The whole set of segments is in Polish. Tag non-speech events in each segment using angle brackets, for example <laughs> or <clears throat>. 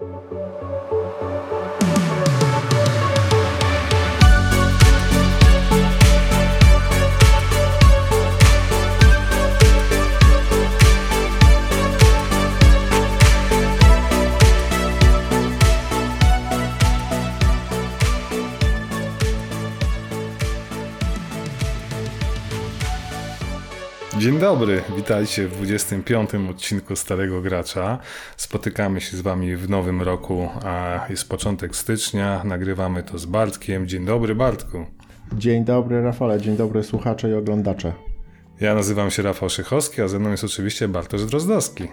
うん。Dzień dobry, witajcie w 25. odcinku Starego Gracza. Spotykamy się z Wami w nowym roku, a jest początek stycznia. Nagrywamy to z Bartkiem. Dzień dobry, Bartku. Dzień dobry, Rafale. Dzień dobry, słuchacze i oglądacze. Ja nazywam się Rafał Szychowski, a ze mną jest oczywiście Bartosz Drozdowski.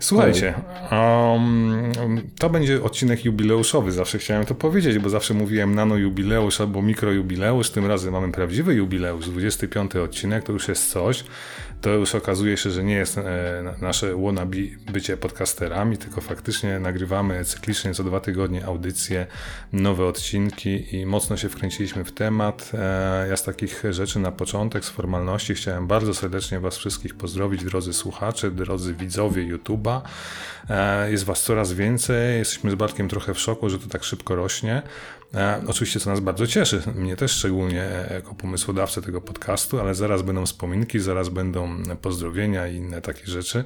Słuchajcie, um, to będzie odcinek jubileuszowy, zawsze chciałem to powiedzieć, bo zawsze mówiłem nano jubileusz albo mikro jubileusz, tym razem mamy prawdziwy jubileusz, 25 odcinek, to już jest coś to już okazuje się, że nie jest e, nasze wannabe bycie podcasterami, tylko faktycznie nagrywamy cyklicznie co dwa tygodnie audycje, nowe odcinki i mocno się wkręciliśmy w temat. E, ja z takich rzeczy na początek, z formalności chciałem bardzo serdecznie Was wszystkich pozdrowić, drodzy słuchacze, drodzy widzowie YouTube'a. E, jest Was coraz więcej, jesteśmy z Bartkiem trochę w szoku, że to tak szybko rośnie. E, oczywiście, co nas bardzo cieszy, mnie też szczególnie e, jako pomysłodawcę tego podcastu, ale zaraz będą wspominki, zaraz będą pozdrowienia i inne takie rzeczy.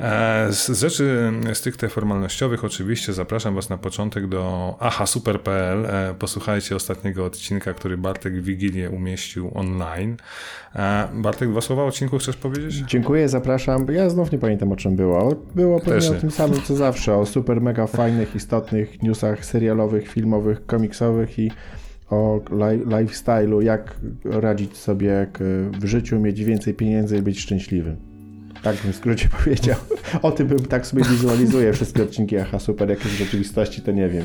E, z rzeczy stricte formalnościowych, oczywiście, zapraszam Was na początek do ahasuper.pl. Posłuchajcie ostatniego odcinka, który Bartek w Wigilię umieścił online. Bartek, dwa słowa o odcinku chcesz powiedzieć? Dziękuję, zapraszam. Ja znów nie pamiętam o czym było. Było pewnie o tym samym co zawsze, o super mega fajnych, istotnych newsach serialowych, filmowych, komiksowych i o lifestyle'u, jak radzić sobie w życiu, mieć więcej pieniędzy i być szczęśliwym. Tak bym w skrócie <laughs> powiedział. O tym bym tak sobie wizualizuję wszystkie odcinki Aha Super, jakie w rzeczywistości to nie wiem.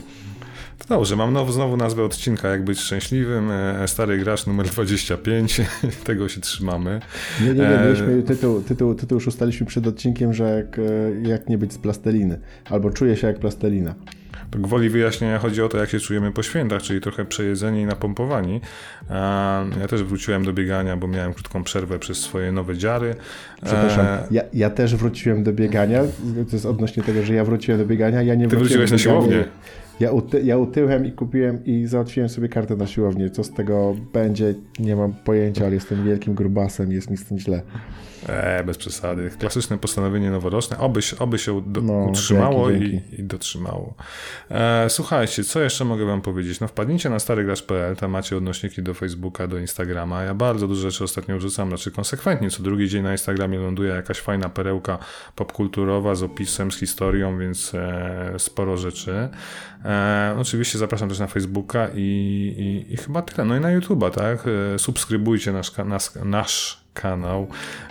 Dobrze, mam now, znowu nazwę odcinka Jak być szczęśliwym. E, stary gracz numer 25. <laughs> Tego się trzymamy. Nie, nie, nie. E, mieliśmy tytuł, tytuł, tytuł już ustaliśmy przed odcinkiem, że jak, e, jak nie być z plasteliny. Albo czuję się jak plastelina. Gwoli wyjaśnienia chodzi o to, jak się czujemy po świętach, czyli trochę przejedzeni i napompowani. Ja też wróciłem do biegania, bo miałem krótką przerwę przez swoje nowe dziary. Przepraszam, ja, ja też wróciłem do biegania. To jest odnośnie tego, że ja wróciłem do biegania. Ja nie Ty wróciłeś na siłownię. Ja, uty, ja utyłem i kupiłem i załatwiłem sobie kartę na siłownię. Co z tego będzie, nie mam pojęcia, ale jestem wielkim grubasem, jest mi z tym źle. E, bez przesady. Klasyczne postanowienie noworoczne. Oby, oby się do, no, utrzymało dzięki, dzięki. I, I, dotrzymało. E, słuchajcie, co jeszcze mogę wam powiedzieć? No wpadnijcie na starygracz.pl, tam macie odnośniki do Facebooka, do Instagrama. Ja bardzo dużo rzeczy ostatnio wrzucam, znaczy konsekwentnie. Co drugi dzień na Instagramie ląduje jakaś fajna perełka popkulturowa z opisem, z historią, więc e, sporo rzeczy. E, oczywiście zapraszam też na Facebooka i, i, i, chyba tyle. No i na YouTube'a, tak? Subskrybujcie nasz, nasz, nasz kanał.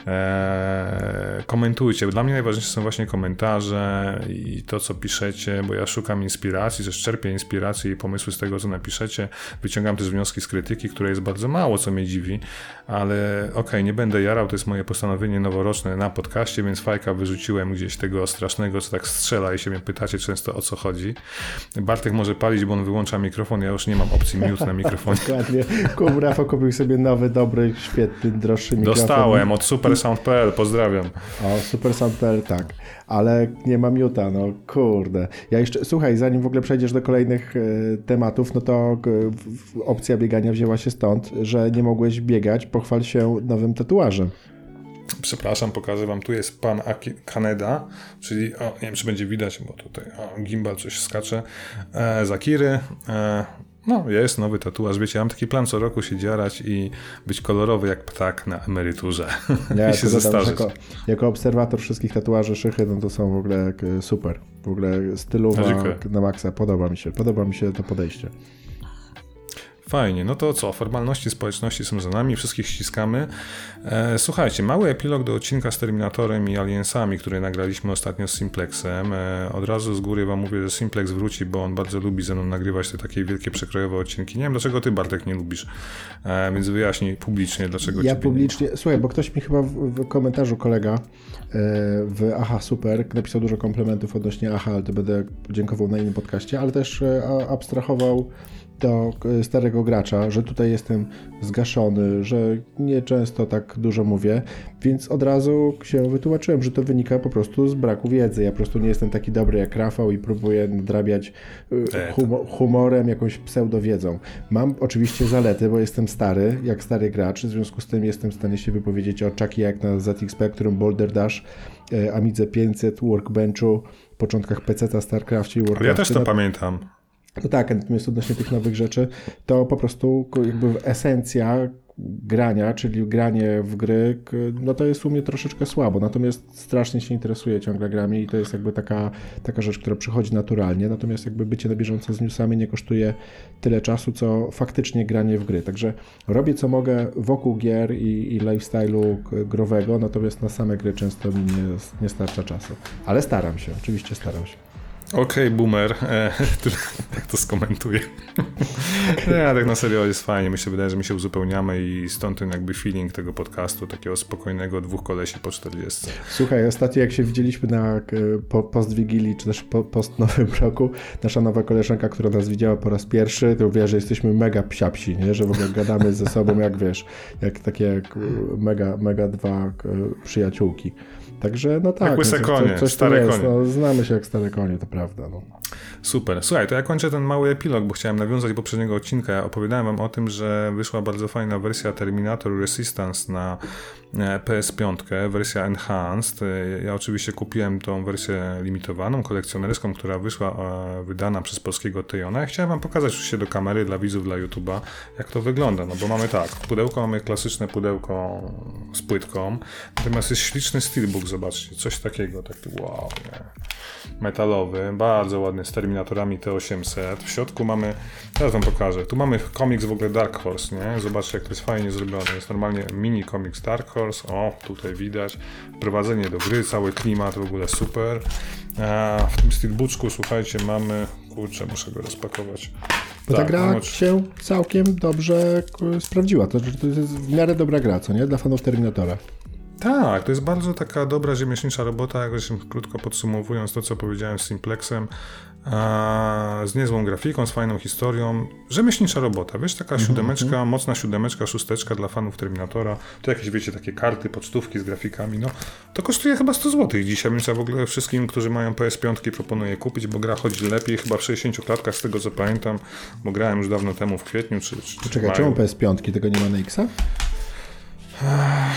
Eee, komentujcie. Dla mnie najważniejsze są właśnie komentarze i to, co piszecie, bo ja szukam inspiracji, też czerpię inspirację i pomysły z tego, co napiszecie. Wyciągam też wnioski z krytyki, której jest bardzo mało, co mnie dziwi, ale okej, okay, nie będę jarał, to jest moje postanowienie noworoczne na podcaście, więc fajka wyrzuciłem gdzieś tego strasznego, co tak strzela i się mnie pytacie często o co chodzi. Bartek może palić, bo on wyłącza mikrofon, ja już nie mam opcji mute na mikrofonie. <laughs> Dokładnie. Rafał kupił sobie nowy, dobry, świetny, droższy mikrofon Dostałem od supersound.pl, pozdrawiam. O, supersound.pl, tak. Ale nie mam Juta, no kurde. Ja jeszcze, słuchaj, zanim w ogóle przejdziesz do kolejnych e, tematów, no to e, opcja biegania wzięła się stąd, że nie mogłeś biegać, pochwal się nowym tatuażem. Przepraszam, pokażę wam, tu jest pan Aki Kaneda, czyli, o, nie wiem czy będzie widać, bo tutaj o, gimbal coś skacze, e, Zakiry, e, no, jest nowy tatuaż. Wiecie, ja mam taki plan co roku się dziarać i być kolorowy jak ptak na emeryturze. Ja <laughs> I się zestarzeć. Jako, jako, obserwator wszystkich tatuaży szychy, no to są w ogóle super. W ogóle stylowa na maksa. Podoba mi się. Podoba mi się to podejście. Fajnie, no to co? Formalności społeczności są za nami, wszystkich ściskamy. E, słuchajcie, mały epilog do odcinka z Terminatorem i Aliensami, który nagraliśmy ostatnio z Simplexem. E, od razu z góry wam mówię, że Simplex wróci, bo on bardzo lubi ze mną nagrywać te takie wielkie przekrojowe odcinki. Nie wiem, dlaczego ty, Bartek, nie lubisz, e, więc wyjaśnij publicznie, dlaczego Ja publicznie, nie... słuchaj, bo ktoś mi chyba w, w komentarzu kolega w Aha Super napisał dużo komplementów odnośnie Aha, ale to będę dziękował na innym podcaście, ale też abstrahował do e, starego gracza, że tutaj jestem zgaszony, że nie często tak dużo mówię, więc od razu się wytłumaczyłem, że to wynika po prostu z braku wiedzy. Ja po prostu nie jestem taki dobry jak Rafał i próbuję nadrabiać e, humo humorem, jakąś pseudowiedzą. Mam oczywiście zalety, bo jestem stary, jak stary gracz, w związku z tym jestem w stanie się wypowiedzieć o Chucky jak na ZX Spectrum, Boulder Dash, e, Amidze 500, Workbenchu, początkach PC-ta, StarCraftie i Warcraftie. Ja też to pamiętam. No tak, natomiast odnośnie tych nowych rzeczy, to po prostu jakby esencja grania, czyli granie w gry, no to jest u mnie troszeczkę słabo. Natomiast strasznie się interesuję ciągle grami i to jest jakby taka, taka rzecz, która przychodzi naturalnie. Natomiast jakby bycie na bieżąco z newsami nie kosztuje tyle czasu, co faktycznie granie w gry. Także robię co mogę wokół gier i, i lifestyle'u growego, natomiast na same gry często mi nie, nie starcza czasu. Ale staram się, oczywiście staram się. Okej, okay, boomer. E, <laughs> jak to skomentuję? <laughs> Nie, tak na serio jest fajnie. Mi się wydaje, że my się uzupełniamy i stąd ten jakby feeling tego podcastu, takiego spokojnego dwóch kolesi po 40. Słuchaj, ostatnio jak się widzieliśmy na e, po, post Wigilii, czy też po, post Nowym Roku, nasza nowa koleżanka, która nas widziała po raz pierwszy, to wie, że jesteśmy mega psiapsi, nie? że w ogóle gadamy ze sobą jak wiesz, jak takie mega, mega dwa e, przyjaciółki. Także no tak. Jak łyse no, konie, coś stare konie. No, znamy się jak stare konie, to prawda. No. Super. Słuchaj, to ja kończę ten mały epilog, bo chciałem nawiązać do poprzedniego odcinka. Ja opowiadałem wam o tym, że wyszła bardzo fajna wersja Terminator Resistance na e, PS5, wersja Enhanced. E, ja oczywiście kupiłem tą wersję limitowaną, kolekcjonerską, która wyszła e, wydana przez polskiego Tejona. Ja chciałem wam pokazać oczywiście do kamery, dla widzów, dla YouTube'a, jak to wygląda. No bo mamy tak, pudełko mamy klasyczne pudełko z płytką, natomiast jest śliczny steelbook, zobaczcie, coś takiego, taki wow, nie? metalowy, bardzo ładny, z Terminatorami T800. W środku mamy, teraz wam pokażę, tu mamy komiks w ogóle Dark Horse, nie? Zobaczcie, jak to jest fajnie zrobione. Jest normalnie mini komiks Dark Horse, o, tutaj widać. Wprowadzenie do gry, cały klimat w ogóle super. A w tym steelbooku, słuchajcie, mamy, kurczę, muszę go rozpakować. Bo tak, ta gra się całkiem dobrze sprawdziła. To, to jest w miarę dobra gra, co nie? Dla fanów Terminatora. Tak, to jest bardzo taka dobra rzemieślnicza robota, jakoś krótko podsumowując to, co powiedziałem z Simplexem, z niezłą grafiką, z fajną historią. Rzemieślnicza robota, wiesz, taka mm -hmm. siódemeczka, mocna siódemeczka, szósteczka dla fanów Terminatora. To jakieś, wiecie, takie karty, pocztówki z grafikami, no. To kosztuje chyba 100 zł dzisiaj, więc ja w ogóle wszystkim, którzy mają PS5 proponuję kupić, bo gra chodzi lepiej, chyba w 60 klatkach z tego co pamiętam, bo grałem już dawno temu w kwietniu, czy... czy Czekaj, czemu PS5? Tego nie ma na Xa?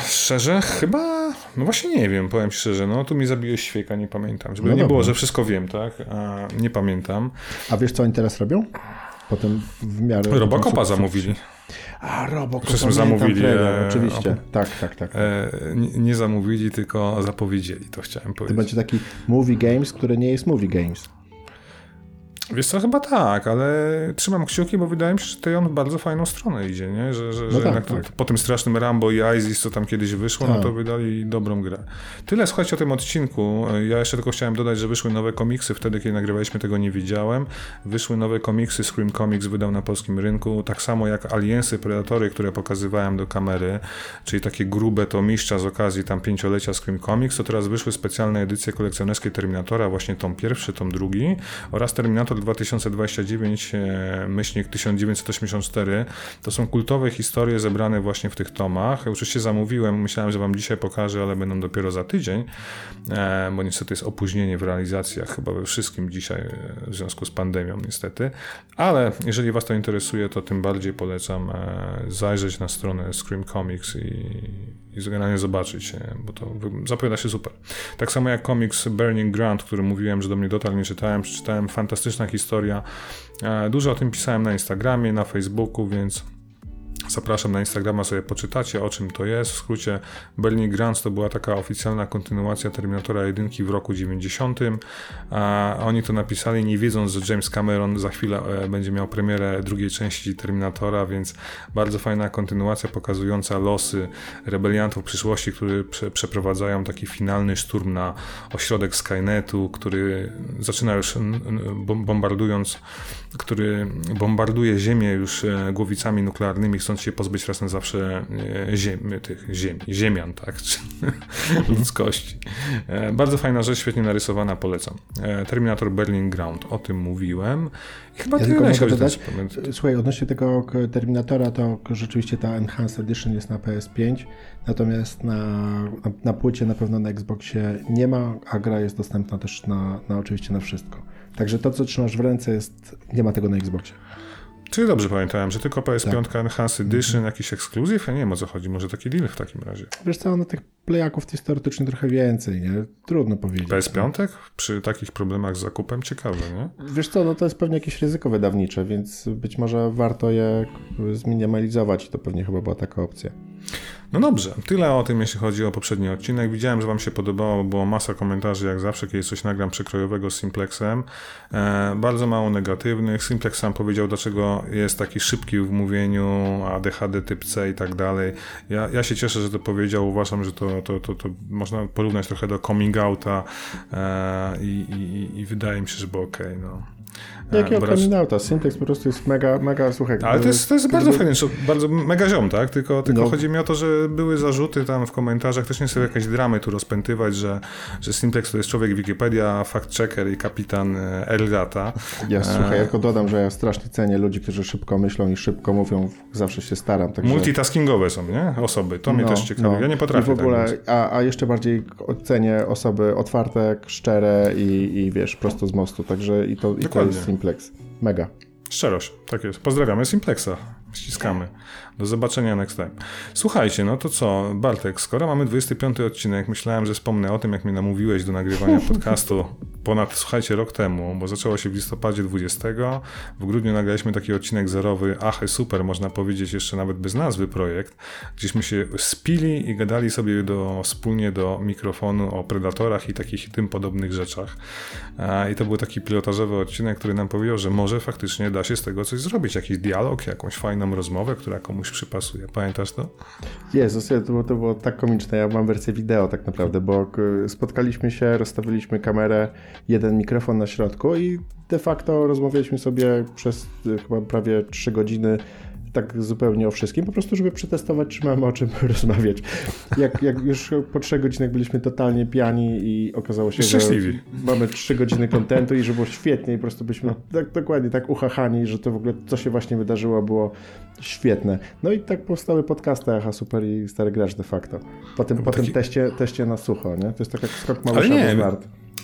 Szczerze, chyba, no właśnie nie wiem, powiem szczerze, no tu mi zabiłeś świeka, nie pamiętam. Żeby no nie dobra. było, że wszystko wiem, tak? A, nie pamiętam. A wiesz, co oni teraz robią? Potem w miarę... Robocopa zamówili. A, Robocop, Przecież zamówili. Trailer, e, oczywiście, tak, tak, tak. E, nie, nie, zamówili, tylko zapowiedzieli, to chciałem powiedzieć. To będzie taki movie games, który nie jest movie games. Wiesz co, chyba tak, ale trzymam kciuki, bo wydaje mi się, że to on w bardzo fajną stronę idzie, nie? Że, że, no że tak, tak. po tym strasznym Rambo i ISIS, co tam kiedyś wyszło, no tak. no to wydali dobrą grę. Tyle słuchajcie o tym odcinku. Ja jeszcze tylko chciałem dodać, że wyszły nowe komiksy. Wtedy, kiedy nagrywaliśmy, tego nie widziałem. Wyszły nowe komiksy, Scream Comics wydał na polskim rynku, tak samo jak Aliensy, Predatory, które pokazywałem do kamery, czyli takie grube to mistrza z okazji tam pięciolecia Scream Comics, to teraz wyszły specjalne edycje kolekcjonerskie Terminatora, właśnie tom pierwszy, tom drugi oraz Terminator 2029, e, myślnik 1984. To są kultowe historie zebrane właśnie w tych tomach. Oczywiście zamówiłem, myślałem, że Wam dzisiaj pokażę, ale będą dopiero za tydzień, e, bo niestety jest opóźnienie w realizacjach chyba we wszystkim dzisiaj e, w związku z pandemią niestety. Ale jeżeli Was to interesuje, to tym bardziej polecam zajrzeć na stronę Scream Comics i i generalnie zobaczyć, bo to zapowiada się super. Tak samo jak komiks Burning Ground, który mówiłem, że do mnie dotarł, nie czytałem, przeczytałem, historia. E, dużo o tym pisałem na Instagramie, na Facebooku, więc Zapraszam na Instagrama, sobie poczytacie o czym to jest. W skrócie Berlin Grants to była taka oficjalna kontynuacja Terminatora 1 w roku 90. A oni to napisali nie wiedząc, że James Cameron za chwilę e, będzie miał premierę drugiej części Terminatora, więc bardzo fajna kontynuacja pokazująca losy rebeliantów przyszłości, którzy prze przeprowadzają taki finalny szturm na ośrodek Skynetu, który zaczyna już bombardując, który bombarduje Ziemię już e, głowicami nuklearnymi, chcąc się pozbyć raz na zawsze e, ziemi, tych ziemi, ziemian, tak, czy <laughs> ludzkości. E, bardzo fajna rzecz, świetnie narysowana, polecam. E, Terminator Berlin Ground, o tym mówiłem. I chyba ja tylko mogę dodać, słuchaj, odnośnie tego Terminatora, to rzeczywiście ta Enhanced Edition jest na PS5, natomiast na, na, na płycie na pewno na Xboxie nie ma, a gra jest dostępna też na, na oczywiście na wszystko. Także to, co trzymasz w ręce jest, nie ma tego na Xboxie. Czyli dobrze pamiętałem, że tylko PS5 Enhanced Edition, jakiś ekskluzyw? Ja nie wiem o co chodzi, może taki deal w takim razie. Wiesz co, no tych playaków jest teoretycznie trochę więcej, nie? Trudno powiedzieć. PS5 przy takich problemach z zakupem ciekawe, nie? Wiesz co, no to jest pewnie jakieś ryzyko wydawnicze, więc być może warto je zminimalizować i to pewnie chyba była taka opcja. No dobrze, tyle o tym, jeśli chodzi o poprzedni odcinek. Widziałem, że Wam się podobało, było masa komentarzy, jak zawsze, kiedy coś nagram przekrojowego z Simplexem. E, bardzo mało negatywnych. Simplex sam powiedział, dlaczego jest taki szybki w mówieniu, ADHD typ C i tak dalej. Ja, ja się cieszę, że to powiedział. Uważam, że to, to, to, to można porównać trochę do coming outa e, i, i, i wydaje mi się, że było okej. no. E, Jakiego bo raczej- coming outa? Simplex po prostu jest mega, mega, słuchaj. ale to jest, to jest bardzo co- bardzo mega ziom, tak? Tylko, tylko No. chodzi mi o to, że były zarzuty tam w komentarzach, też nie chcę jakieś dramy tu rozpętywać, że, że Simplex to jest człowiek Wikipedia, fact-checker i kapitan e, Elgata. Ja słuchaj, ja tylko dodam, że ja strasznie cenię ludzi, którzy szybko myślą i szybko mówią, zawsze się staram. Także... Multitaskingowe są, nie? Osoby. To mnie No, też ciekawi. no. Ja nie potrafię I w ogóle, tak a, a jeszcze bardziej cenię osoby otwarte, szczere i, i wiesz, prosto z mostu, także i to, i to Dokładnie. jest Simplex. Mega. Szczerość, tak jest. Pozdrawiamy Simplexa. Ściskamy. Do zobaczenia next time. Słuchajcie, no to co, Bartek, skoro mamy 25 odcinek, myślałem, że wspomnę o tym, jak mnie namówiłeś do nagrywania <laughs> podcastu ponad, słuchajcie, rok temu, bo zaczęło się w listopadzie 20. W grudniu nagraliśmy taki odcinek zerowy, achy super, można powiedzieć, jeszcze nawet bez nazwy projekt, gdzieśmy się spili i gadali sobie do, wspólnie do mikrofonu o predatorach i takich tym podobnych rzeczach. I to był taki pilotażowy odcinek, który nam powiedział, że może faktycznie da się z tego coś zrobić, jakiś dialog, jakąś fajną rozmowę, która komuś przypasuje. Pamiętasz to? Jezus, to było, to było tak komiczne. Ja mam wersję wideo tak naprawdę, bo spotkaliśmy się, rozstawiliśmy kamerę, jeden mikrofon na środku i de facto rozmawialiśmy sobie przez y, chyba prawie 3 godziny tak zupełnie o wszystkim, po prostu żeby przetestować, czy mamy o czym <laughs> rozmawiać. Jak, jak już po trzech godzinach byliśmy totalnie pijani i okazało się, Szczęśliwi. że mamy trzy godziny kontentu i że było świetnie i po prostu byliśmy tak, dokładnie tak uchachani, że to w ogóle co się właśnie wydarzyło było świetne. No i tak powstały podcasty Aha Super i Stary Gracz de facto. Po tym, po tym taki- teście, teście na sucho, nie? To jest tak jak skok Ale Małysza nie.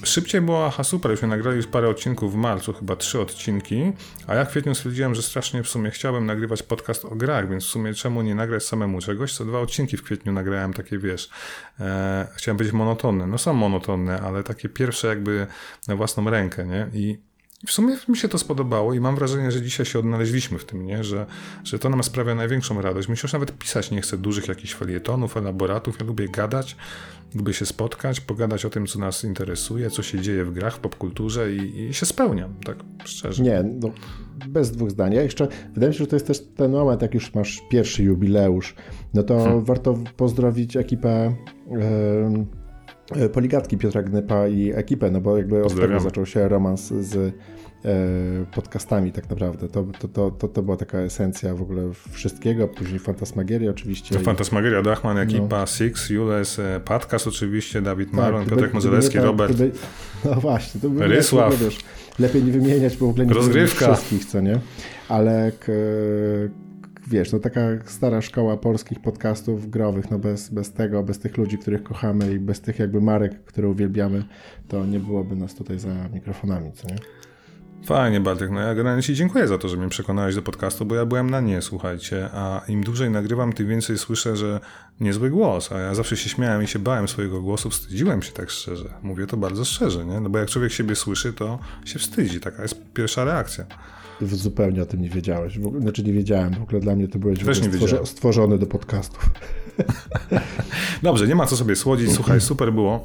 Szybciej było, aha, super, już nagrali już parę odcinków w marcu, chyba trzy odcinki, a ja w kwietniu stwierdziłem, że strasznie w sumie chciałbym nagrywać podcast o grach, więc w sumie czemu nie nagrać samemu czegoś, co dwa odcinki w kwietniu nagrałem, takie wiesz, e, chciałem być monotonne, no są monotonne, ale takie pierwsze jakby na własną rękę, nie, i w sumie mi się to spodobało i mam wrażenie, że dzisiaj się odnaleźliśmy w tym, nie? Że, że to nam sprawia największą radość. Się już nawet pisać nie chce dużych jakichś felietonów, elaboratów. Ja lubię gadać, lubię się spotkać, pogadać o tym, co nas interesuje, co się dzieje w grach, w popkulturze i, i się spełniam, tak szczerze. Nie, no, bez dwóch zdań. Ja jeszcze, wydaje mi się, że to jest też ten moment, jak już masz pierwszy jubileusz, no to Hmm. warto pozdrowić ekipę e, Poligatki Piotra Gnypa i ekipę, no bo jakby od tego zaczął się romans z e, podcastami tak naprawdę. To, to, to, to, to była taka esencja w ogóle wszystkiego, później Fantasmagieria oczywiście. To Fantasmagieria, Dachman, ekipa, Six, Jules, e, Patkas oczywiście, Dawid Maron, No. Tak, Piotrek Modzelewski, gdyby nie ta- Robert. Gdyby, <laughs> no właśnie, to by Rysław. Wiesz, lepiej nie wymieniać, bo w ogóle nie Rozgrywka. wszystkich, co nie? Ale wiesz, no taka stara szkoła polskich podcastów growych, no bez, bez tego, bez tych ludzi, których kochamy i bez tych jakby marek, które uwielbiamy, to nie byłoby nas tutaj za mikrofonami, co nie? Fajnie, Bartek. No ja generalnie Ci dziękuję za to, że mnie przekonałeś do podcastu, bo ja byłem na nie, słuchajcie. A im dłużej nagrywam, tym więcej słyszę, że niezły głos. A ja zawsze się śmiałem i się bałem swojego głosu, wstydziłem się tak szczerze. Mówię to bardzo szczerze, nie? No bo jak człowiek siebie słyszy, to się wstydzi. Taka jest pierwsza reakcja. Zupełnie o tym nie wiedziałeś. W ogóle, znaczy nie wiedziałem, w ogóle dla mnie to byłeś wiedziałem. stworzony do podcastów. <laughs> Dobrze, nie ma co sobie słodzić. Słuchaj, super było.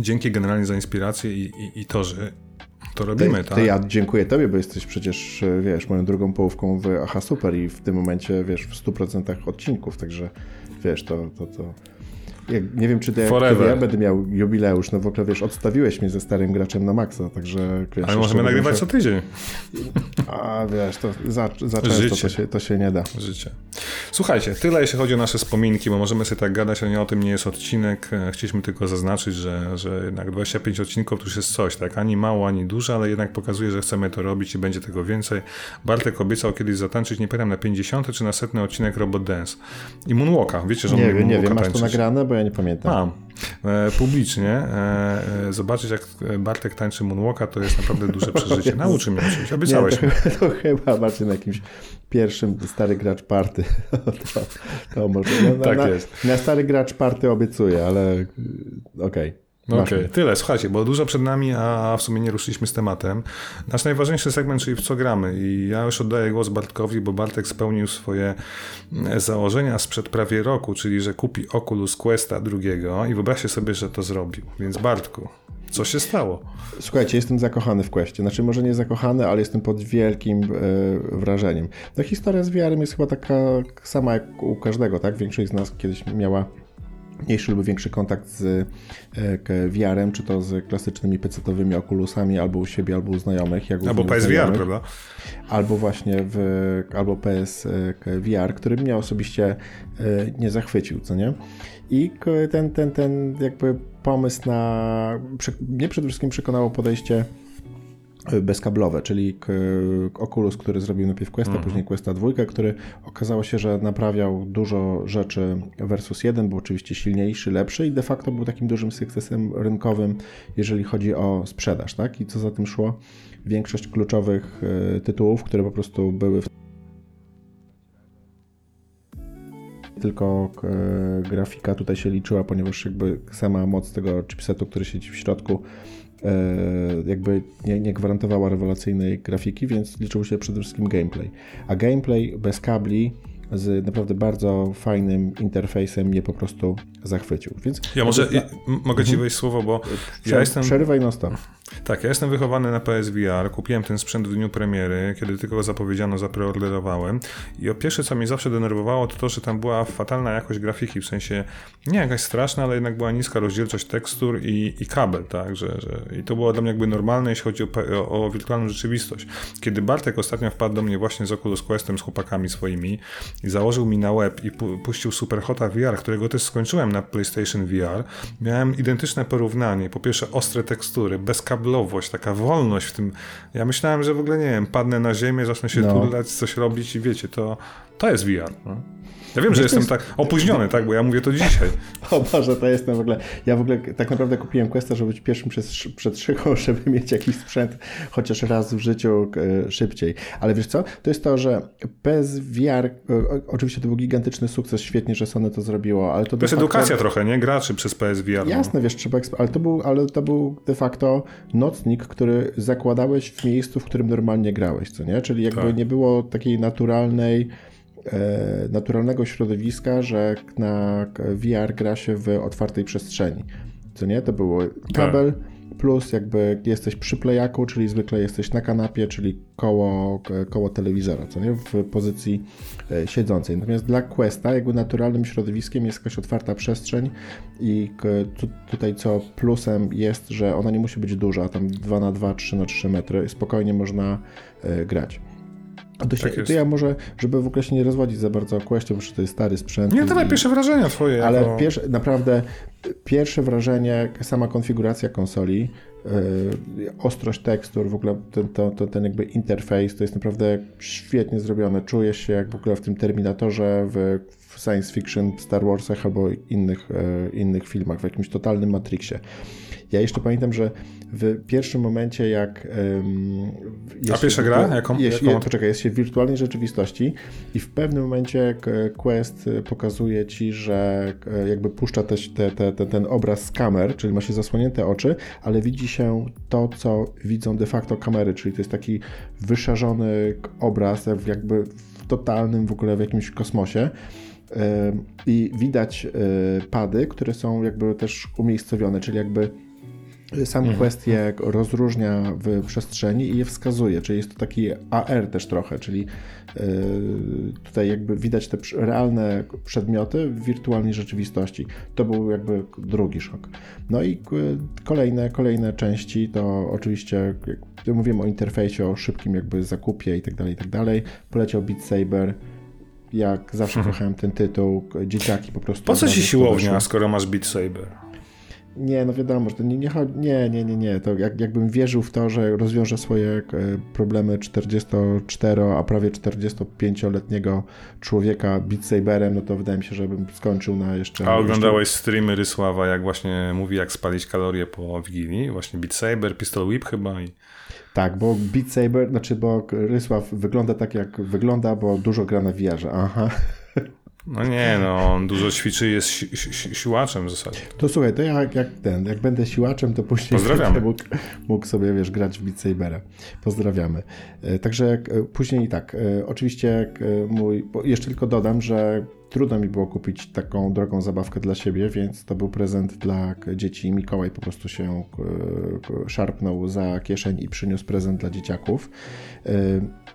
Dzięki generalnie za inspirację i, i, i to, że to robimy, Ty, tak? ty ja dziękuję tobie, bo jesteś przecież, wiesz, moją drugą połówką w Aha Super i w tym momencie, wiesz, w 100% odcinków, także wiesz, to, to, to jak, nie wiem, czy to jak ja będę miał jubileusz, no w ogóle wiesz, odstawiłeś mnie ze starym graczem na maksa, także wiesz, Ale możemy nagrywać co tydzień. A wiesz, to za, za często to się, to się nie da. Życie. Słuchajcie, tyle jeśli chodzi o nasze wspominki, bo możemy sobie tak gadać, ale nie o tym nie jest odcinek. E, chcieliśmy tylko zaznaczyć, że, że jednak 25 odcinków to już jest coś, tak? Ani mało, ani dużo, ale jednak pokazuje, że chcemy to robić i będzie tego więcej. Bartek obiecał kiedyś zatańczyć, nie pamiętam, na 50 czy na setny odcinek Robot Dance. I Moonwalka, wiecie, że on Nie wiem, nie wiem, masz to nagrane, bo ja nie pamiętam. Mam. E, publicznie e, e, zobaczyć, jak Bartek tańczy Moonwalka, to jest naprawdę duże <laughs> przeżycie. Nauczy mnie oczywiście, obiecałeś nie, to, to chyba macie na jakimś pierwszym stary gracz party. <laughs> to, to może. No, tak na, jest. Na stary gracz party obiecuję, ale okej. Okay. Okej, okay, tyle. Słuchajcie, bo dużo przed nami, a w sumie nie ruszyliśmy z tematem. Nasz najważniejszy segment, czyli w co gramy. I ja już oddaję głos Bartkowi, bo Bartek spełnił swoje mm, założenia sprzed prawie roku, czyli że kupi Oculus Questa drugiego i wyobraźcie sobie, że to zrobił. Więc Bartku, co się stało? Słuchajcie, jestem zakochany w Questie. Znaczy, może nie zakochany, ale jestem pod wielkim e, wrażeniem. No, historia z VR-em jest chyba taka sama jak u każdego, tak? Większość z nas kiedyś miała mniejszy lub większy kontakt z e, VR-em, czy to z klasycznymi PC-owymi okulusami, albo u siebie, albo u znajomych. Jak albo PSVR, prawda? Albo właśnie w, albo PSVR, który mnie osobiście e, nie zachwycił, co nie? I ten, ten, ten jakby pomysł na, mnie przede wszystkim przekonało podejście bezkablowe, czyli Oculus, który zrobił najpierw Questa, mhm. później Questa 2, który okazało się, że naprawiał dużo rzeczy versus 1, był oczywiście silniejszy, lepszy i de facto był takim dużym sukcesem rynkowym, jeżeli chodzi o sprzedaż, tak? I co za tym szło? Większość kluczowych e, tytułów, które po prostu były w tylko e, grafika tutaj się liczyła, ponieważ jakby sama moc tego chipsetu, który siedzi w środku jakby nie, nie, gwarantowała rewelacyjnej grafiki, więc liczył się przede wszystkim gameplay. A gameplay bez kabli z naprawdę bardzo fajnym interfejsem mnie po prostu zachwycił. Więc ja może ja, mogę ci mhm. wejść słowo, bo Prze ja jestem... Przerywaj no stop. Tak, ja jestem wychowany na PSVR, kupiłem ten sprzęt w dniu premiery, kiedy tylko go zapowiedziano, zapreorderowałem i o pierwsze, co mnie zawsze denerwowało, to to, że tam była fatalna jakość grafiki, w sensie nie jakaś straszna, ale jednak była niska rozdzielczość tekstur i, i kabel, tak, że, że, i to było dla mnie jakby normalne, jeśli chodzi o, o, o wirtualną rzeczywistość. Kiedy Bartek ostatnio wpadł do mnie właśnie z Oculus Questem, z chłopakami swoimi i założył mi na web i pu puścił Superhota VR, którego też skończyłem na PlayStation VR, miałem identyczne porównanie, po pierwsze ostre tekstury, bez kabel taka wolność w tym. Ja myślałem, że w ogóle nie wiem, padnę na ziemię, zacznę się no. turlać, coś robić i wiecie, to, to jest VR. No. Ja wiem, że jestem tak opóźniony, tak, bo ja mówię to dzisiaj. <laughs> O Boże, to jestem w ogóle... Ja w ogóle tak naprawdę kupiłem Questa, żeby być pierwszym przed, przed szychą, <laughs> żeby mieć jakiś sprzęt chociaż raz w życiu e, szybciej. Ale wiesz co? To jest to, że bez VR... E, oczywiście to był gigantyczny sukces, świetnie, że Sony to zrobiło, ale to... To jest edukacja trochę, nie? Graczy przez PSVR. No. Jasne, wiesz, trzeba... Ale to, był, ale to był de facto nocnik, który zakładałeś w miejscu, w którym normalnie grałeś, co nie? Czyli jakby tak. nie było takiej naturalnej naturalnego środowiska, że na VR gra się w otwartej przestrzeni. Co nie? To było kabel plus jakby jesteś przy playaku, czyli zwykle jesteś na kanapie, czyli koło, koło telewizora, co nie? W pozycji e, siedzącej. Natomiast dla Questa jakby naturalnym środowiskiem jest jakaś otwarta przestrzeń i tutaj co plusem jest, że ona nie musi być duża, tam 2 na 2, 3 na 3 metry, spokojnie można e, grać. To, się, tak to ja może, żeby w ogóle się nie rozwodzić za bardzo o Questie, bo to jest stary sprzęt. Nie, dawaj pierwsze wrażenia twoje. Ale jako... pierwsze, naprawdę pierwsze wrażenie, sama konfiguracja konsoli, yy, ostrość tekstur, w ogóle ten, to, to, ten jakby interfejs, to jest naprawdę świetnie zrobione. Czujesz się jak w ogóle w tym Terminatorze, w, w science fiction, Star Warsach albo innych, yy, innych filmach, w jakimś totalnym Matrixie. Ja jeszcze pamiętam, że w pierwszym momencie, jak. Um, A pierwsza gra? Jaką? Jest, jaką? Poczekaj, jest się w wirtualnej rzeczywistości i w pewnym momencie Quest pokazuje ci, że e, jakby puszcza te, te, te, ten obraz z kamer, czyli ma się zasłonięte oczy, ale widzi się to, co widzą de facto kamery, czyli to jest taki wyszarzony obraz, jakby w totalnym w ogóle w jakimś kosmosie. I widać e, pady, które są jakby też umiejscowione, czyli jakby sam mhm. rozróżnia w przestrzeni i je wskazuje, czyli jest to taki AR też trochę, czyli yy, tutaj jakby widać te realne przedmioty w wirtualnej rzeczywistości. To był jakby drugi szok. No i kolejne, kolejne części to oczywiście, jak mówiłem o interfejsie, o szybkim jakby zakupie i tak dalej, i tak dalej. Poleciał Beat Saber, jak zawsze <laughs> kochałem ten tytuł, dzieciaki po prostu. Po co ci siłownia, skoro masz Beat Saber? Nie, no wiadomo, że to nie, nie nie, nie, nie, nie, to jak, jakbym wierzył w to, że rozwiąże swoje e, problemy 44, a prawie 45-letniego człowieka Beat Saberem, no to wydaje mi się, że bym skończył na jeszcze... A oglądałeś jeszcze... streamy Rysława, jak właśnie mówi, jak spalić kalorie po Wigilii? Właśnie Beat Saber, Pistol Whip chyba i... Tak, bo Beat Saber, znaczy, bo Rysław wygląda tak, jak wygląda, bo dużo gra na VR-ze. Aha. No nie, no on dużo ćwiczy jest si si siłaczem w zasadzie. To słuchaj, to ja jak ten, jak będę siłaczem, to później będę mógł, mógł, sobie, wiesz, grać w Beat Sabera. Pozdrawiamy. E, także e, później tak, e, oczywiście mój, jeszcze tylko dodam, że trudno mi było kupić taką drogą zabawkę dla siebie, więc to był prezent dla dzieci. Mikołaj po prostu się szarpnął za kieszeń i przyniósł prezent dla dzieciaków.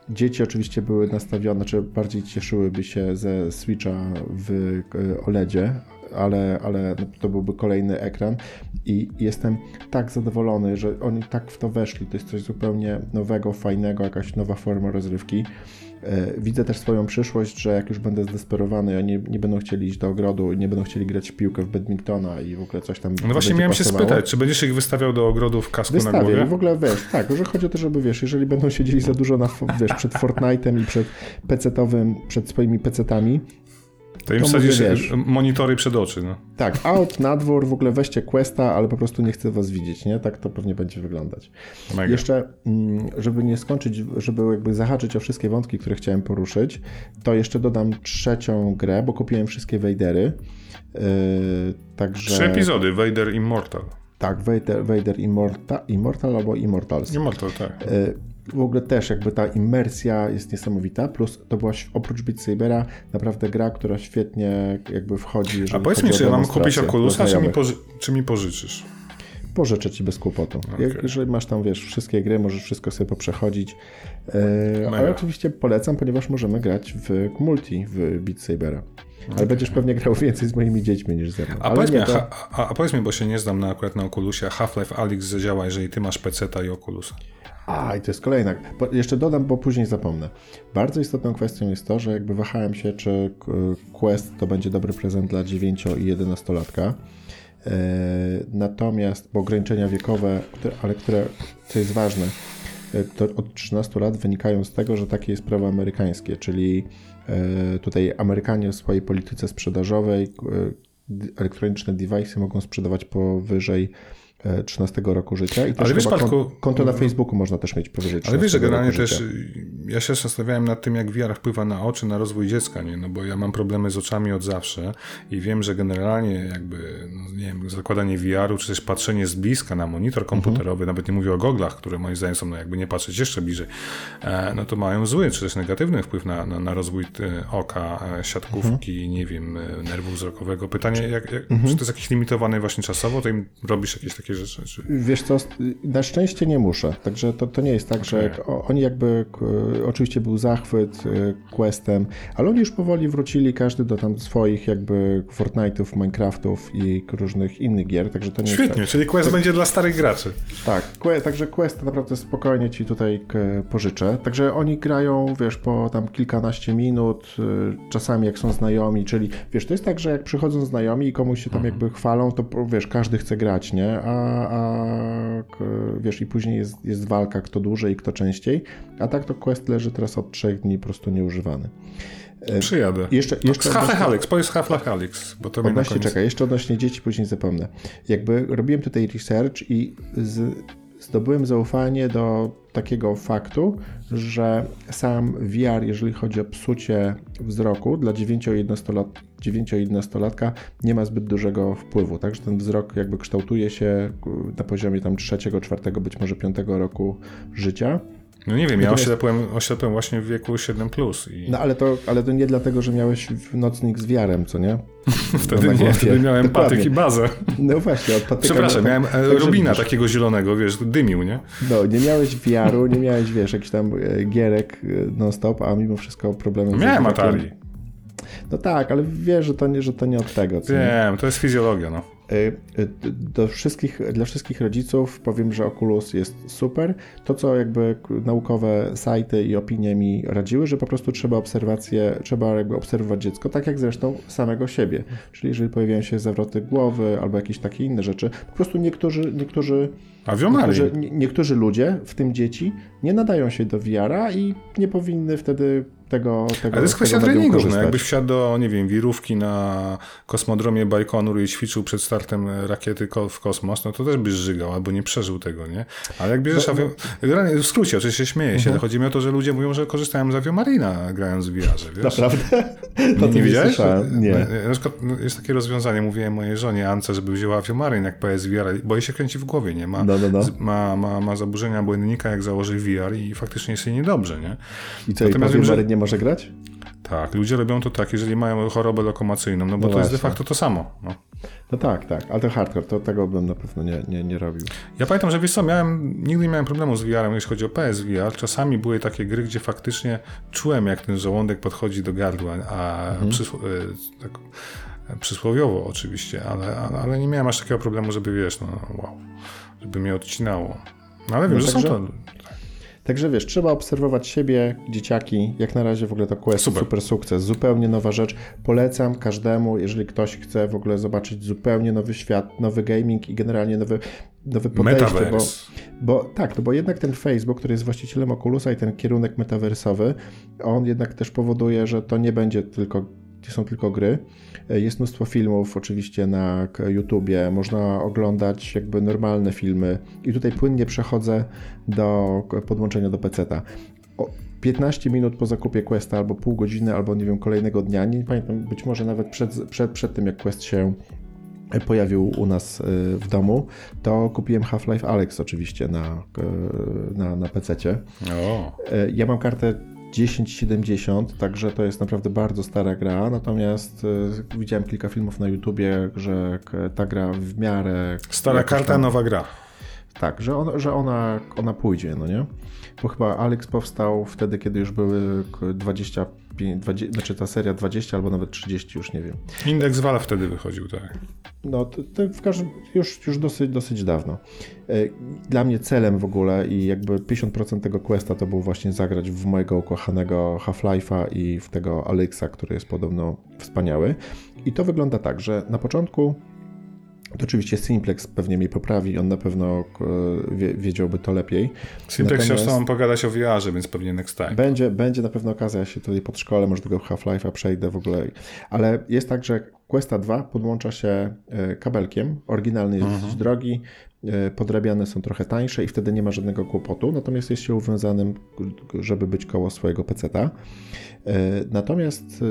Dzieci oczywiście były nastawione, czy bardziej cieszyłyby się ze Switcha w e, OLEDzie, ale, ale to byłby kolejny ekran i jestem tak zadowolony, że oni tak w to weszli. To jest coś zupełnie nowego, fajnego, jakaś nowa forma rozrywki. E, widzę też swoją przyszłość, że jak już będę zdesperowany, oni nie będą chcieli iść do ogrodu, nie będą chcieli grać w piłkę w badmintona i w ogóle coś tam. No właśnie miałem pasowało. się spytać, czy będziesz ich wystawiał do ogrodu w kasku Wystawię. na głowie? w ogóle wiesz, tak, że chodzi o to, żeby wiesz, jeżeli będą siedzieli za dużo na, wiesz, przed Fortnite'em i przed pecetowym, przed swoimi pecetami, to im wsadzisz monitory przed oczy. No. Tak, out, na dwór, w ogóle weźcie questa, ale po prostu nie chcę was widzieć, nie? Tak to pewnie będzie wyglądać. Mega. Jeszcze, mm, żeby nie skończyć, żeby jakby zahaczyć o wszystkie wątki, które chciałem poruszyć, to jeszcze dodam trzecią grę, bo kupiłem wszystkie Vadery. Yy, także... Trzy epizody, Vader Immortal. Tak, Vader, Vader Immortal, Immortal albo Immortals. Immortal, tak. Yy, w ogóle też jakby ta imersja jest niesamowita, plus to była oprócz Beat Sabera naprawdę gra, która świetnie jakby wchodzi. A powiedz mi, czy mam kupić Oculusa, czy mi, czy mi pożyczysz? Pożyczę ci bez kłopotu. Okay. Jak, jeżeli masz tam, wiesz, wszystkie gry, możesz wszystko sobie poprzechodzić. Ale oczywiście polecam, ponieważ możemy grać w multi w Beat Sabera. Ale okay. będziesz pewnie grał więcej z moimi dziećmi niż ze mną. A, powiedz, mi, to... a, a powiedz mi, bo się nie znam na, akurat na Oculusie, Half-Life Alyx zadziała, jeżeli ty masz PC-ta i Oculusa. A, i to jest kolejna. Jeszcze dodam, bo później zapomnę. Bardzo istotną kwestią jest to, że jakby wahałem się, czy Quest to będzie dobry prezent dla 9 i 11 latka. E, natomiast, bo ograniczenia wiekowe, ale które, co jest ważne, e, to od 13 lat wynikają z tego, że takie jest prawo amerykańskie, czyli e, tutaj Amerykanie w swojej polityce sprzedażowej elektroniczne device'y mogą sprzedawać powyżej 13 roku życia i też Ale wiesz, Bartku, konto na Facebooku można też mieć powyżej 13 Ale wiesz, że generalnie też ja się zastanawiałem nad tym, jak VR wpływa na oczy, na rozwój dziecka, nie? No bo ja mam problemy z oczami od zawsze i wiem, że generalnie jakby, no nie wiem, zakładanie VR-u, czy też patrzenie z bliska na monitor komputerowy, mhm. nawet nie mówię o goglach, które moim zdaniem są, no jakby nie patrzeć jeszcze bliżej, e, no to mają zły, czy też negatywny wpływ na, na, na rozwój e, oka, e, siatkówki, mhm. nie wiem, nerwu wzrokowego. Pytanie, jak, jak, mhm. czy to jest jakieś limitowane właśnie czasowo, to im robisz jakieś takie takie rzeczy? Czy... Wiesz co, na szczęście nie muszę, także to, to nie jest tak, okay. że oni jakby, oczywiście był zachwyt y, Questem, ale oni już powoli wrócili, każdy do tam swoich jakby Fortnite'ów, Minecraftów i różnych innych gier, także to nie Świetnie, jest tak. czyli Quest tak, będzie dla starych graczy. Tak, także Quest naprawdę spokojnie ci tutaj pożyczę, także oni grają, wiesz, po tam kilkanaście minut, y, czasami jak są znajomi, czyli wiesz, to jest tak, że jak przychodzą znajomi i komuś się tam mhm. jakby chwalą, to wiesz, każdy chce grać, nie? A a, wiesz, i później jest, jest walka, kto dłużej i kto częściej, a tak to quest leży teraz od trzech dni po prostu nieużywany. E, Przyjadę. Jeszcze, jeszcze z Half-Life powiedz Half-Life bo to odnośnie, czekaj, jeszcze odnośnie dzieci, później zapomnę. Jakby robiłem tutaj research i z, zdobyłem zaufanie do takiego faktu, że sam VR, jeżeli chodzi o psucie wzroku dla 9-11-latka, nie ma zbyt dużego wpływu. Także ten wzrok jakby kształtuje się na poziomie tam trzeciego, czwartego, być może piątego roku życia. No nie wiem, ja oślepłem, oślepłem właśnie w wieku 7+. Plus i... No ale to, ale to nie dlatego, że miałeś nocnik z wiarem, co nie? <laughs> wtedy nie, wtedy miałem Dokładnie. patyk i bazę. No właśnie, od patyka... Przepraszam, miałem tak, Robina wiesz, takiego zielonego, wiesz, dymił, nie? No, nie miałeś wiaru, nie miałeś, wiesz, jakiś tam e, gierek e, non-stop, a mimo wszystko problemy... Miałem Atari. No tak, ale wiesz, że to nie, że to nie od tego. Co Wiem, nie? to jest fizjologia, no. Y, y, do wszystkich, dla wszystkich rodziców powiem, że Oculus jest super. To, co jakby naukowe sajty i opinie mi radziły, że po prostu trzeba obserwacje, trzeba jakby obserwować dziecko, tak jak zresztą samego siebie. Czyli jeżeli pojawiają się zawroty głowy albo jakieś takie inne rzeczy, po prostu niektórzy, niektórzy Niektórzy, niektórzy ludzie, w tym dzieci, nie nadają się do VR-a i nie powinny wtedy tego, tego Ale to jest kwestia treningu. No, jakbyś wsiadł do, nie wiem, wirówki na kosmodromie Bajkonur i ćwiczył przed startem rakiety w kosmos, no to też byś żygał albo nie przeżył tego, nie? Ale jak bierzesz no, awion... W skrócie, oczywiście śmieję się, ale chodzi mi o to, że ludzie mówią, że korzystają z aviomarina grając w VR-ze, wiesz? Naprawdę? <laughs> To nie, nie widziałeś? Nie. Na przykład no, jest takie rozwiązanie, mówiłem mojej żonie Ance, żeby wzięła aviomarin jak PSVR, bo jej się kręci w głowie, nie? Ma, no, no, no. Ma, ma, ma zaburzenia błędnika, jak założy VR i faktycznie jest jej niedobrze, nie? I co, Natomiast i wiem, że... nie może grać? Tak, ludzie robią to tak, jeżeli mają chorobę lokomocyjną, no bo no to jest de facto to samo. No. no tak, tak, ale to hardcore, to tego bym na pewno nie, nie, nie robił. Ja pamiętam, że wiesz co, miałem, nigdy nie miałem problemu z VR-em, jeśli chodzi o PSVR. Czasami były takie gry, gdzie faktycznie czułem, jak ten żołądek podchodzi do gardła, a mhm. przysł e, tak, przysłowiowo oczywiście, ale, ale nie miałem aż takiego problemu, żeby wiesz, no wow, żeby mnie odcinało. No ale wiem, no że także... są to Także wiesz, trzeba obserwować siebie, dzieciaki. Jak na razie w ogóle to Quest super. super sukces, zupełnie nowa rzecz. Polecam każdemu, jeżeli ktoś chce w ogóle zobaczyć zupełnie nowy świat, nowy gaming i generalnie nowy, nowy podejście. Bo, bo tak, to bo jednak ten Facebook, który jest właścicielem Oculusa i ten kierunek metaversowy, on jednak też powoduje, że to nie będzie tylko są tylko gry. Jest mnóstwo filmów oczywiście na YouTubie, można oglądać jakby normalne filmy i tutaj płynnie przechodzę do podłączenia do PC-ta. 15 minut po zakupie Questa, albo pół godziny, albo nie wiem, kolejnego dnia, nie pamiętam, być może nawet przed, przed, przed tym, jak Quest się pojawił u nas y, w domu, to kupiłem Half-Life Alex oczywiście na, na, na PC-cie. Ja mam kartę 1070, także to jest naprawdę bardzo stara gra, natomiast y, widziałem kilka filmów na YouTubie, że ta gra w miarę... Stara karta, tam, nowa gra. Tak, że, on, że ona, ona pójdzie, no nie? Bo chyba Alex powstał wtedy, kiedy już były 20 20, znaczy ta seria 20 albo nawet 30, już nie wiem. Indeks Valve wtedy wychodził, tak. No, to, to w każdym już, już dosyć, dosyć dawno. E, dla mnie celem w ogóle i jakby 50% tego questa to był właśnie zagrać w mojego ukochanego Half-Life'a i w tego Alexa, który jest podobno wspaniały. I to wygląda tak, że na początku to oczywiście Simplex pewnie mi poprawi, on na pewno e, wiedziałby to lepiej. Simplex chciał z tobą pogadać o VR-ze, więc pewnie next time. Będzie, będzie na pewno okazja, ja się tutaj pod szkole, może tego Half-Life'a przejdę w ogóle. Ale jest tak, że Questa 2 podłącza się e, kabelkiem, oryginalny jest mhm. dosyć drogi, podrabiane są trochę tańsze i wtedy nie ma żadnego kłopotu, natomiast jest się uwiązanym, żeby być koło swojego peceta. Natomiast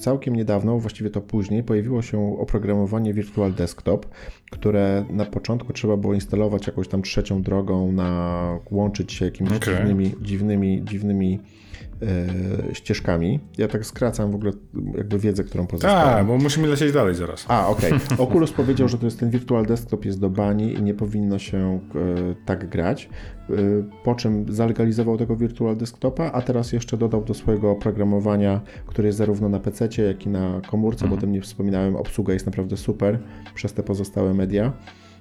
całkiem niedawno, właściwie to później, pojawiło się oprogramowanie Virtual Desktop, które na początku trzeba było instalować jakąś tam trzecią drogą, na łączyć się jakimiś okay. dziwnymi, dziwnymi, dziwnymi e, ścieżkami. Ja tak skracam w ogóle jakby wiedzę, którą pozyskałem. Tak, bo musimy lecieć dalej zaraz. A, okej. Okay. Oculus <laughs> powiedział, że to jest ten Virtual Desktop jest do bani i nie powinno się e, tak grać. E, po czym zalegalizował tego Virtual Desktopa, a teraz jeszcze dodał do swojego oprogramowania, które jest zarówno na PC, jak i na komórce, mhm. bo o tym nie wspominałem. Obsługa jest naprawdę super przez te pozostałe media.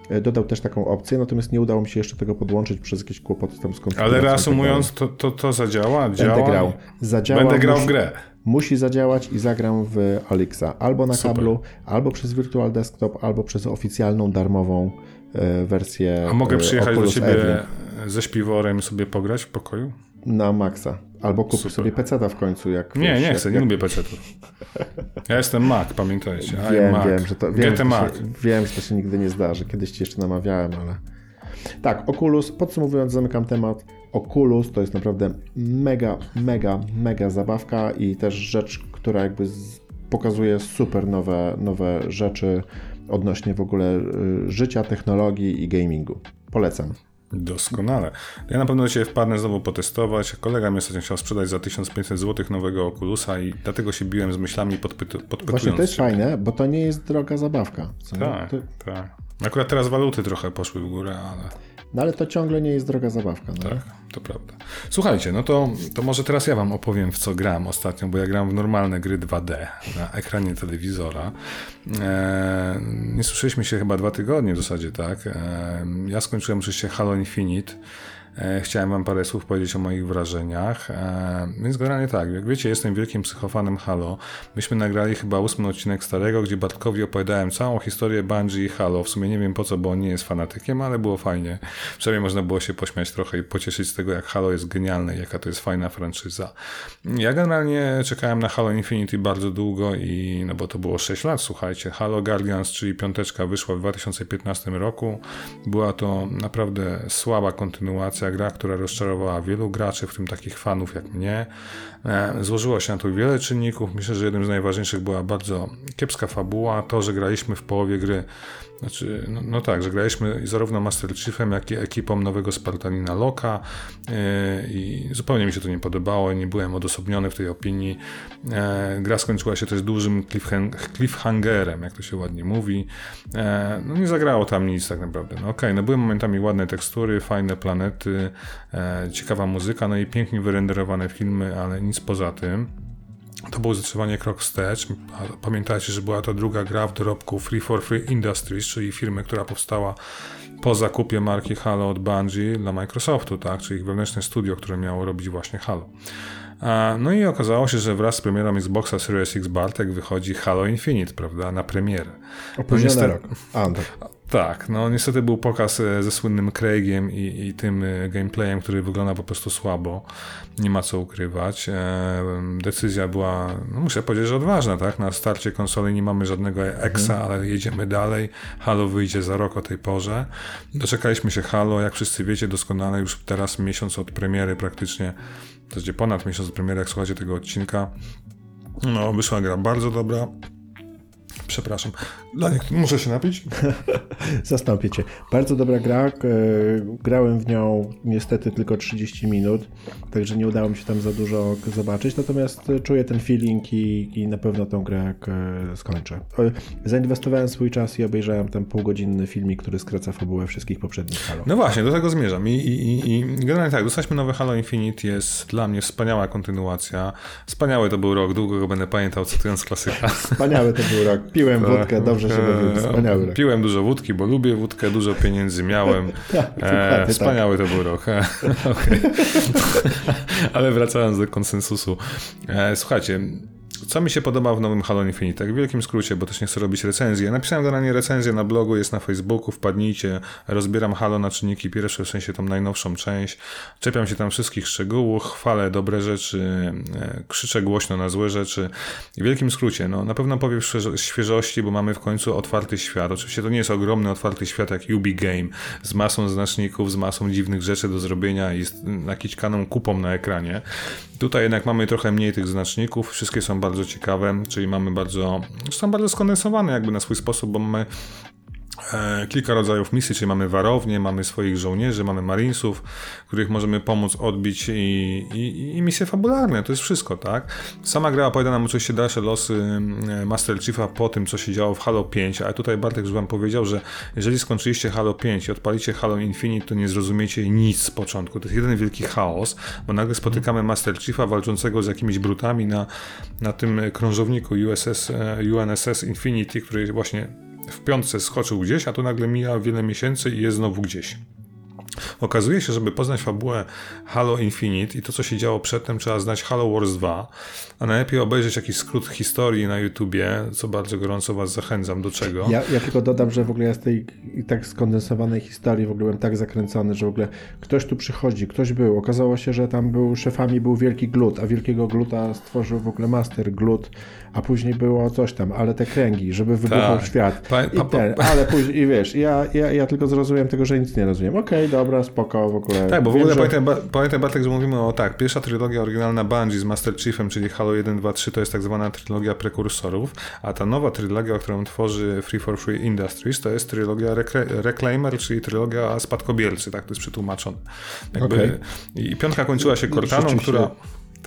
E, dodał też taką opcję, natomiast nie udało mi się jeszcze tego podłączyć przez jakieś kłopoty tam z Ale reasumując, to, to, to zadziała? Działa? Będę grał. Zadziała, Będę grał musi, w grę. Musi zadziałać i zagram w Alexa. Albo na Super. kablu, albo przez Virtual Desktop, albo przez oficjalną, darmową e, wersję A mogę e, przyjechać Oculus do ciebie ze śpiworem sobie pograć w pokoju? Na maksa. Albo kup sobie peceta w końcu. Jak, nie, wiesz, nie chcę, jak, nie lubię pecetów. Ja jestem Mac, pamiętajcie. Wiem, Mac. wiem, że to, wiem, że Mac. Się, wiem, że to się nigdy nie zdarzy. Kiedyś ci jeszcze namawiałem, ale... Tak, Oculus, podsumowując, zamykam temat. Oculus to jest naprawdę mega, mega, mega zabawka i też rzecz, która jakby pokazuje super nowe, nowe rzeczy odnośnie w ogóle y, życia, technologii i gamingu. Polecam. Doskonale. Ja na pewno Ciebie wpadnę znowu potestować. Kolega mi ostatnio chciał sprzedać za 1500 zł nowego Oculusa i dlatego się biłem z myślami podpytu, podpytując. Właśnie to jest fajne, bo to nie jest droga zabawka. Tak, tak. Akurat teraz waluty trochę poszły w górę, ale... No ale to ciągle nie jest droga zabawka. No? Tak, to prawda. Słuchajcie, no to, to może teraz ja wam opowiem, w co gram ostatnio, bo ja gram w normalne gry 2D na ekranie telewizora. Eee, nie słyszeliśmy się chyba dwa tygodnie w zasadzie, tak? Eee, ja skończyłem oczywiście Halo Infinite. E, chciałem Wam parę słów powiedzieć o moich wrażeniach. E, więc generalnie tak, jak wiecie, jestem wielkim psychofanem Halo. Myśmy nagrali chyba ósmy odcinek starego, gdzie Bartkowi opowiadałem całą historię Bungie i Halo. W sumie nie wiem po co, bo on nie jest fanatykiem, ale było fajnie. Przynajmniej można było się pośmiać trochę i pocieszyć z tego, jak Halo jest genialne, jaka to jest fajna franczyza. Ja generalnie czekałem na Halo Infinity bardzo długo i no bo to było 6 lat, słuchajcie. Halo Guardians, czyli piąteczka wyszła w 2015 roku. Była to naprawdę słaba kontynuacja gra, która rozczarowała wielu graczy, w tym takich fanów jak mnie. E, złożyło się na to wiele czynników. Myślę, że jednym z najważniejszych była bardzo kiepska fabuła. To, że graliśmy w połowie gry znaczy, no, no, tak, że graliśmy zarówno Master Chiefem, jak i ekipą nowego Spartanina Loka yy, i zupełnie mi się to nie podobało, nie byłem odosobniony w tej opinii. Yy, gra skończyła się też dużym cliffhang cliffhangerem, jak to się ładnie mówi. Yy, no nie zagrało tam nic tak naprawdę. No okej, okay, no były momentami ładne tekstury, fajne planety, ciekawa muzyka, no i pięknie wyrenderowane filmy, ale nic poza tym. To było zdecydowanie krok wstecz. Pamiętajcie, że była to druga gra w dorobku Free for Free Industries, czyli firmy, która powstała po zakupie marki Halo od Bungie dla Microsoftu, tak? czyli ich wewnętrzne studio, które miało robić właśnie Halo. No i okazało się, że wraz z premierą Xboxa Series X Bartek wychodzi Halo Infinite, prawda, na premierę. Opóźniony no, rok. A, tak. Tak, no niestety był pokaz e, ze słynnym Craigiem i, i, tym e, gameplayem, który wygląda po prostu słabo. Nie ma co ukrywać. E, decyzja była, no muszę powiedzieć, że odważna, tak? Na starcie konsoli nie mamy żadnego EXA, mhm. ale jedziemy dalej. Halo wyjdzie za rok o tej porze. Doczekaliśmy się Halo, jak wszyscy wiecie doskonale, już teraz miesiąc od premiery praktycznie, w zasadzie ponad miesiąc od premiery, jak słuchacie tego odcinka. No, wyszła gra bardzo dobra. Przepraszam. Dla niektórych muszę się napić. <laughs> Zastąpię cię. Bardzo dobra gra. Grałem w nią niestety tylko 30 minut, także nie udało mi się tam za dużo zobaczyć, natomiast czuję ten feeling i, i na pewno tą grę skończę. Zainwestowałem swój czas i obejrzałem ten półgodzinny filmik, który skraca fabułę wszystkich poprzednich Halo. No właśnie, do tego zmierzam. I, i, i generalnie tak, dostaliśmy nowe Halo Infinite, jest dla mnie wspaniała kontynuacja. Wspaniały to był rok, długo go będę pamiętał, cytując klasyka. Wspaniały to był rok. Piłem wódkę, dobrze się bawiłem. Wspaniały rok. Piłem dużo wódki, bo lubię wódkę, dużo pieniędzy miałem. <laughs> tak, e, wspaniały tak. to był rok. <laughs> <laughs> Ale wracając do konsensusu. E, słuchajcie, co mi się podoba w nowym Halo Infinite? Tak w wielkim skrócie, bo też nie chcę robić recenzji. Napisałem generalnie recenzję na blogu, jest na Facebooku, wpadnijcie. Rozbieram Halo na czynniki pierwsze, w sensie tą najnowszą część. Czepiam się tam wszystkich szczegółów, chwalę dobre rzeczy, e, krzyczę głośno na złe rzeczy. W wielkim skrócie, no na pewno powiem świeżości, bo mamy w końcu otwarty świat. Oczywiście to nie jest ogromny otwarty świat jak Ubi Game, z masą znaczników, z masą dziwnych rzeczy do zrobienia i z kupą na ekranie. Tutaj jednak mamy trochę mniej tych znaczników, wszystkie są bardzo ciekawe, czyli mamy bardzo, są bardzo skondensowane jakby na swój sposób, bo mamy kilka rodzajów misji, czyli mamy warownie, mamy swoich żołnierzy, mamy marinesów, których możemy pomóc odbić i, i, i misje fabularne, to jest wszystko, tak? Sama gra opowiada nam oczywiście dalsze losy e, Master Chiefa po tym, co się działo w Halo 5, ale tutaj Bartek już wam powiedział, że jeżeli skończyliście Halo 5 i odpalicie Halo Infinite, to nie zrozumiecie nic z początku, to jest jeden wielki chaos, bo nagle spotykamy Master Chiefa walczącego z jakimiś brutami na, na tym krążowniku USS, e, UNSS Infinity, który właśnie w piątce skoczył gdzieś, a tu nagle mija wiele miesięcy i jest znowu gdzieś. Okazuje się, żeby poznać fabułę Halo Infinite i to, co się działo przedtem, trzeba znać Halo Wars 2, a najlepiej obejrzeć jakiś skrót historii na YouTubie, co bardzo gorąco Was zachęcam do czego. Ja, ja tylko dodam, że w ogóle ja z tej tak skondensowanej historii w ogóle byłem tak zakręcony, że w ogóle ktoś tu przychodzi, ktoś był. Okazało się, że tam był szefami był wielki glut, a wielkiego gluta stworzył w ogóle Master Glut, a później było coś tam, ale te kręgi, żeby wybuchał tak. świat. Pa, pa, pa, I ten, ale później, i wiesz, ja, ja, ja tylko zrozumiałem tego, że nic nie rozumiem. Okej, okay, dobra, spoko w ogóle. Tak, bo w ogóle że... pamiętaj, pamiętaj Bartek, że mówimy o tak, pierwsza trylogia oryginalna Bungie z Master Chiefem, czyli Halo 1, 2, 3 to jest tak zwana trylogia prekursorów, a ta nowa trylogia, którą tworzy Free for Free Industries, to jest trylogia Reclaimer, czyli trylogia spadkobiercy, tak to jest przetłumaczone. Jakby, okay. I piątka kończyła się Cortaną, która...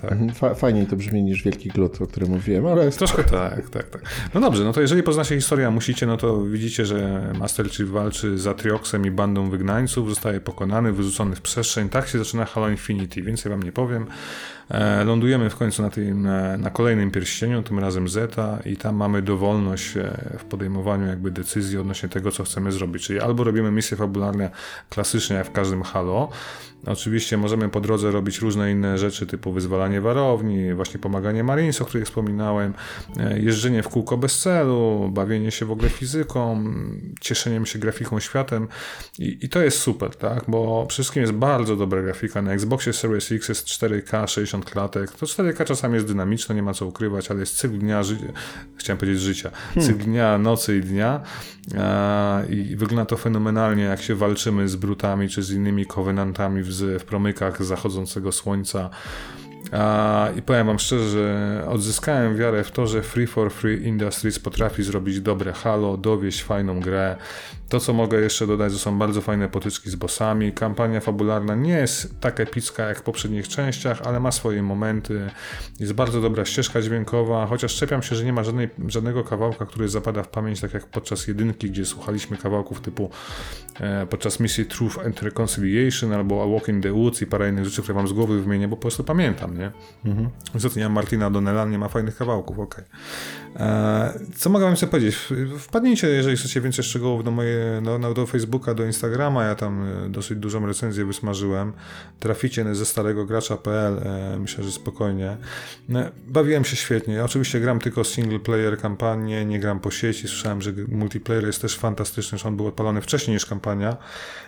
Tak. Mhm, fajniej to brzmi niż Wielki Glut, o którym mówiłem, ale... Troszkę tak, tak, tak. No dobrze, no to jeżeli poznacie historię, musicie, no to widzicie, że Master Chief walczy z Atrioxem i bandą wygnańców, zostaje pokonany, wyrzucony w przestrzeń. Tak się zaczyna Halo Infinity, więcej wam nie powiem. E, lądujemy w końcu na, tym, na kolejnym pierścieniu, tym razem Zeta i tam mamy dowolność e, w podejmowaniu jakby decyzji odnośnie tego, co chcemy zrobić. Czyli albo robimy misje fabularne klasycznie jak w każdym Halo, Oczywiście możemy po drodze robić różne inne rzeczy, typu wyzwalanie warowni, właśnie pomaganie Marines, o których wspominałem, e, jeżdżenie w kółko bez celu, bawienie się w ogóle fizyką, cieszeniem się grafiką światem i, i to jest super, tak? Bo przede wszystkim jest bardzo dobra grafika. Na Xboxie Series X jest 4K, 60 klatek. To 4K czasami jest dynamiczne, nie ma co ukrywać, ale jest cykl dnia, ży... chciałem powiedzieć życia, hmm. cykl dnia, nocy i dnia i wygląda to fenomenalnie, jak się walczymy z brutami czy z innymi kowenantami w, w promykach zachodzącego słońca. I powiem Wam szczerze, że odzyskałem wiarę w to, że Free for Free Industries potrafi zrobić dobre halo, dowieść fajną grę, to, co mogę jeszcze dodać, to są bardzo fajne potyczki z bossami. Kampania fabularna nie jest tak epicka jak w poprzednich częściach, ale ma swoje momenty. Jest bardzo dobra ścieżka dźwiękowa, chociaż czepiam się, że nie ma żadnej, żadnego kawałka, który zapada w pamięć, tak jak podczas jedynki, gdzie słuchaliśmy kawałków typu e, podczas misji Truth and Reconciliation albo A Walk in the Woods i parę innych rzeczy, które wam z głowy wymienię, bo po prostu pamiętam, nie? Mhm. Mam Martina Donnella, nie ma fajnych kawałków, okej. Okay. E, co mogę wam sobie powiedzieć? Wpadnijcie, jeżeli chcecie więcej szczegółów do mojej no, no, do Facebooka, do Instagrama, ja tam e, dosyć dużą recenzję wysmażyłem. Traficie ze starego gracza.pl, e, myślę, że spokojnie. No, bawiłem się świetnie. Oczywiście gram tylko single player kampanię, nie gram po sieci. Słyszałem, że multiplayer jest też fantastyczny, że on był odpalony wcześniej niż kampania.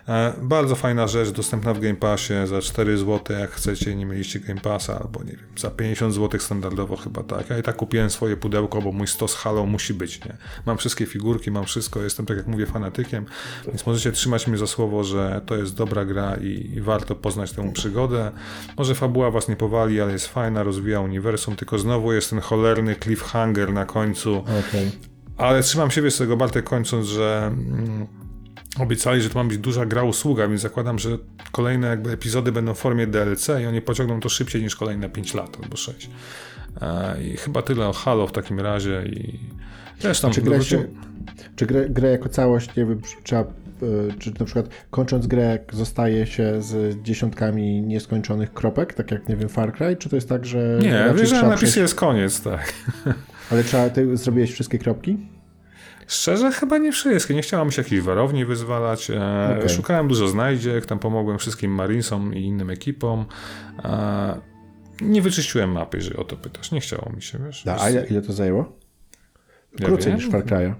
E, bardzo fajna rzecz, dostępna w Game Passie za 4 zł, jak chcecie, nie mieliście Game Passa, albo nie wiem, za 50 zł standardowo chyba tak. Ja i tak kupiłem swoje pudełko, bo mój stos Halo musi być, nie? Mam wszystkie figurki, mam wszystko, jestem tak jak mówię fanatykiem, więc możecie trzymać mnie za słowo, że to jest dobra gra i, i warto poznać tę przygodę. Może fabuła was nie powali, ale jest fajna, rozwija uniwersum, tylko znowu jest ten cholerny cliffhanger na końcu. Okay. Ale trzymam siebie z tego Bartek kończąc, że mm, obiecali, że to ma być duża gra usługa, więc zakładam, że kolejne jakby epizody będą w formie DLC i oni pociągną to szybciej niż kolejne 5 lat albo 6. E, I chyba tyle o Halo w takim razie i też tam... Czy grę, się, czy grę, grę jako całość, nie wiem, trzeba e, czy na przykład kończąc grę zostaje się z dziesiątkami nieskończonych kropek, tak jak, nie wiem, Far Cry, czy to jest tak, że... Nie, wiesz, że napisy jest koniec, tak. <laughs> Ale trzeba, ty zrobiłeś wszystkie kropki? Szczerze, chyba nie wszystkie. Nie chciałem się jakiejś warowni wyzwalać. E, okay. Szukałem dużo znajdziek, tam pomogłem wszystkim Marinesom i innym ekipom. E, nie wyczyściłem mapy, jeżeli o to pytasz. Nie chciało mi się, wiesz. Da, a ile to zajęło? Krócej ja niż Far Cry'a.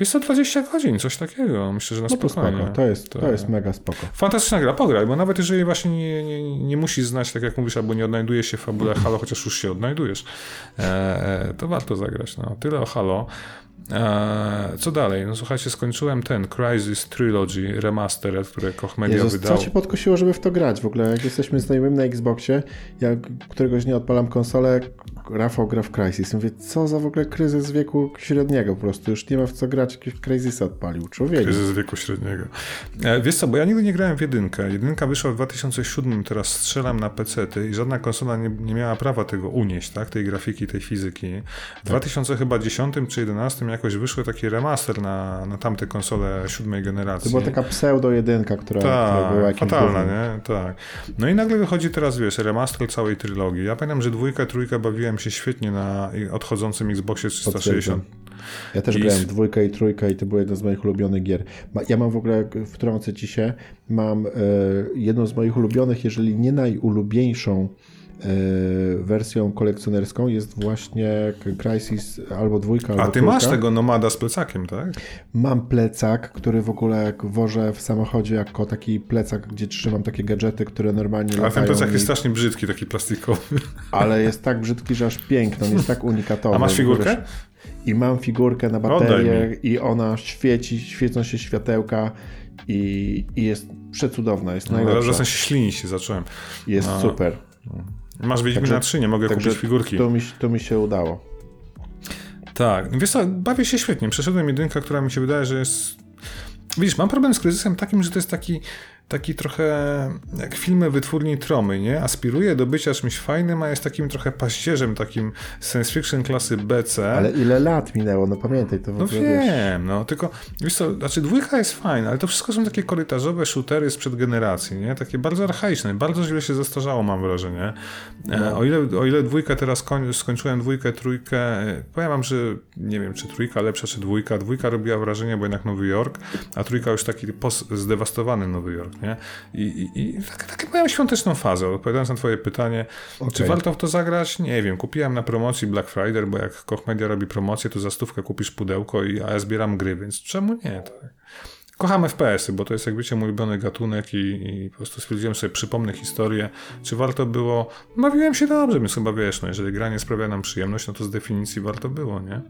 Wiesz 20 godzin, coś takiego. Myślę, że na no spokojnie. Spoko. To, jest, to... to jest mega spoko. Fantastyczna gra, pograj, bo nawet jeżeli właśnie nie, nie, nie musisz znać, tak jak mówisz, albo nie odnajdujesz się w fabule Halo, chociaż już się odnajdujesz, e, e, to warto zagrać. No. Tyle o Halo. Eee, co dalej? No słuchajcie, skończyłem ten Crisis Trilogy Remastered, które Koch Media Jezus, wydał. Co cię podkusiło, żeby w to grać w ogóle? Jak jesteśmy znajomym na Xboxie, ja któregoś dnia odpalam konsolę, Rafał gra w Crisis. Mówię, co za w ogóle kryzys wieku średniego po prostu. Już nie ma w co grać, jakiś Crisis odpalił. Człowiek. Kryzys wieku średniego. E, wiesz co, bo ja nigdy nie grałem w jedynkę. Jedynka wyszła w 2007, teraz strzelam na PC i żadna konsola nie, nie miała prawa tego unieść, tak? Tej grafiki, tej fizyki. W tak. 2010 czy 2011 jakoś wyszły taki remaster na, na tamte konsole siódmej generacji. To była taka pseudo jedynka, która, Ta, która była jakimś fatalna, nie? Tak. No i nagle wychodzi teraz, wiesz, remaster całej trylogii. Ja pamiętam, że dwójka, trójka bawiłem się świetnie na odchodzącym Xboxie 360. Ja też I... grałem dwójkę i trójkę i to były jedne z moich ulubionych gier. Ja mam w ogóle, wtrącę ci się, mam e, jedną z moich ulubionych, jeżeli nie najulubieńszą wersją kolekcjonerską jest właśnie Crisis albo dwójka, albo A ty trójka. masz tego Nomada z plecakiem, tak? Mam plecak, który w ogóle wożę w samochodzie jako taki plecak, gdzie trzymam takie gadżety, które normalnie Ale ten plecak i... jest strasznie brzydki, taki plastikowy. Ale jest tak brzydki, że aż piękny, on jest tak <laughs> unikatowy. A masz figurkę? I mam figurkę na baterię i ona świeci, świecą się światełka i, i jest przecudowna, jest No, najlepsza. Zaraz się ślinić się zacząłem. Jest No. super. Masz Wiedźmina Także- 3, nie mogę kupić figurki. To mi, to mi się udało. Tak, wiesz co, bawię się świetnie. Przeszedłem jedynkę, która mi się wydaje, że jest... Widzisz, mam problem z kryzysem takim, że to jest taki, taki trochę jak filmy wytwórni Tromy, nie? Aspiruje do bycia czymś fajnym, a jest takim trochę paździerzem, takim science fiction klasy BC. Ale ile lat minęło, no pamiętaj, to w No ogóle wiesz. wiem, no tylko, wiesz co, znaczy dwójka jest fajna, ale to wszystko są takie korytarzowe shootery sprzed generacji, nie? Takie bardzo archaiczne, bardzo źle się zastarzało, mam wrażenie. E, No. o, ile, o ile dwójkę teraz koń, skończyłem dwójkę, trójkę, e, powiem wam, że nie wiem, czy trójka lepsza, czy dwójka. Dwójka robiła wrażenie, bo jednak Nowy Jork, a trójka już taki zdewastowany Nowy Jork, nie? I, i, i tak, tak miałem świąteczną fazę, odpowiadając na twoje pytanie, czy Okej. warto w to zagrać? Nie wiem, kupiłem na promocji Black Friday, bo jak Koch Media robi promocję, to za stówkę kupisz pudełko, i, a ja zbieram gry, więc czemu nie? Tak. Kocham FPS-y, bo to jest jak wiecie mój ulubiony gatunek i, i po prostu stwierdziłem sobie, przypomnę historię, czy warto było, bawiłem się dobrze, więc chyba wiesz, no jeżeli gra nie sprawia nam przyjemność, no to z definicji warto było, nie?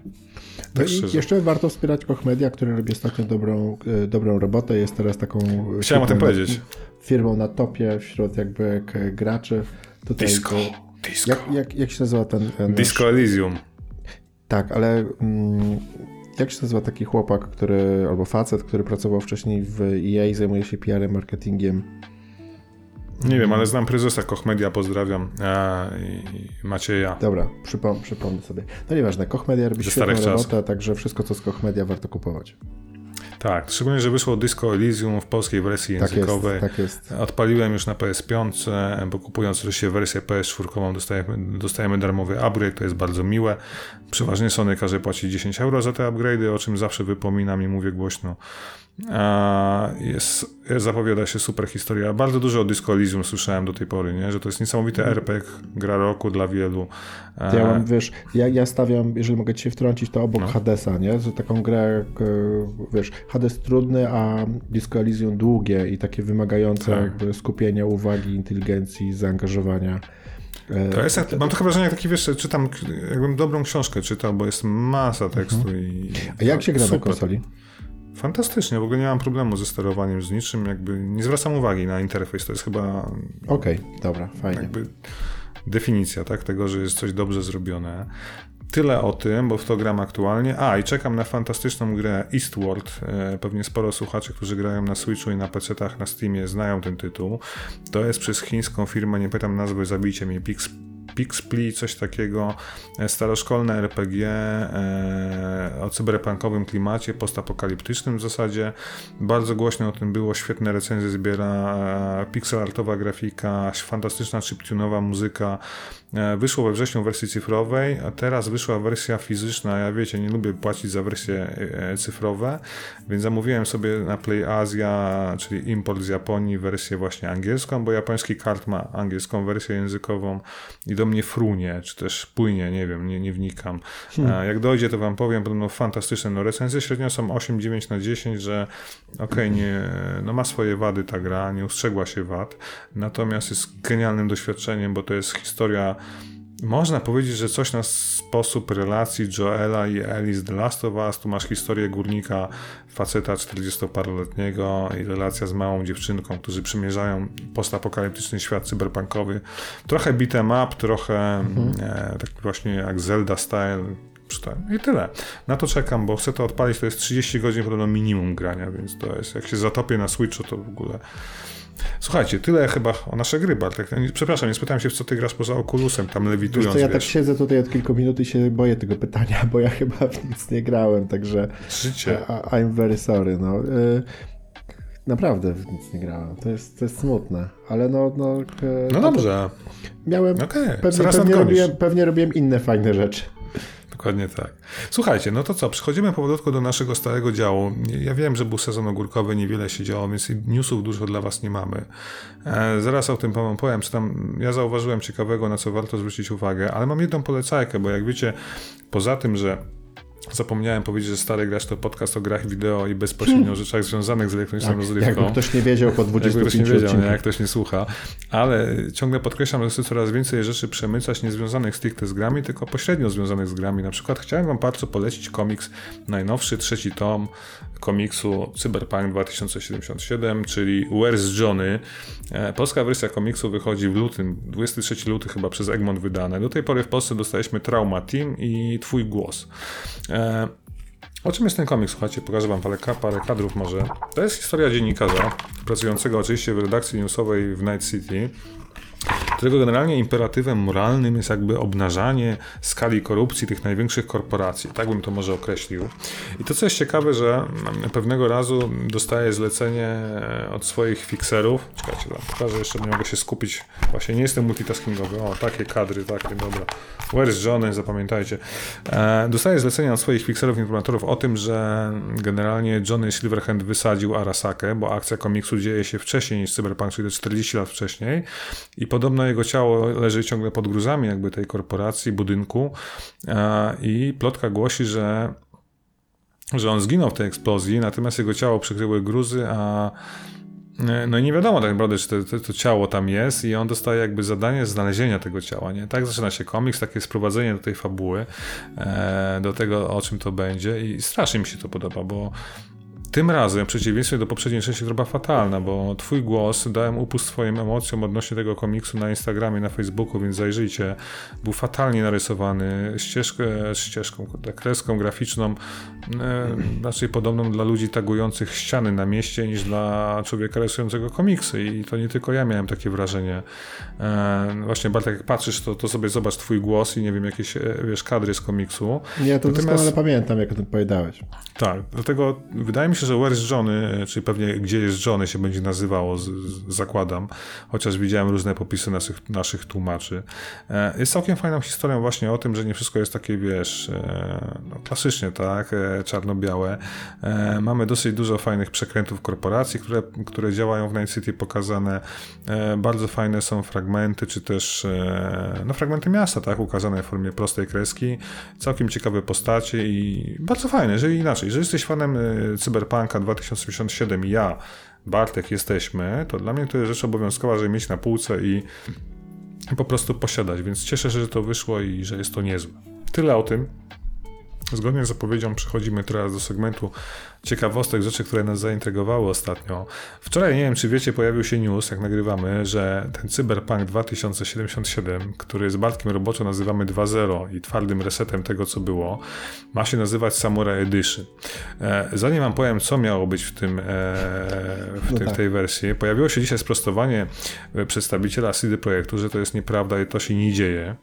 No Tak i szczerze. jeszcze warto wspierać Koch Media, który robi ostatnio dobrą, e, dobrą robotę. Jest teraz taką Chciałem o tym firmą na- powiedzieć. firmą na topie wśród jakby graczy. Tutaj, Disco, disco, Jak, jak, jak się nazywa ten... ten disco Elysium. Tak, ale mm, jak się nazywa taki chłopak, który, albo facet, który pracował wcześniej w EA i zajmuje się PR-em, marketingiem? Nie wiem, ale znam prezesa Koch Media, pozdrawiam a, i, Macieja. Dobra, przypom przypomnę sobie. No nieważne, Koch Media robi Ze świetną robotę, także wszystko, co z Koch Media warto kupować. Tak, szczególnie, że wyszło Disco Elysium w polskiej wersji Tak jest, językowej. tak jest. Odpaliłem już na PS5, bo kupując oczywiście wersję PS4 dostajemy, dostajemy darmowy upgrade, to jest bardzo miłe. Przeważnie Sony każe płacić 10 euro za te upgrade'y, o czym zawsze wypominam i mówię głośno. A jest, zapowiada się super historia. Bardzo dużo o Disco Elysium słyszałem do tej pory, nie? że to jest niesamowity RPG, gra roku dla wielu. Ja E, mam, wiesz, ja, ja stawiam, jeżeli mogę ci się wtrącić, to obok No. Hadesa, nie? Że taką grę, jak, e, wiesz, Hades trudny, a Disco Elysium długie i takie wymagające Tak. jakby skupienia uwagi, inteligencji, zaangażowania. E, To jest, mam trochę wrażenie, jak taki wiesz, czytam, jakbym dobrą książkę czytał, bo jest masa tekstu i... A jak się gra na Super. konsoli? Fantastycznie, w ogóle nie mam problemu ze sterowaniem z niczym, jakby nie zwracam uwagi na interfejs, to jest chyba Okej, dobra, fajnie. jakby definicja tak, tego, że jest coś dobrze zrobione. Tyle o tym, bo w to gram aktualnie. A, i czekam na fantastyczną grę Eastworld. E, Pewnie sporo słuchaczy, którzy grają na Switchu i na PC-tach na Steamie znają ten tytuł. To jest przez chińską firmę, nie pytam nazwy, zabijcie mnie, Pix Pixpli, coś takiego, e, staroszkolne RPG e, o cyberpunkowym klimacie, postapokaliptycznym w zasadzie. Bardzo głośno o tym było, świetne recenzje zbiera, e, pixelartowa grafika, fantastyczna chiptunowa muzyka. E, Wyszło we wrześniu w wersji cyfrowej, a teraz wyszła wersja fizyczna. Ja wiecie, nie lubię płacić za wersje e, cyfrowe, więc zamówiłem sobie na Play Asia, czyli import z Japonii, wersję właśnie angielską, bo japoński kart ma angielską wersję językową i do mnie frunie, czy też płynie, nie wiem, nie, nie wnikam. E, Jak dojdzie, to wam powiem, będą fantastyczne. No, recenzje średnio są 8-9 na 10, że okej, nie, no ma swoje wady ta gra, nie ustrzegła się wad, natomiast jest genialnym doświadczeniem, bo to jest historia można powiedzieć, że coś na sposób relacji Joela i Ellie z The Last of Us. Tu masz historię górnika, faceta 40-paroletniego i relacja z małą dziewczynką, którzy przymierzają postapokaliptyczny świat cyberpunkowy. Trochę beat'em up, trochę e, tak właśnie jak Zelda style. I tyle. Na to czekam, bo chcę to odpalić. To jest 30 godzin podobno minimum grania, więc to jest, jak się zatopię na Switchu, to w ogóle Słuchajcie, tyle chyba o nasze gry, Bartek. Przepraszam, nie spytałem się, w co ty grasz poza Okulusem, tam Wiesz lewitując, co, ja tak wiesz. siedzę tutaj od kilku minut i się boję tego pytania, bo ja chyba w nic nie grałem, także Życie. I- I'm very sorry, no. Y, Naprawdę w nic nie grałem, to jest, to jest smutne, ale no... No, y, No dobrze, Miałem, okej, pewnie, pewnie, robiłem, pewnie robiłem inne fajne rzeczy. Dokładnie tak. Słuchajcie, no to co, przechodzimy powolutku do naszego starego działu. Ja wiem, że był sezon ogórkowy, niewiele się działo, więc newsów dużo dla was nie mamy. E, zaraz o tym wam powiem, co tam ja zauważyłem ciekawego, na co warto zwrócić uwagę, ale mam jedną polecajkę, bo jak wiecie, poza tym, że Zapomniałem powiedzieć, że Stary Gracz to podcast o grach wideo i bezpośrednio o rzeczach związanych z elektroniczną tak, rozrywką. Jakby ktoś nie wiedział po 25 Jakby ktoś nie wiedział, nie, jak ktoś nie słucha. Ale ciągle podkreślam, że chcę coraz więcej rzeczy przemycać niezwiązanych stricte z grami, tylko pośrednio związanych z grami. Na przykład chciałem wam bardzo polecić komiks, najnowszy, trzeci tom komiksu Cyberpunk 2077, czyli Where's Johnny. E, polska wersja komiksu wychodzi w lutym, 23 luty chyba przez Egmont wydane. Do tej pory w Polsce dostaliśmy Trauma Team i Twój Głos. E, o czym jest ten komiks? Słuchajcie, pokażę wam parę, parę kadrów może. To jest historia dziennikarza, pracującego oczywiście w redakcji newsowej w Night City, którego generalnie imperatywem moralnym jest jakby obnażanie skali korupcji tych największych korporacji. Tak bym to może określił. I to, co jest ciekawe, że pewnego razu dostaje zlecenie od swoich fixerów. Czekajcie, tam pokażę, jeszcze nie mogę się skupić. Właśnie nie jestem multitaskingowy. O, takie kadry, takie, dobra. Where's Johnny, zapamiętajcie. E, dostaje zlecenie od swoich fixerów, informatorów o tym, że generalnie Johnny Silverhand wysadził Arasakę, bo akcja komiksu dzieje się wcześniej niż Cyberpunk, czyli 40 lat wcześniej. I podobno jego ciało leży ciągle pod gruzami jakby tej korporacji, budynku e, i plotka głosi, że że on zginął w tej eksplozji, natomiast jego ciało przykryły gruzy, a e, no i nie wiadomo tak naprawdę, czy to, to, to, ciało tam jest i on dostaje jakby zadanie znalezienia tego ciała, nie? Tak zaczyna się komiks, takie sprowadzenie do tej fabuły, e, do tego, o czym to będzie i strasznie mi się to podoba, bo tym razem, w przeciwieństwie do poprzedniej części, była fatalna, bo twój głos, dałem upust swoim emocjom odnośnie tego komiksu na Instagramie, na Facebooku, więc zajrzyjcie. Był fatalnie narysowany, ścieżkę, ścieżką, kreską graficzną, e, raczej podobną dla ludzi tagujących ściany na mieście, niż dla człowieka rysującego komiksy. I to nie tylko ja miałem takie wrażenie. E, właśnie, Bartek, jak patrzysz, to, to sobie zobacz twój głos i nie wiem, jakieś, e, wiesz, kadry z komiksu. Ja to Natomiast... doskonale pamiętam, jak o tym powiedziałeś. Tak, dlatego wydaje mi się, że Where's Johnny, czyli pewnie Gdzie jest Johnny się będzie nazywało, z, z, zakładam, chociaż widziałem różne popisy naszych, naszych tłumaczy. E, jest całkiem fajną historią właśnie o tym, że nie wszystko jest takie, wiesz, e, no, klasycznie, tak, e, czarno-białe. Mamy dosyć dużo fajnych przekrętów korporacji, które, które działają w Night City pokazane. Bardzo fajne są fragmenty, czy też no, fragmenty miasta, tak, ukazane w formie prostej kreski. Całkiem ciekawe postacie i bardzo fajne, jeżeli inaczej jeżeli jesteś fanem y, Cyberpunka 2077 i ja, Bartek, jesteśmy, to dla mnie to jest rzecz obowiązkowa, żeby mieć na półce i po prostu posiadać, więc cieszę się, że to wyszło i że jest to niezłe. Tyle o tym. Zgodnie z zapowiedzią przechodzimy teraz do segmentu ciekawostek, rzeczy, które nas zaintrygowały ostatnio. Wczoraj, nie wiem czy wiecie, pojawił się news, jak nagrywamy, że ten Cyberpunk 2077, który z Bartkiem roboczo nazywamy 2.0 i twardym resetem tego, co było, ma się nazywać Samurai Edition. E, zanim wam powiem, co miało być w tym, e, w, no tym, tak. w tej wersji, pojawiło się dzisiaj sprostowanie e, przedstawiciela CD Projektu, że to jest nieprawda i to się nie dzieje.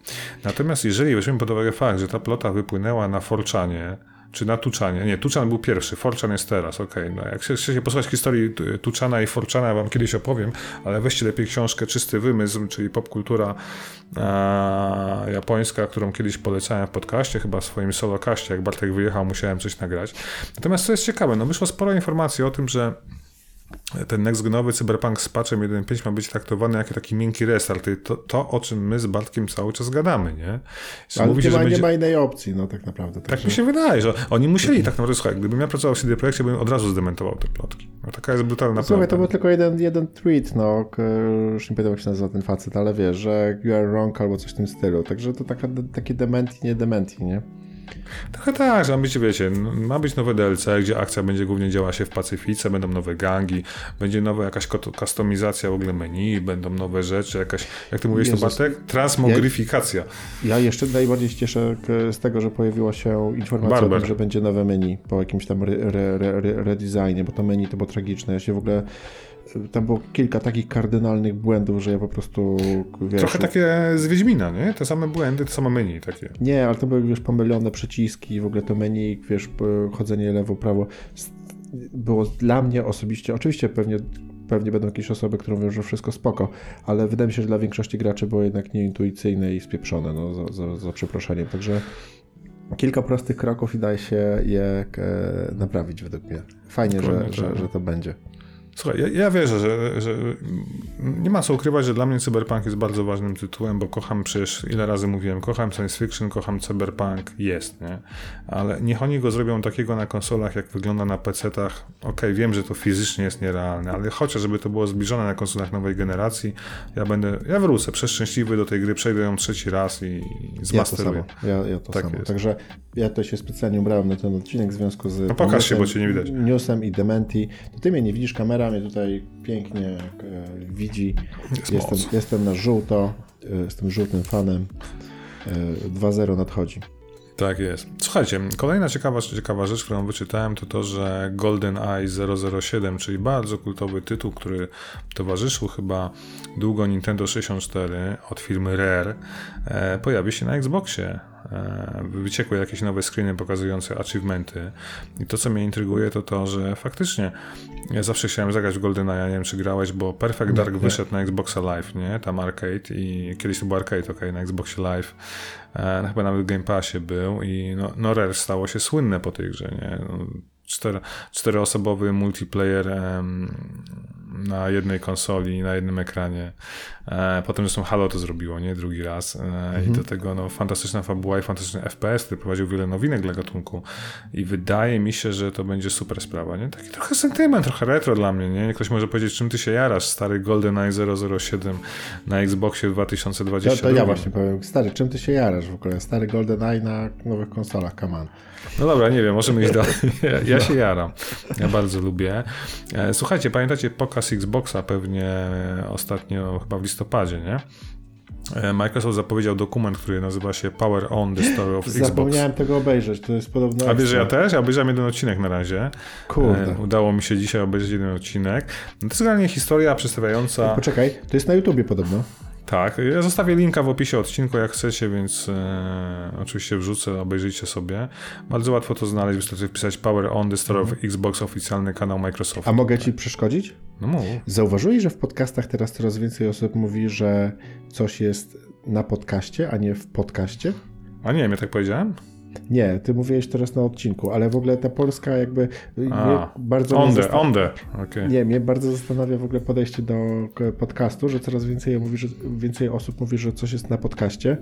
Natomiast jeżeli weźmiemy pod uwagę fakt, że ta plota wypłynęła na Forczanie, czy na Tuczanie. Nie, Tuczan był pierwszy, Forczan jest teraz, okej. Okay. No, jak chcecie posłuchać historii Tuczana i Forczana, ja wam kiedyś opowiem, ale weźcie lepiej książkę Czysty Wymysł, czyli popkultura japońska, którą kiedyś polecałem w podcaście, chyba w swoim solokaście, jak Bartek wyjechał, musiałem coś nagrać. Natomiast co jest ciekawe, no wyszło sporo informacji o tym, że ten next-genowy Cyberpunk z patchem 1.5 ma być traktowany jako taki miękki restart. To, to, o czym my z Bartkiem cały czas gadamy, nie? Ale mówi, nie, ma, będzie... nie ma innej opcji, no tak naprawdę. Tak, tak mi się wydaje, że oni musieli tak naprawdę, słuchaj, gdybym ja pracował w CD Projekcie, bym od razu zdementował te plotki. No, taka jest brutalna no, Słuchaj, to był tylko jeden, jeden tweet, no, już nie pamiętam jak się nazywa ten facet, ale wiesz, że you are wrong albo coś w tym stylu. Także to taka, takie dementi, nie dementi, nie? Trochę tak, że ma być, wiecie, ma być nowe DLC, gdzie akcja będzie głównie działa się w Pacyfice, będą nowe gangi, będzie nowa jakaś kustomizacja w ogóle menu, będą nowe rzeczy, jakaś, jak ty mówisz, to Bartek? Transmogryfikacja. Ja, ja, jeszcze najbardziej cieszę z tego, że pojawiła się informacja Barber. o tym, że będzie nowe menu po jakimś tam redesignie, re, re, bo to menu to było tragiczne. Ja się w ogóle tam było kilka takich kardynalnych błędów, że ja po prostu. Wiesz, Trochę takie z Wiedźmina, nie? Te same błędy, te same menu takie. Nie, ale to były wiesz, pomylone przyciski, w ogóle to menu, wiesz, chodzenie lewo, prawo. Było dla mnie osobiście, oczywiście pewnie pewnie będą jakieś osoby, które mówią, że wszystko spoko, ale wydaje mi się, że dla większości graczy było jednak nieintuicyjne i spieprzone, no, za, za, za przeproszeniem. Także kilka prostych kroków i daje się je e, naprawić według mnie. Fajnie, że, że, że to będzie. Słuchaj, ja, ja wierzę, że, że nie ma co ukrywać, że dla mnie Cyberpunk jest bardzo ważnym tytułem, bo kocham przecież, ile razy mówiłem, kocham science fiction, kocham Cyberpunk, jest, nie? Ale niech oni go zrobią takiego na konsolach, jak wygląda na PC-tach. Okej, okay, wiem, że to fizycznie jest nierealne, ale chociaż żeby to było zbliżone na konsolach nowej generacji, ja będę, ja wrócę, przeszczęśliwy do tej gry, przejdę ją trzeci raz i zmasteruję. Ja to samo, ja, ja to tak samo. Jest. Także ja to się specjalnie ubrałem na ten odcinek w związku z no pokaż się, bo cię nie widać. newsem i Dementi. To ty mnie nie widzisz, kamera mnie tutaj pięknie e, widzi. Jestem, jestem na żółto, e, jestem żółtym fanem. E, 2-0 nadchodzi. Tak jest. Słuchajcie, kolejna ciekawa, ciekawa rzecz, którą wyczytałem, to to, że GoldenEye 007, czyli bardzo kultowy tytuł, który towarzyszył chyba długo Nintendo 64 od firmy Rare, e, pojawi się na Xboxie. E, wyciekły jakieś nowe screeny pokazujące achievementy. I to, co mnie intryguje, to to, że faktycznie ja zawsze chciałem zagrać w GoldenEye, nie wiem, czy grałeś, bo Perfect Dark nie, wyszedł nie. na Xboxa Live, nie? Tam arcade i kiedyś to był arcade, ok, na Xboxie Live. E, chyba nawet w Game Passie był i no, no Rare stało się słynne po tej grze, nie? No, czteroosobowy multiplayer na jednej konsoli, na jednym ekranie. E, potem zresztą Halo to zrobiło, nie? Drugi raz. E, mhm. I do tego no, fantastyczna fabuła i fantastyczny FPS, który prowadził wiele nowinek dla gatunku. I wydaje mi się, że to będzie super sprawa, nie? Taki trochę sentyment, trochę retro dla mnie, nie? Ktoś może powiedzieć, czym ty się jarasz, stary GoldenEye 007 na Xboxie 2020. To, to ja właśnie powiem, stary, czym ty się jarasz w ogóle? Stary GoldenEye na nowych konsolach, come on. No dobra, nie wiem, możemy iść <laughs> dalej. Ja, ja się jaram. Ja bardzo lubię. E, słuchajcie, pamiętacie pokaz Xboxa pewnie ostatnio, chyba w listopadzie, nie? E, Microsoft zapowiedział dokument, który nazywa się Power On The Story of Xbox. Zapomniałem tego obejrzeć, to jest podobno... A wiesz, ja też? Ja obejrzałem jeden odcinek na razie. Kurde. E, udało mi się dzisiaj obejrzeć jeden odcinek. No to jest generalnie historia przedstawiająca... Poczekaj, to jest na YouTubie podobno. Tak, ja zostawię linka w opisie odcinku, jak chcecie, więc e, oczywiście wrzucę, obejrzyjcie sobie. Bardzo łatwo to znaleźć, wystarczy wpisać Power On The Store of mhm. Xbox, oficjalny kanał Microsoft. A mogę ci przeszkodzić? No mów. Zauważyłeś, że w podcastach teraz coraz więcej osób mówi, że coś jest na podcaście, a nie w podcaście? A nie, ja tak powiedziałem? Nie, ty mówiłeś teraz na odcinku, ale w ogóle ta polska jakby A, bardzo... On the, on the. Okay. Nie, mnie bardzo zastanawia w ogóle podejście do podcastu, że coraz więcej, mówi, że więcej osób mówi, że coś jest na podcaście.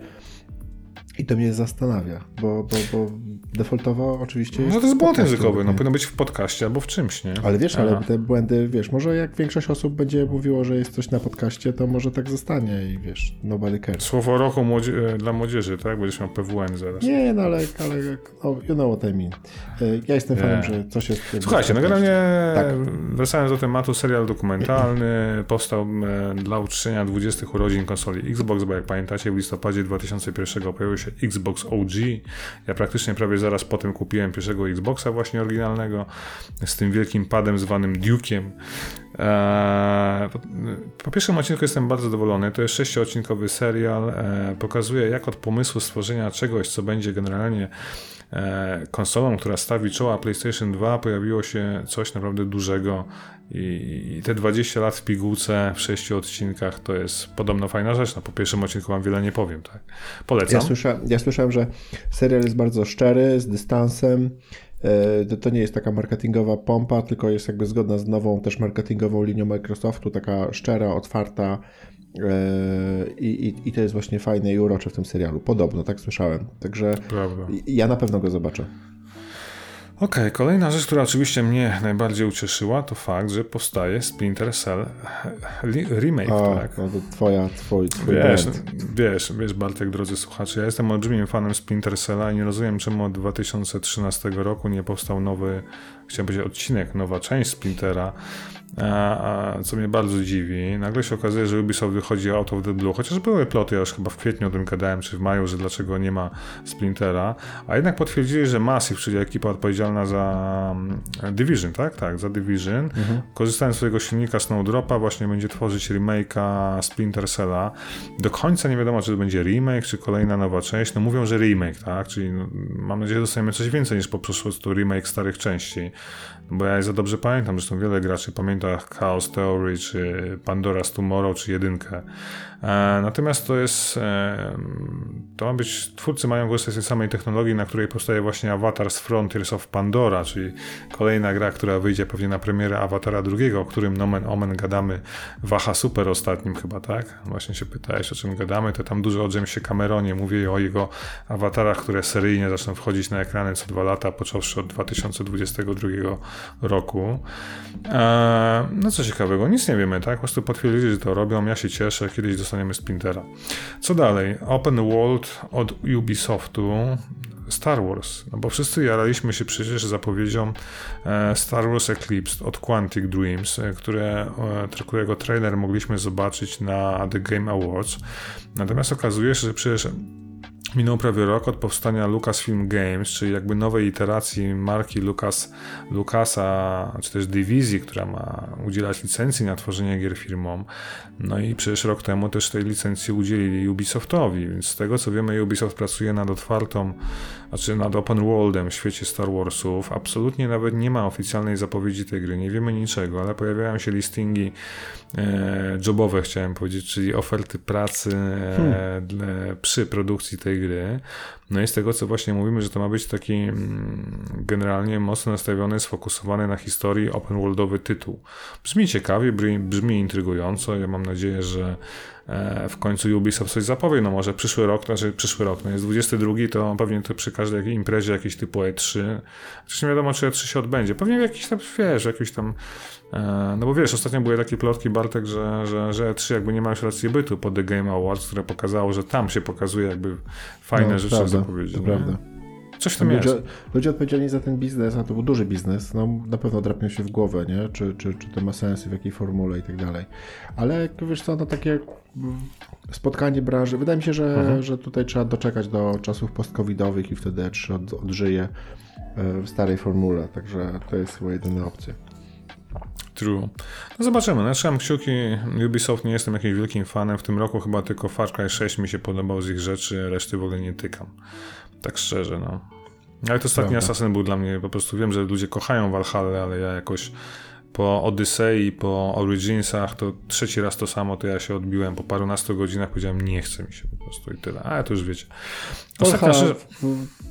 I to mnie zastanawia, bo, bo, bo defaultowo oczywiście jest. No to jest błąd językowy, no powinno być w podcaście albo w czymś, nie? Ale wiesz, Aha. ale te błędy, wiesz, może jak większość osób będzie mówiło, że jest coś na podcaście, to może tak zostanie i wiesz, nobody cares. Słowo roku młodzie e, dla młodzieży, tak? Będziesz miał PWN zaraz. Nie, no ale, ale oh, you know what I mean. E, ja jestem fanem, że coś jest... Słuchajcie, no generalnie tak. wracając do tematu, serial dokumentalny <clears throat> powstał e, dla uczczenia 20 urodzin konsoli Xbox, bo jak pamiętacie w listopadzie 2001 pojawił się Xbox OG. Ja praktycznie prawie zaraz potem kupiłem pierwszego Xboxa właśnie oryginalnego z tym wielkim padem zwanym Duke'iem. Eee, po pierwszym odcinku jestem bardzo zadowolony. To jest sześciodcinkowy serial. Eee, pokazuje jak od pomysłu stworzenia czegoś, co będzie generalnie eee, konsolą, która stawi czoła PlayStation 2, pojawiło się coś naprawdę dużego i, te 20 lat w pigułce w 6 odcinkach to jest podobno fajna rzecz. No, po pierwszym odcinku wam wiele nie powiem. Tak. Polecam. Ja, słysza, ja słyszałem, że serial jest bardzo szczery, z dystansem. E, to nie jest taka marketingowa pompa, tylko jest jakby zgodna z nową też marketingową linią Microsoftu, taka szczera, otwarta. E, I, i, I to jest właśnie fajne i urocze w tym serialu. Podobno, tak słyszałem. Także Prawda. ja na pewno go zobaczę. Okej, okay, kolejna rzecz, która oczywiście mnie najbardziej ucieszyła, to fakt, że powstaje Splinter Cell remake, o, tak? No to twoja, twój, twój wiesz, wiesz, wiesz, Bartek, drodzy słuchacze, ja jestem olbrzymim fanem Splinter Cella i nie rozumiem, czemu od 2013 roku nie powstał nowy, chciałem powiedzieć, odcinek, nowa część Splintera, a, co mnie bardzo dziwi. Nagle się okazuje, że Ubisoft wychodzi out of the blue, chociaż były ploty, ja już chyba w kwietniu o tym gadałem, czy w maju, że dlaczego nie ma Splintera, a jednak potwierdzili, że Massive, czyli ekipa odpowiedzialna za mm, Division, tak? Tak, za Division, mhm. korzystając z swojego silnika Snowdropa, właśnie będzie tworzyć remake'a Splinter Cella. Do końca nie wiadomo, czy to będzie remake, czy kolejna nowa część. No mówią, że remake, tak? Czyli no, mam nadzieję, że dostaniemy coś więcej niż po prostu remake starych części. Bo ja za dobrze pamiętam, zresztą wiele graczy pamięta Chaos Theory, czy Pandora's Tomorrow, czy jedynkę. E, natomiast to jest e, To ma być, twórcy mają korzystać z tej samej technologii, na której powstaje właśnie Avatar z Frontiers of Pandora, czyli kolejna gra, która wyjdzie pewnie na premierę Awatara drugiego, o którym nomen omen gadamy w Aha Super ostatnim chyba, tak? Właśnie się pytałeś, o czym gadamy, to tam dużo o Jamesie Cameronie, mówię o jego awatarach, które seryjnie zaczną wchodzić na ekrany co dwa lata, począwszy od 2022 roku. Eee, no co ciekawego, nic nie wiemy, tak? Po prostu potwierdzili, że to robią, ja się cieszę, kiedyś dostaniemy Splintera. Co dalej? Open World od Ubisoftu. Star Wars, no bo wszyscy jaraliśmy się przecież zapowiedzią e, Star Wars Eclipse od Quantic Dreams, e, które, e, którego trailer mogliśmy zobaczyć na The Game Awards. Natomiast okazuje się, że przecież Minął prawie rok od powstania Lucasfilm Games, czyli jakby nowej iteracji marki Lucas, Lucasa, czy też dywizji, która ma udzielać licencji na tworzenie gier firmom. No i przecież rok temu też tej licencji udzielili Ubisoftowi, więc z tego co wiemy Ubisoft pracuje nad otwartą, znaczy nad open worldem w świecie Star Warsów. Absolutnie nawet nie ma oficjalnej zapowiedzi tej gry, nie wiemy niczego, ale pojawiają się listingi e, jobowe, chciałem powiedzieć, czyli oferty pracy e, hmm. przy produkcji tej gry. No i z tego, co właśnie mówimy, że to ma być taki mm, generalnie mocno nastawiony, sfokusowany na historii open worldowy tytuł. Brzmi ciekawie, brzmi intrygująco. Ja mam nadzieję, że w końcu Ubisoft coś zapowie, no może przyszły rok, znaczy przyszły rok, no jest 22, to pewnie to przy każdej imprezie jakiejś typu E3, chociaż nie wiadomo, czy E3 się odbędzie, pewnie jakiś tam, wiesz, jakiś tam, e, no bo wiesz, ostatnio były takie plotki, Bartek, że, że, że E3 jakby nie ma już racji bytu po The Game Awards, które pokazało, że tam się pokazuje jakby fajne no, rzeczy prawda, zapowiedzi. To prawda. Coś tam ludzie, jest. Ludzie odpowiedzialni za ten biznes, a to był duży biznes, no na pewno drapnią się w głowę, nie? Czy, czy, czy to ma sens, w jakiej formule i tak dalej. Ale wiesz co, no takie spotkanie branży, wydaje mi się, że, mhm. że tutaj trzeba doczekać do czasów post-covidowych i wtedy E3 od, odżyje e, w starej formule, także to jest chyba jedyna opcja. True. No zobaczymy. No, trzymam kciuki. Ubisoft nie jestem jakimś wielkim fanem. W tym roku chyba tylko Far Cry 6 mi się podobał z ich rzeczy, reszty w ogóle nie tykam. Tak szczerze, no. Ale to ostatni Prawda. Assassin był dla mnie, po prostu wiem, że ludzie kochają Valhalla, ale ja jakoś po Odyssey, po Originsach, to trzeci raz to samo, to ja się odbiłem po parunastu godzinach, powiedziałem, nie chce mi się po prostu i tyle. A to już wiecie. Ostatnia że...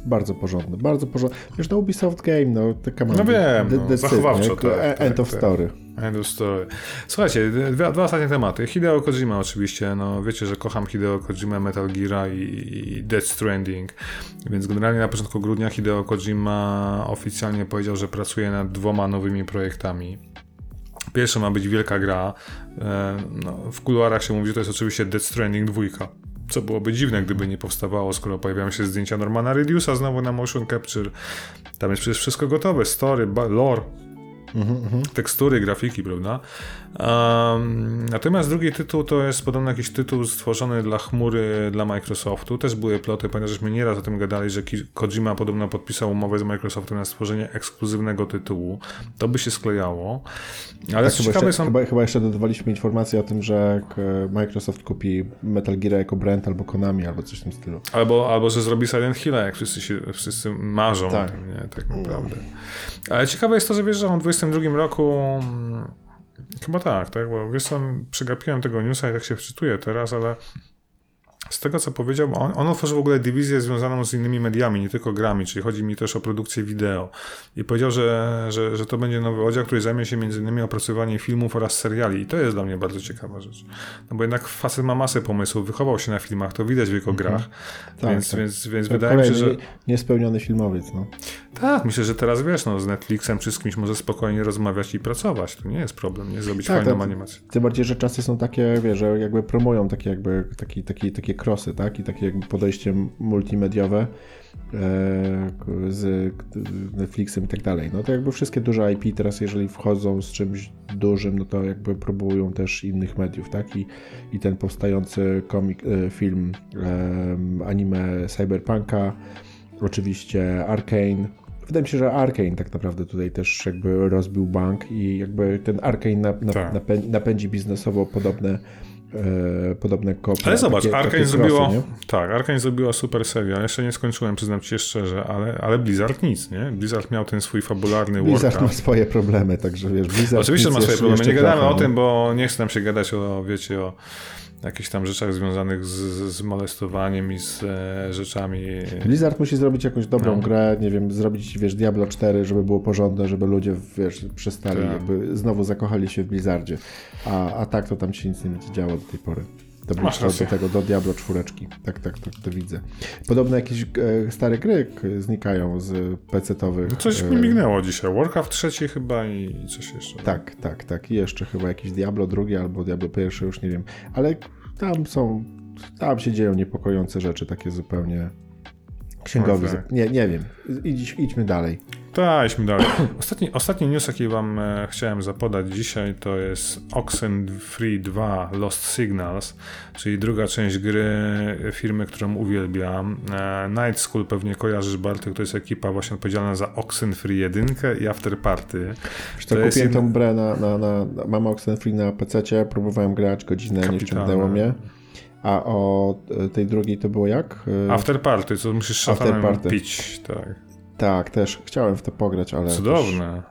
Bardzo porządny, bardzo porządny. Wiesz, no Ubisoft Game, no taka No wiem, no, zachowawczo, tak, End tak, of tak. story. End story. Słuchajcie, dwa, dwa ostatnie tematy. Hideo Kojima oczywiście, no wiecie, że kocham Hideo Kojima, Metal Gear i, i Death Stranding, więc generalnie na początku grudnia Hideo Kojima oficjalnie powiedział, że pracuje nad dwoma nowymi projektami. Pierwsza ma być wielka gra. E, no, w kuluarach się mówi, że to jest oczywiście Death Stranding 2. Co byłoby dziwne, gdyby nie powstawało, skoro pojawiają się zdjęcia Normana Reduce'a znowu na motion capture. Tam jest przecież wszystko gotowe, story, lore, tekstury, grafiki, prawda? Um, natomiast drugi tytuł to jest podobno jakiś tytuł stworzony dla chmury dla Microsoftu. Też były ploty, ponieważ żeśmy nieraz o tym gadali, że Kojima podobno podpisał umowę z Microsoftem na stworzenie ekskluzywnego tytułu. To by się sklejało. Ale tak, chyba, jeszcze, są... chyba, chyba jeszcze dodawaliśmy informację o tym, że Microsoft kupi Metal Gear jako brand albo Konami, albo coś w tym stylu. Albo, albo że zrobi Silent Hill, jak wszyscy, się, wszyscy marzą tak. o tym, nie? Tak naprawdę. Ale ciekawe jest to, że wiesz, że on w 22 roku mm, chyba tak, tak, bo wiesz przegapiłem tego newsa i tak się wczytuję teraz, ale z tego co powiedział, on, on otworzył w ogóle dywizję związaną z innymi mediami, nie tylko grami, czyli chodzi mi też o produkcję wideo. I powiedział, że, że, że to będzie nowy oddział, który zajmie się między innymi opracowywaniem filmów oraz seriali. I to jest dla mnie bardzo ciekawa rzecz. No bo jednak facet ma masę pomysłów, wychował się na filmach, to widać w jego mhm. grach. Tak, więc, tak. więc, więc wydaje mi się, że... Niespełniony filmowiec, no. Tak, myślę, że teraz wiesz, no, z Netflixem czy z kimś może spokojnie rozmawiać i pracować. To nie jest problem, nie zrobić tak, fajną animację. Tym bardziej, że czasy są takie, wiesz, że jakby promują takie jakby taki, taki, takie krosy, tak? I takie jakby podejście multimediowe e, z Netflixem i tak dalej. No to jakby wszystkie duże IP teraz, jeżeli wchodzą z czymś dużym, no to jakby próbują też innych mediów, tak? I, i ten powstający komik, e, film anime Cyberpunka, oczywiście Arkane, Wydaje mi się, że Arkane tak naprawdę tutaj też jakby rozbił bank i jakby ten Arkane tak. napędzi biznesowo podobne e, podobne kopie. Ale zobacz, Arkane zrobiło, tak, Arkane zrobiła super serial. Jeszcze nie skończyłem, przyznam ci szczerze, ale, ale Blizzard nic, nie? Blizzard miał ten swój fabularny Blizzard ma swoje problemy, także wiesz, Blizzard Oczywiście ma swoje problemy, nie gadamy o tym, bo nie chcę nam się gadać o, wiecie, o jakichś tam rzeczach związanych z, z molestowaniem i z e, rzeczami. Blizzard musi zrobić jakąś dobrą no. grę, nie wiem, zrobić, wiesz, Diablo 4, żeby było porządne, żeby ludzie, wiesz, przestali, tak. jakby znowu zakochali się w Blizzardzie. A, a tak to tam się nic nie będzie działo do tej pory. To był do tego, do Diablo 4. Tak, tak, tak, to widzę. Podobno jakieś e, stare gry znikają z PC-towych. No coś mi mignęło dzisiaj. Warcraft trzeci chyba i coś jeszcze. Tak, tak, tak. I jeszcze chyba jakiś Diablo drugi albo Diablo pierwszy, już nie wiem. Ale tam są, tam się dzieją niepokojące rzeczy, takie zupełnie księgowe. Okay. Nie, nie wiem. Idź, idźmy dalej. Tak, idźmy dalej. <coughs> Ostatni, ostatni news, jaki wam e, chciałem zapodać dzisiaj, to jest Oxenfree 2 Lost Signals, czyli druga część gry firmy, którą uwielbiam. E, Night School pewnie kojarzysz, Bartek, to jest ekipa właśnie odpowiedzialna za Oxenfree 1 i Afterparty. To kupiłem jest... tą grę na, na, na, mam Oxenfree na PC, próbowałem grać godzinę, Kapitalne. nie ściągnęło mnie. A o e, tej drugiej to było jak? E, Afterparty, co musisz szatanem pić, tak. Tak, też chciałem w to pograć, ale... Cudowne.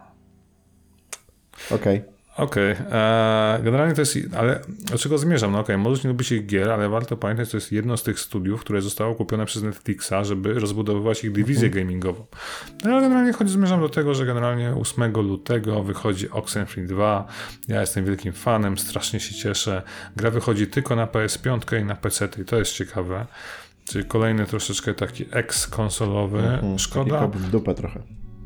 Okej. Okay. Okej, okay. E, generalnie to jest, ale do czego zmierzam? No okej, okay, możesz nie lubić ich gier, ale warto pamiętać, że to jest jedno z tych studiów, które zostało kupione przez Netflixa, żeby rozbudowywać ich dywizję mm-hmm. gamingową. No ale generalnie chodzi, zmierzam do tego, że generalnie 8 lutego wychodzi Oxenfree 2. Ja jestem wielkim fanem, strasznie się cieszę. Gra wychodzi tylko na PS5 i na PC i to jest ciekawe. Czyli kolejny troszeczkę taki ex-konsolowy. Mm-hmm. Szkoda. Taki dupę trochę.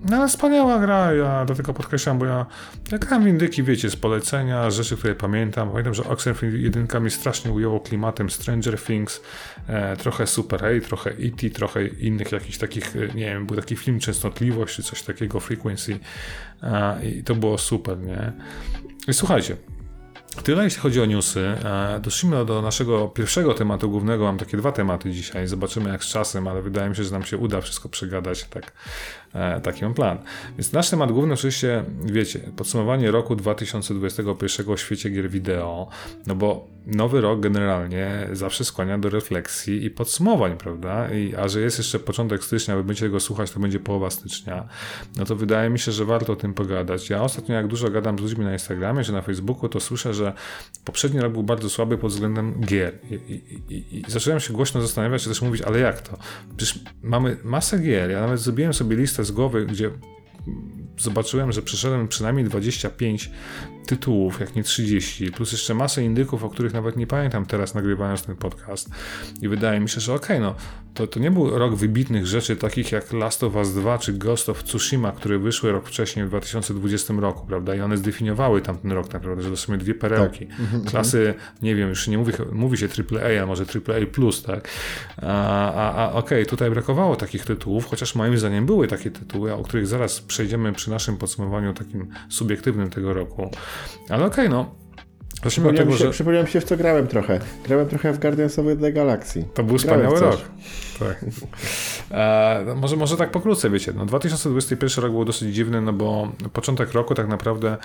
No ale wspaniała gra, ja dlatego podkreślam, bo ja, ja grałem w indyki, wiecie, z polecenia, rzeczy, które pamiętam. Pamiętam, że Oxenfree 1 mi strasznie ujęło klimatem Stranger Things, e, trochę Super A, trochę E.T., trochę innych jakichś takich, e, nie wiem, był taki film Częstotliwość, czy coś takiego, Frequency e, i to było super, nie? I słuchajcie, Tyle jeśli chodzi o newsy. E, doszliśmy do naszego pierwszego tematu głównego. Mam takie dwa tematy dzisiaj. Zobaczymy jak z czasem, ale wydaje mi się, że nam się uda wszystko przegadać tak taki mam plan. Więc nasz temat główny oczywiście, wiecie, podsumowanie roku 2021 w świecie gier wideo, no bo nowy rok generalnie zawsze skłania do refleksji i podsumowań, prawda? I, a że jest jeszcze początek stycznia, wy będziecie tego słuchać, to będzie połowa stycznia, no to wydaje mi się, że warto o tym pogadać. Ja ostatnio jak dużo gadam z ludźmi na Instagramie czy na Facebooku, to słyszę, że poprzedni rok był bardzo słaby pod względem gier. I, i, i, i zacząłem się głośno zastanawiać, czy też mówić, ale jak to? Przecież mamy masę gier, ja nawet zrobiłem sobie listę z głowy, gdzie zobaczyłem, że przeszedłem przynajmniej 25 tytułów, jak nie 30, plus jeszcze masę indyków, o których nawet nie pamiętam teraz nagrywając ten podcast. I wydaje mi się, że okej, okay, no to, to nie był rok wybitnych rzeczy takich jak Last of Us 2 czy Ghost of Tsushima, które wyszły rok wcześniej w 2020 roku, prawda? I one zdefiniowały tamten rok naprawdę, że to są dwie perełki. Tak. Mhm, Klasy, nie wiem, już nie mówi, mówi się AAA, a może AAA+, tak? A, a, a okej, okay, tutaj brakowało takich tytułów, chociaż moim zdaniem były takie tytuły, o których zaraz przejdziemy przy naszym podsumowaniu takim subiektywnym tego roku. Ale okej, okay, no. Zacznijmy tego, się, że... Przypomniałem się, w co grałem trochę. Grałem trochę w Guardians of the Galaxy. To był wspaniały rok. Tak. E, może, może tak pokrótce, wiecie. No, 2021 rok był dosyć dziwny, no bo początek roku tak naprawdę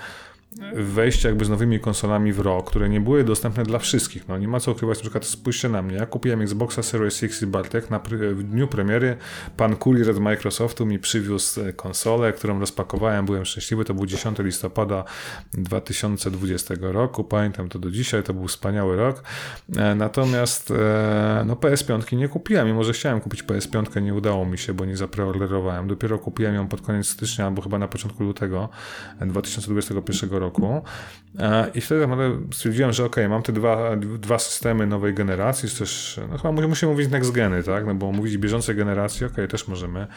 wejście jakby z nowymi konsolami w rok, które nie były dostępne dla wszystkich. No nie ma co ukrywać, na przykład spójrzcie na mnie, ja kupiłem Xboxa Series X i Bartek na w dniu premiery. Pan kurier od Microsoftu mi przywiózł e, konsolę, którą rozpakowałem, byłem szczęśliwy, to był 10 listopada 2020 roku, pamiętam to do dzisiaj, to był wspaniały rok, e, natomiast e, no PS5 nie kupiłem, mimo że chciałem kupić PS5, nie udało mi się, bo nie zapreorderowałem, dopiero kupiłem ją pod koniec stycznia, albo chyba na początku lutego 2021 roku roku. E, I wtedy stwierdziłem, że ok, mam te dwa, dwa systemy nowej generacji, też, no chyba musimy mówić next geny, tak? No bo mówić bieżącej generacji, ok, też możemy.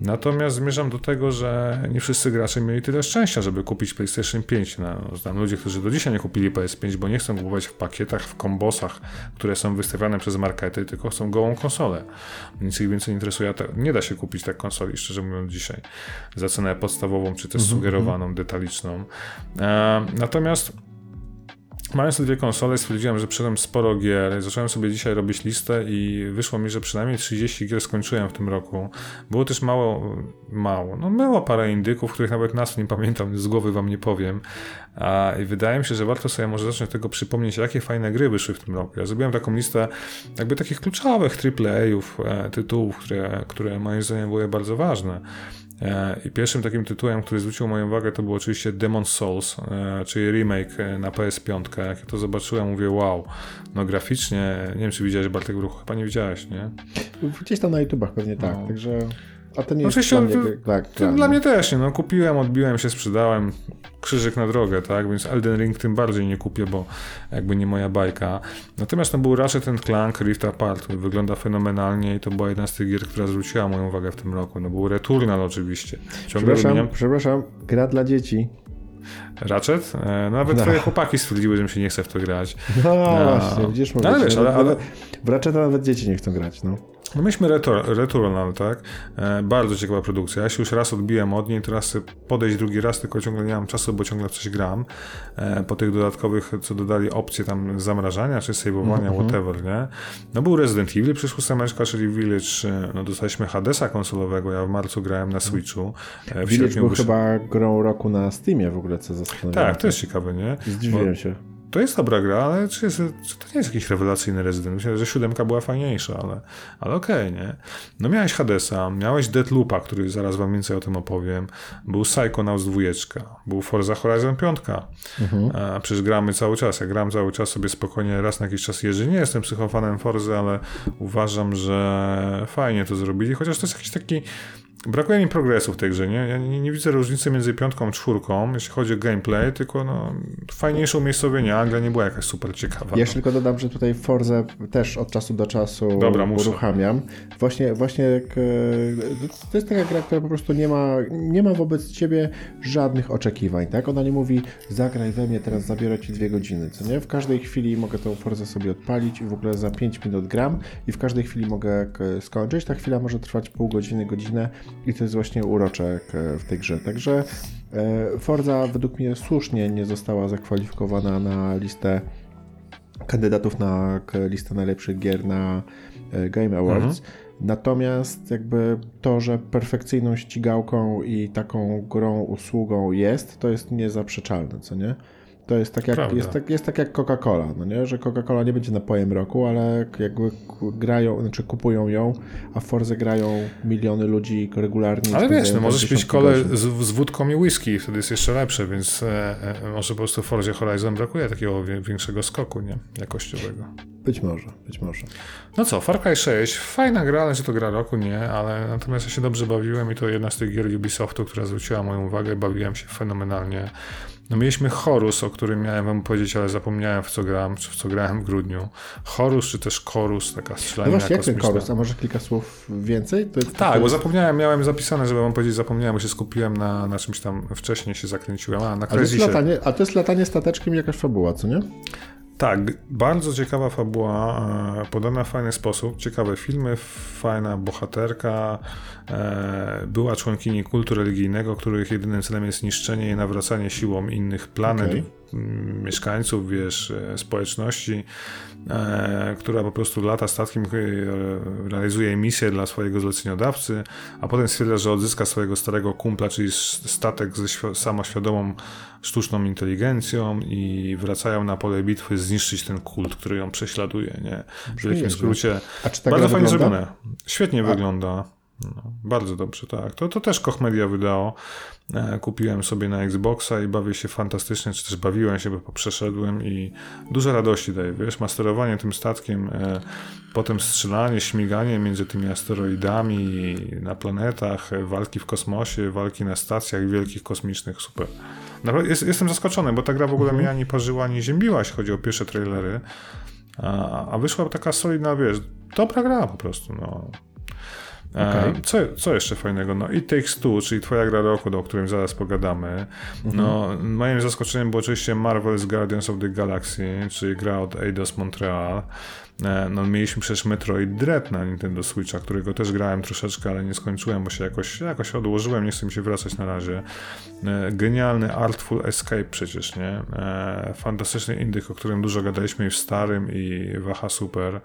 Natomiast zmierzam do tego, że nie wszyscy gracze mieli tyle szczęścia, żeby kupić PlayStation 5. No, znam ludzie, którzy do dzisiaj nie kupili PS5, bo nie chcą kupować w pakietach, w kombosach, które są wystawiane przez markety, tylko chcą gołą konsolę. Nic ich więcej nie interesuje. Nie da się kupić tak konsoli, szczerze mówiąc, dzisiaj za cenę podstawową, czy też mhm, sugerowaną, mhm. detaliczną. E, natomiast Mając te dwie konsole, stwierdziłem, że przeszedłem sporo gier. Zacząłem sobie dzisiaj robić listę i wyszło mi, że przynajmniej 30 gier skończyłem w tym roku. Było też mało, mało, no było parę indyków, których nawet nazw nie pamiętam, z głowy wam nie powiem. A, I wydaje mi się, że warto sobie może zacząć tego przypomnieć, jakie fajne gry wyszły w tym roku. Ja zrobiłem taką listę jakby takich kluczowych AAA-ów, e, tytułów, które, które moim zdaniem były bardzo ważne. E, I pierwszym takim tytułem, który zwrócił moją uwagę, to był oczywiście Demon Souls, e, czyli remake e, na PS5. Jak ja to zobaczyłem, mówię wow. No graficznie, nie wiem czy widziałeś Bartek w ruchu, chyba nie widziałeś, nie? Gdzieś tam na YouTubach pewnie tak, no. także... A to nie jest Oczywiście, dla mnie, tak, to, dla mnie też, nie? No, kupiłem, odbiłem się, sprzedałem, krzyżyk na drogę, tak? Więc Elden Ring tym bardziej nie kupię, bo jakby nie moja bajka. Natomiast no, był raczej ten Clank Rift Apart, który wygląda fenomenalnie i to była jedna z tych gier, która zwróciła moją uwagę w tym roku. No był Returnal oczywiście. Ciągle przepraszam, wymieniam... przepraszam, gra dla dzieci. Ratchet? E, no, nawet no. twoje chłopaki stwierdziły, że mi się nie chce w to grać. No, no. właśnie, widzisz, mówię, ale wiesz, ale, ale... W Ratcheta nawet dzieci nie chcą grać, no. No myśmy Returnal, tak? E, bardzo ciekawa produkcja. Ja się już raz odbiłem od niej, teraz podejść drugi raz, tylko ciągle nie mam czasu, bo ciągle coś gram. E, po tych dodatkowych, co dodali opcje tam zamrażania, czy saveowania, mm -hmm. whatever, nie? No był Resident Evil, przyszło semeczka, czyli Village, e, no dostaliśmy Hadesa konsolowego, ja w marcu grałem na Switchu. E, w Village był chyba grą roku na Steamie w ogóle, co zastanawiam Tak, to jest ciekawe, nie? Zdziwiłem bo, się to jest dobra gra, ale czy, jest, czy to nie jest jakiś rewelacyjny rezydent? Myślę, że siódemka była fajniejsza, ale, ale okej, okay, nie? No miałeś Hadesa, miałeś Deadloopa, który zaraz wam więcej o tym opowiem, był Psychonauts 2, był Forza Horizon 5, mhm. a przecież gramy cały czas, ja gram cały czas sobie spokojnie raz na jakiś czas jeżdżę, nie jestem psychofanem Forzy, ale uważam, że fajnie to zrobili, chociaż to jest jakiś taki Brakuje mi progresu w tej grze, nie? Ja nie, nie, widzę różnicy między piątką a czwórką, jeśli chodzi o gameplay, tylko no, fajniejsze umiejscowienie, a gra nie była jakaś super ciekawa. Ja jeszcze tylko dodam, że tutaj Forze też od czasu do czasu Dobra, uruchamiam. Właśnie, właśnie jak, e, to jest taka gra, która po prostu nie ma, nie ma wobec ciebie żadnych oczekiwań, tak? Ona nie mówi, zagraj we mnie, teraz zabiorę ci dwie godziny, co nie? W każdej chwili mogę tą Forzę sobie odpalić i w ogóle za 5 minut gram i w każdej chwili mogę skończyć. Ta chwila może trwać pół godziny, godzinę i to jest właśnie urocze w tej grze. Także e, Forza według mnie słusznie nie została zakwalifikowana na listę kandydatów na listę najlepszych gier na e, Game Awards. Mhm. Natomiast jakby to, że perfekcyjną ścigałką i taką grą, usługą jest, to jest niezaprzeczalne, co nie? To jest tak jak, jest tak, jest tak jak Coca-Cola, no nie? że Coca-Cola nie będzie napojem roku, ale jakby grają, znaczy kupują ją, a w Forze grają miliony ludzi regularnie. Ale wiesz, no możesz pić kole z, z wódką i whisky, wtedy jest jeszcze lepsze, więc e, e, może po prostu w Forzie Horizon brakuje takiego większego skoku nie? jakościowego. Być może, być może. No co, Far Cry 6, fajna gra, ale czy to gra roku? Nie, ale natomiast ja się dobrze bawiłem i to jedna z tych gier Ubisoftu, która zwróciła moją uwagę, bawiłem się fenomenalnie. No mieliśmy Horus, o którym miałem wam powiedzieć, ale zapomniałem w co grałem, czy w co grałem w grudniu. Horus, czy też Chorus, taka strzelanina No właśnie, jak ten Chorus? A może kilka słów więcej? To, to, tak, to... bo zapomniałem, miałem zapisane, żeby wam powiedzieć, zapomniałem, bo się skupiłem na, na czymś tam wcześniej się zakręciłem, a na a to, jest latanie, a to jest latanie stateczkiem jakaś fabuła, co nie? Tak, bardzo ciekawa fabuła, e, podana w fajny sposób, ciekawe filmy, fajna bohaterka, e, była członkini kultu religijnego, których jedynym celem jest niszczenie i nawracanie siłą innych planet, okay. Mieszkańców, wiesz, e, społeczności, która po prostu lata statkiem, realizuje misję dla swojego zleceniodawcy, a potem stwierdza, że odzyska swojego starego kumpla, czyli statek ze samoświadomą sztuczną inteligencją i wracają na pole bitwy zniszczyć ten kult, który ją prześladuje, nie? W wielkim skrócie. A czy tak bardzo fajnie wygląda? zrobione. Świetnie A. wygląda. No, bardzo dobrze, tak. To, to też Koch Media wydało. E, kupiłem sobie na Xboxa i bawię się fantastycznie, czy też bawiłem się, bo przeszedłem i dużo radości daje, wiesz, masterowanie tym statkiem, e, potem strzelanie, śmiganie między tymi asteroidami na planetach, walki w kosmosie, walki na stacjach wielkich kosmicznych, super. Naprawdę jest, jestem zaskoczony, bo ta gra w ogóle mhm. mnie ani parzyła, ani ziębiła, jeśli chodzi o pierwsze trailery. A, a wyszła taka solidna, wiesz, dobra gra po prostu, no. E, okay. Co, co jeszcze fajnego? No i Takes Two, czyli twoja gra roku, o którym zaraz pogadamy. Mhm. No, moim zaskoczeniem było oczywiście Marvel's Guardians of the Galaxy, czyli gra od Eidos Montreal. E, no mieliśmy przecież Metroid Dread na Nintendo Switcha, którego też grałem troszeczkę, ale nie skończyłem, bo się jakoś, jakoś odłożyłem, nie chcę mi się wracać na razie. E, genialny Artful Escape przecież, nie? E, fantastyczny indyk, o którym dużo gadaliśmy i w starym i w Aha Super.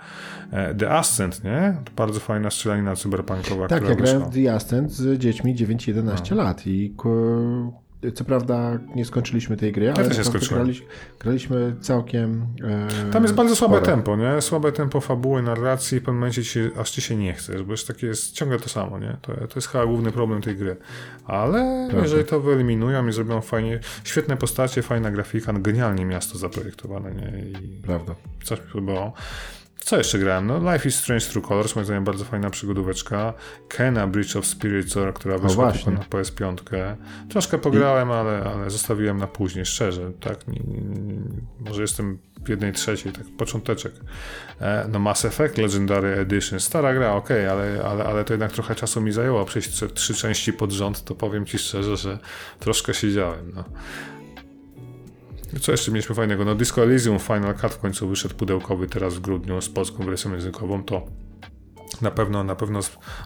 The Ascent, nie? To bardzo fajna strzelanina cyberpunkowa, tak, ja grałem w The Ascent z dziećmi 9-11 no. lat i co prawda nie skończyliśmy tej gry, ale ja graliśmy, graliśmy całkiem. E, Tam jest bardzo słabe tempo, nie? Słabe tempo fabuły, narracji, w pewnym momencie ci, aż ci się nie chcesz, bo już takie jest ciągle to samo, nie? To, to jest chyba główny problem tej gry. Ale Prawda. jeżeli to wyeliminują i zrobią fajnie, świetne postacie, fajna grafika, genialnie miasto zaprojektowane, nie? I Prawda. Coś mi podobało. Co jeszcze grałem? No, Life is Strange True Colors, moim zdaniem bardzo fajna przygodóweczka. Kena Bridge of Spirits, która wyszła tylko na PS5. Troszkę pograłem, I... ale, ale zostawiłem na później, szczerze. Tak, może jestem w jednej trzeciej, tak począteczek. E, no Mass Effect Legendary Edition, stara gra, ok, ale, ale, ale to jednak trochę czasu mi zajęło przejść trzy części pod rząd, to powiem ci szczerze, że troszkę siedziałem. No. Co jeszcze mieliśmy fajnego? No Disco Elysium Final Cut w końcu wyszedł pudełkowy teraz w grudniu z polską wersją językową, to na pewno, na pewno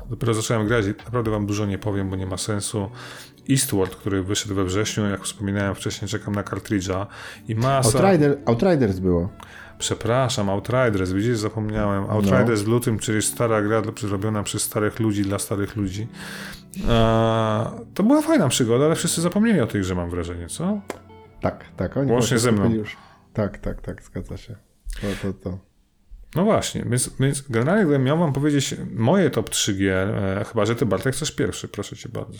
dopiero zacząłem grać i naprawdę wam dużo nie powiem, bo nie ma sensu. Eastward, który wyszedł we wrześniu, jak wspominałem wcześniej, czekam na cartridge'a i masa... Outrider, Outriders było. Przepraszam, Outriders, widzisz, zapomniałem. No. Outriders no. w lutym, czyli stara gra zrobiona przez starych ludzi, dla starych ludzi. Eee, to była fajna przygoda, ale wszyscy zapomnieli o tej grze, mam wrażenie, co? Tak, tak. Oni Łącznie ze mną. Już. Tak, tak, tak, zgadza się. To, to, to. No właśnie, więc, więc generalnie gdybym miał wam powiedzieć moje top 3 gier, e, chyba, że ty Bartek chcesz pierwszy, proszę cię bardzo.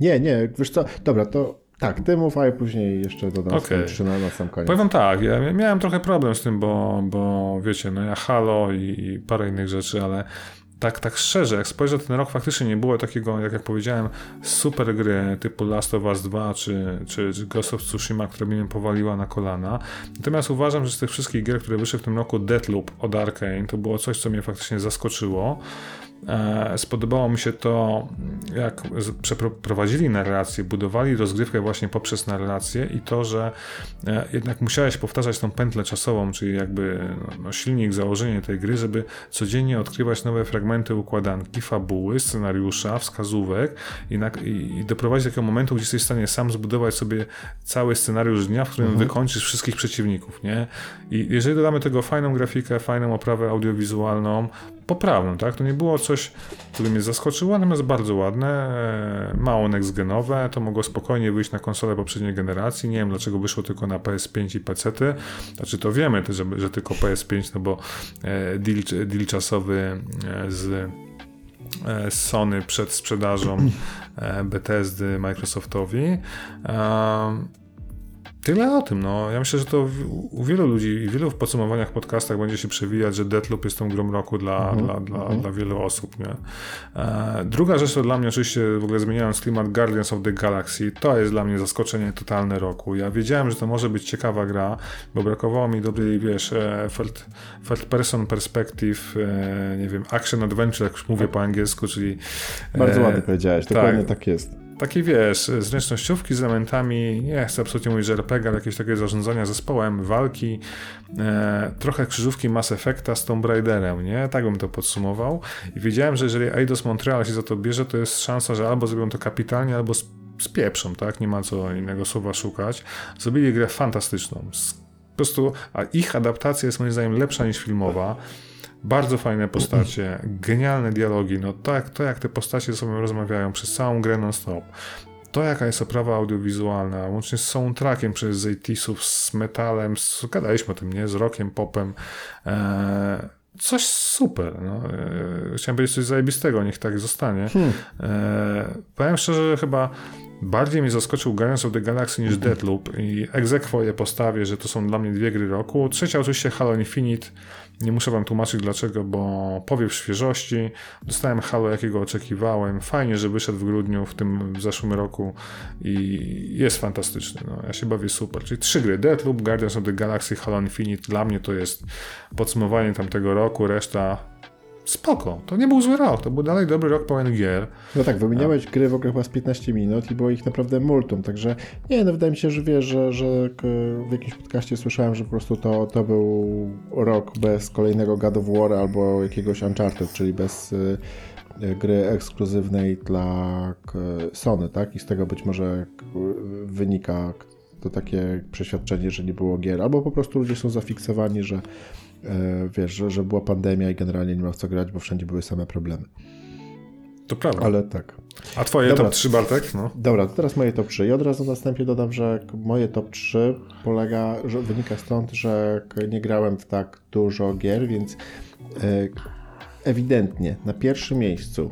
Nie, nie, wiesz co, dobra, to tak, ty mów, a ja później jeszcze dodam okay. trzy na, na sam koniec. Powiem tak, ja miałem trochę problem z tym, bo, bo wiecie, no ja Halo i, i parę innych rzeczy, ale tak, tak szczerze, jak spojrzę, ten rok faktycznie nie było takiego, jak, jak powiedziałem, super gry typu Last of Us 2 czy, czy, czy Ghost of Tsushima, która mnie powaliła na kolana. Natomiast uważam, że z tych wszystkich gier, które wyszły w tym roku, Deathloop od Arkane, to było coś, co mnie faktycznie zaskoczyło. E, spodobało mi się to, jak przeprowadzili narrację, budowali rozgrywkę właśnie poprzez narrację i to, że e, jednak musiałeś powtarzać tą pętlę czasową, czyli jakby no, silnik, założenie tej gry, żeby codziennie odkrywać nowe fragmenty układanki, fabuły, scenariusza, wskazówek i, na, i doprowadzić do takiego momentu, gdzie jesteś w stanie sam zbudować sobie cały scenariusz dnia, w którym mhm. wykończysz wszystkich przeciwników, nie? I jeżeli dodamy tego fajną grafikę, fajną oprawę audiowizualną, poprawną, tak? To nie było coś, które mnie zaskoczyło, natomiast bardzo ładne, e, mało next-genowe, to mogło spokojnie wyjść na konsolę poprzedniej generacji. Nie wiem, dlaczego wyszło tylko na PS5 i PC. -ty. Znaczy, to wiemy, że, że tylko PS5, no bo e, deal, deal czasowy e, z Sony przed sprzedażą Bethesdy Microsoftowi. Tyle o tym, no. Ja myślę, że to u wielu ludzi i wielu w podsumowaniach, podcastach będzie się przewijać, że Deathloop jest tą grą roku dla, mm -hmm. dla, dla, mm -hmm. dla wielu osób, nie? E, druga rzecz to dla mnie oczywiście, w ogóle zmieniając klimat Guardians of the Galaxy, to jest dla mnie zaskoczenie totalne roku. Ja wiedziałem, że to może być ciekawa gra, bo brakowało mi dobrej, wiesz, e, third, third person perspective, e, nie wiem, action adventure, jak już mówię po angielsku, czyli... Bardzo ładnie powiedziałeś, dokładnie tak, tak jest takie wiesz, zręcznościówki z elementami, nie chcę absolutnie mówić, że RPG, ale jakieś takie zarządzania zespołem, walki, e, trochę krzyżówki Mass Effecta z Tomb Raiderem, nie? Tak bym to podsumował. I wiedziałem, że jeżeli Eidos Montreal się za to bierze, to jest szansa, że albo zrobią to kapitalnie, albo z pieprzą, tak? Nie ma co innego słowa szukać. Zrobili grę fantastyczną. Po prostu, a ich adaptacja jest moim zdaniem lepsza niż filmowa. Bardzo fajne postacie, genialne dialogi, no to jak, to jak te postacie ze sobą rozmawiają przez całą grę non-stop. To jaka jest oprawa audiowizualna, łącznie z soundtrackiem przez Zaytisów, z metalem, z, gadaliśmy o tym, nie? Z rockiem, popem. E, coś super. No. E, chciałem powiedzieć coś zajebistego, niech tak zostanie. Hmm. E, powiem szczerze, że chyba bardziej mnie zaskoczył Guardians of the Galaxy niż Deadloop i egzekwo je postawię, że to są dla mnie dwie gry roku. Trzecia oczywiście Halo Infinite, nie muszę wam tłumaczyć dlaczego, bo powiew świeżości. Dostałem Halo, jakiego oczekiwałem. Fajnie, że wyszedł w grudniu w tym w zeszłym roku i jest fantastyczny. No, ja się bawię super. Czyli trzy gry. Deathloop, Guardians of the Galaxy, Halo Infinite. Dla mnie to jest podsumowanie tamtego roku. Reszta spoko. To nie był zły rok, to był dalej dobry rok pełen gier. No tak, wymieniałeś gry w ogóle chyba z 15 minut i było ich naprawdę multum, także nie, no wydaje mi się, że wiesz, że, że w jakimś podcaście słyszałem, że po prostu to, to był rok bez kolejnego God of War albo jakiegoś Uncharted, czyli bez y, gry ekskluzywnej dla Sony, tak? I z tego być może wynika to takie przeświadczenie, że nie było gier, albo po prostu ludzie są zafiksowani, że wiesz, że, że była pandemia i generalnie nie ma w co grać, bo wszędzie były same problemy. To prawda. Ale tak. A twoje Dobra. top 3, Bartek? No. Dobra, to teraz moje top 3. I od razu następnie dodam, że moje top 3 polega, że wynika stąd, że nie grałem w tak dużo gier, więc e, ewidentnie na pierwszym miejscu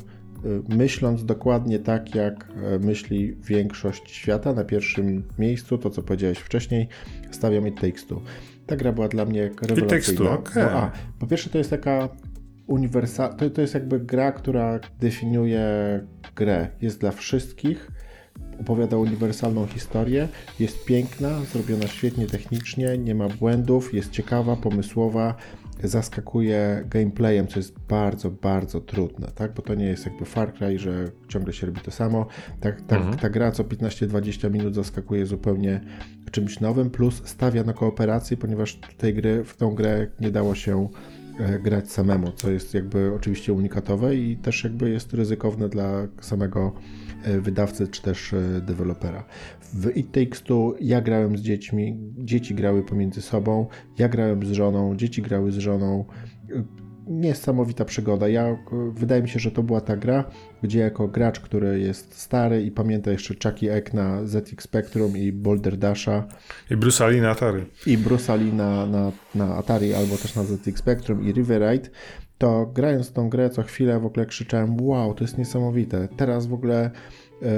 e, myśląc dokładnie tak, jak myśli większość świata, na pierwszym miejscu, to co powiedziałeś wcześniej, stawiam It Takes Two. Ta gra była dla mnie rewelacyjna. tekstu, okay. bo, a, po pierwsze to jest taka uniwersalna, to, to jest jakby gra, która definiuje grę. Jest dla wszystkich, opowiada uniwersalną historię, jest piękna, zrobiona świetnie technicznie, nie ma błędów, jest ciekawa, pomysłowa, zaskakuje gameplayem, co jest bardzo, bardzo trudne, tak? bo to nie jest jakby Far Cry, że ciągle się robi to samo. Tak, tak, mhm. Ta gra co 15-20 minut zaskakuje zupełnie czymś nowym, plus stawia na kooperację, ponieważ tej gry, w tą grę nie dało się e, grać samemu, co jest jakby oczywiście unikatowe i też jakby jest ryzykowne dla samego wydawcy czy też e, dewelopera. W It Takes Two ja grałem z dziećmi, dzieci grały pomiędzy sobą, ja grałem z żoną, dzieci grały z żoną niesamowita przygoda. Ja, wydaje mi się, że to była ta gra, gdzie jako gracz, który jest stary i pamięta jeszcze Chucky Egg na ZX Spectrum i Boulder Dasha. I Bruce Ali na Atari. I Bruce Ali na, na, na Atari albo też na ZX Spectrum i River Ride, to grając tą grę co chwilę w ogóle krzyczałem wow, to jest niesamowite. Teraz w ogóle e,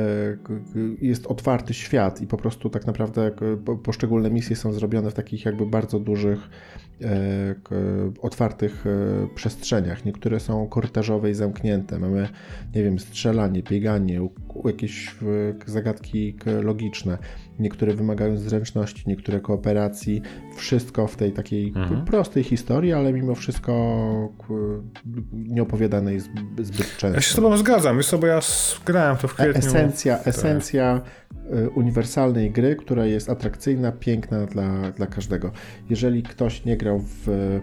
jest otwarty świat i po prostu tak naprawdę poszczególne misje są zrobione w takich jakby bardzo dużych E, otwartych e, przestrzeniach. Niektóre są korytarzowe i zamknięte. Mamy, nie wiem, strzelanie, bieganie, jakieś zagadki logiczne. Niektóre wymagają zręczności, niektóre kooperacji. Wszystko w tej takiej mhm. prostej historii, ale mimo wszystko nieopowiadanej zbyt często. Ja się z tobą zgadzam. Wiesz co, ja grałem to w kwietniu. Esencja, tak. esencja Y, uniwersalnej gry, która jest atrakcyjna, piękna dla, dla każdego. Jeżeli ktoś nie grał w,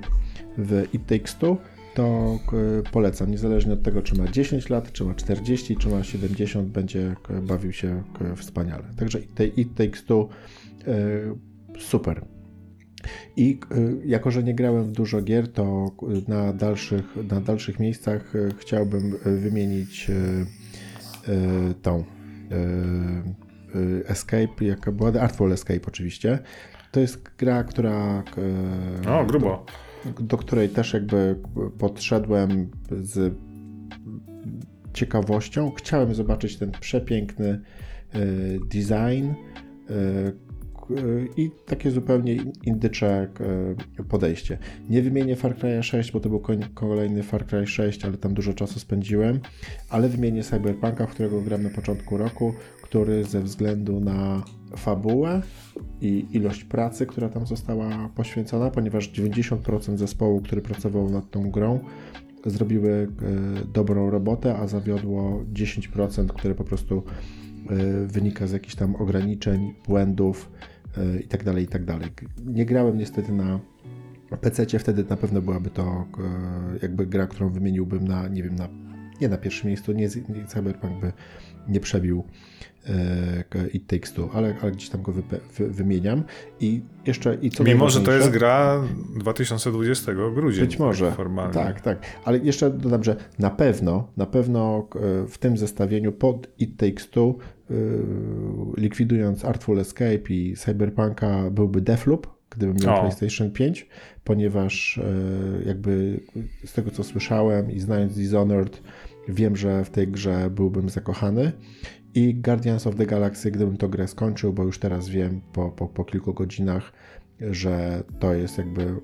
w It Takes Two, to y, polecam, niezależnie od tego, czy ma 10 lat, czy ma 40, czy ma 70, będzie bawił się wspaniale. Także It Takes Two super. I jako, że nie grałem w dużo gier, to na dalszych, na dalszych miejscach chciałbym wymienić tą Escape, jaka była, Artful Escape oczywiście. To jest gra, która... O, grubo. Do, do której też jakby podszedłem z ciekawością. Chciałem zobaczyć ten przepiękny y, design i takie zupełnie indycze podejście. Nie wymienię Far Cry 6, bo to był kolejny Far Cry 6, ale tam dużo czasu spędziłem, ale wymienię Cyberpunka, w którego gram na początku roku, który ze względu na fabułę i ilość pracy, która tam została poświęcona, ponieważ 90% zespołu, który pracował nad tą grą, zrobiły e, dobrą robotę, a zawiodło 10%, które po prostu e, wynika z jakichś tam ograniczeń, błędów itd. E, itd. Tak Nie grałem niestety na PC, wtedy na pewno byłaby to jakby gra, którą wymieniłbym na, nie wiem, na, nie na pierwszym miejscu, nie, Cyberpunk by nie przebił It Takes Two, ale, ale gdzieś tam go wy, wy, wymieniam. I jeszcze i co Mimo, że to jest gra 2020 grudzień. Być może. Formalnie. Tak, tak. Ale jeszcze dodam, że na pewno, na pewno e, w tym zestawieniu pod It Takes Two e, likwidując Artful Escape i Cyberpunka byłby Deathloop, gdybym miał o. PlayStation 5, ponieważ jakby z tego co słyszałem i znając Dishonored Wiem, że w tej grze byłbym zakochany. I Guardians of the Galaxy, gdybym to grę skończył, bo już teraz wiem po, po, po kilku godzinach, że to jest jakby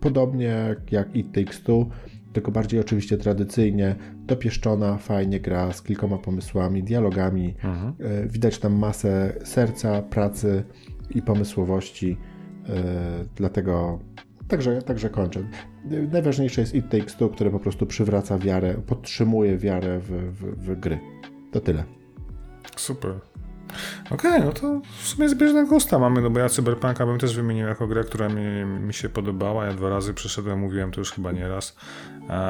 podobnie jak It Takes Two, tylko bardziej oczywiście tradycyjnie, dopieszczona, fajnie gra z kilkoma pomysłami, dialogami. Mhm. E, widać tam masę serca, pracy i pomysłowości, e, dlatego także, także kończę. najważniejsze jest It Takes Two, które po prostu przywraca wiarę, podtrzymuje wiarę w, w, w gry. To tyle. Super. Okej, okay, no to w sumie zbieżnego usta mamy, no bo ja Cyberpunka bym też wymienił jako grę, która mi, mi się podobała. Ja dwa razy przeszedłem, mówiłem to już chyba nie raz,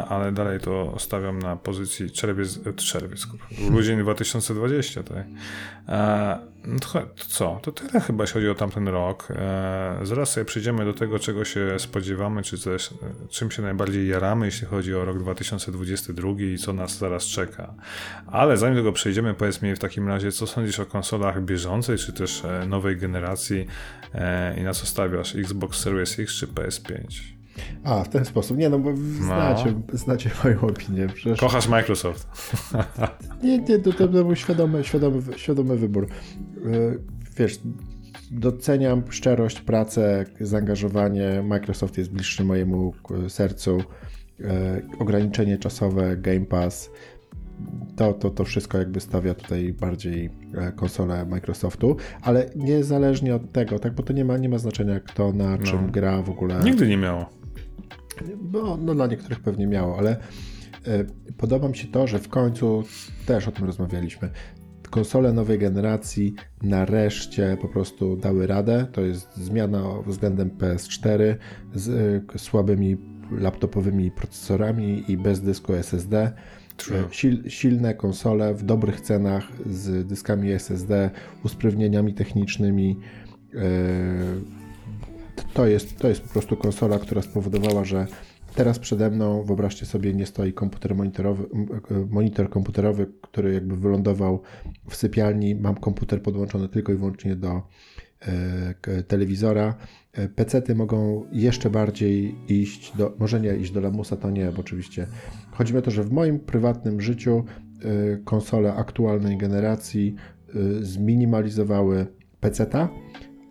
ale dalej to stawiam na pozycji czerwiec, czerwiec, grudzień 2020, tak. To, to, co? To tyle chyba, jeśli chodzi o tamten rok. E, zaraz sobie przejdziemy do tego, czego się spodziewamy, czy też czym się najbardziej jaramy, jeśli chodzi o rok 2022 i co nas zaraz czeka. Ale zanim do tego przejdziemy, powiedz mi w takim razie, co sądzisz o konsolach bieżącej, czy też e, nowej generacji e, i na co stawiasz? Xbox Series X czy PS5? A, w ten sposób. Nie, no bo znacie, no. znacie <laughs> moją opinię. Przecież... Kochasz Microsoft. nie, nie, to, to był świadomy, świadomy, świadomy wybór. E, wiesz, doceniam szczerość, pracę, zaangażowanie. Microsoft jest bliższy mojemu sercu. E, ograniczenie czasowe, Game Pass. To, to, to wszystko jakby stawia tutaj bardziej e, konsolę Microsoftu, ale niezależnie od tego, tak, bo to nie ma, nie ma znaczenia kto na czym no. gra w ogóle. Nigdy nie miało. Bo no, dla niektórych pewnie miało, ale e, podoba mi się to, że w końcu też o tym rozmawialiśmy. Konsole nowej generacji nareszcie po prostu dały radę. To jest zmiana względem PS4 z e, słabymi laptopowymi procesorami i bez dysku SSD. E, sil, silne konsole w dobrych cenach z dyskami SSD, usprawnieniami technicznymi to jest, to jest po prostu konsola, która spowodowała, że teraz przede mną, wyobraźcie sobie, nie stoi komputer monitorowy, e, monitor komputerowy, który jakby wylądował w sypialni. Mam komputer podłączony tylko i wyłącznie do e, telewizora. E, PC-ty mogą jeszcze bardziej iść do, może nie iść do lamusa, to nie, bo oczywiście chodzi o to, że w moim prywatnym życiu konsole aktualnej generacji zminimalizowały PC-ta,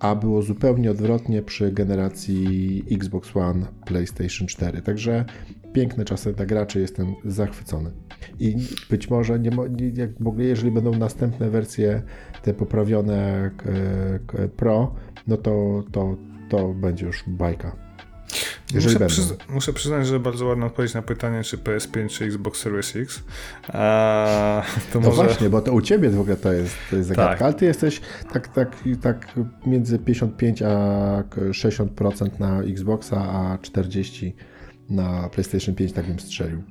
a było zupełnie odwrotnie przy generacji Xbox One, PlayStation 4. Także piękne czasy dla graczy, jestem zachwycony. I być może, nie, jak w ogóle, jeżeli będą następne wersje, te poprawione Pro, no to, to, to będzie już bajka. Muszę, przyz muszę, przyznać, że bardzo ładna odpowiedź na pytanie, czy PS5 czy Xbox Series X. A, <laughs> to no może... właśnie, bo to u ciebie w ogóle to jest, to jest zagadka, tak. ale ty jesteś tak, tak, tak między 55 a 60% na Xboxa, a 40% na PlayStation 5, tak bym strzelił.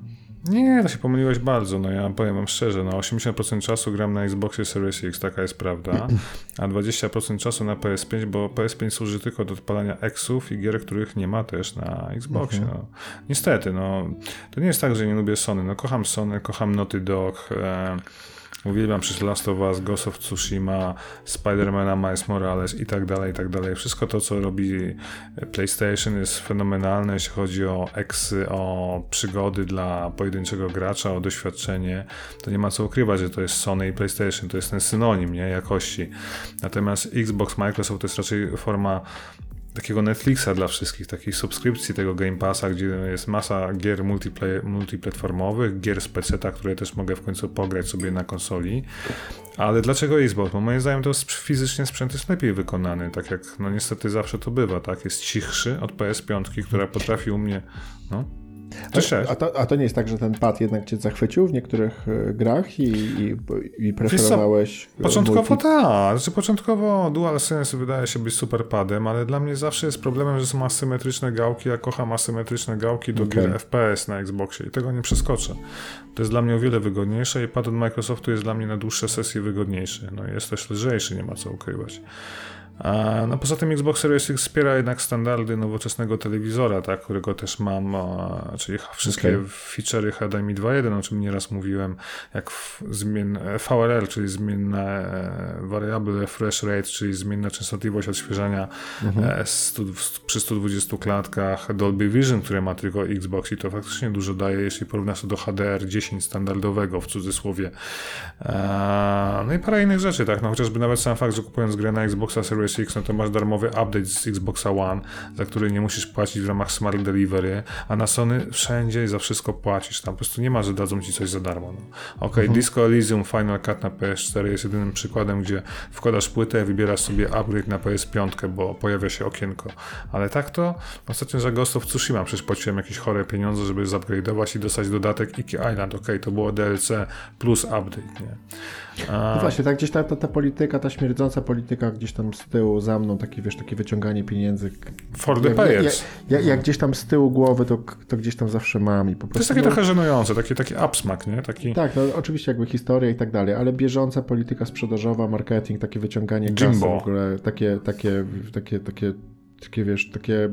Nie, to się pomyliłeś bardzo. No ja powiem wam szczerze, na no 80% czasu gram na Xboxie Series X, taka jest prawda, <clears throat> a 20% czasu na PS5, bo PS5 służy tylko do odpalania Xów i gier, których nie ma też na Xboxie. Mhm. No. Niestety, no to nie jest tak, że nie lubię Sony. No kocham Sony, kocham Naughty Dog, e, Uwielbiam przecież Last of Us, Ghost of Tsushima, Spidermana, Miles Morales i tak dalej, i tak dalej. Wszystko to, co robi PlayStation jest fenomenalne, jeśli chodzi o eksy, o przygody dla pojedynczego gracza, o doświadczenie. To nie ma co ukrywać, że to jest Sony i PlayStation, to jest ten synonim nie, jakości. Natomiast Xbox, Microsoft to jest raczej forma takiego Netflixa dla wszystkich, takiej subskrypcji tego Game Passa, gdzie jest masa gier multiplatformowych, gier z PC, które też mogę w końcu pograć sobie na konsoli. Ale dlaczego Xbox? Bo moim zdaniem to fizycznie sprzęt jest lepiej wykonany, tak jak no niestety zawsze to bywa, tak? Jest cichszy od PS5, która potrafi u mnie, no, a, a, to, a to nie jest tak, że ten pad jednak cię zachwycił w niektórych e, grach i, i, i preferowałeś. E, początkowo tak. Znaczy, początkowo DualSense wydaje się być super padem, ale dla mnie zawsze jest problemem, że są asymetryczne gałki. Ja kocham asymetryczne gałki do okay. gier FPS na Xboxie i tego nie przeskoczę. To jest dla mnie o wiele wygodniejsze i pad od Microsoftu jest dla mnie na dłuższe sesje wygodniejszy. No jest też lżejszy, nie ma co ukrywać. No poza tym Xbox Series X wspiera jednak standardy nowoczesnego telewizora, tak, którego też mam, czyli wszystkie okay. feature'y HDMI 2.1, o czym nieraz mówiłem, jak zmien, VRL, czyli zmienna e, variable refresh rate, czyli zmienna częstotliwość odświeżania mhm. E, przy 120 klatkach, Dolby Vision, które ma tylko Xbox i to faktycznie dużo daje, jeśli porównasz to do HDR10 standardowego w cudzysłowie. No i parę innych rzeczy, tak, no chociażby nawet sam fakt, że kupując grę na Xboxa Series Series X, no to masz darmowy update z Xboxa One, za który nie musisz płacić w ramach Smart Delivery, a na Sony wszędzie za wszystko płacisz. Tam po prostu nie ma, że dadzą ci coś za darmo. No. Okej, okay, mhm. Disco Elysium Final Cut na PS4 jest jedynym przykładem, gdzie wkładasz płytę, wybierasz sobie upgrade na PS5, bo pojawia się okienko. Ale tak to ostatnio za Ghost of Tsushima przecież płaciłem jakieś chore pieniądze, żeby zupgrade'ować i dostać dodatek Iki Island. Okej, okay, to było DLC plus update, nie? A... No właśnie, tak gdzieś ta, ta, ta, polityka, ta śmierdząca polityka gdzieś tam tyłu za mną, takie wiesz, takie wyciąganie pieniędzy. For the. Jak, jak, jak, gdzieś tam z tyłu głowy, to, to gdzieś tam zawsze mam i po prostu... To jest takie no, trochę żenujące, taki, taki upsmak, nie? Taki... Tak, no oczywiście jakby historia i tak dalej, ale bieżąca polityka sprzedażowa, marketing, takie wyciąganie kasy w ogóle, takie, takie, takie, takie takie wiesz, takie,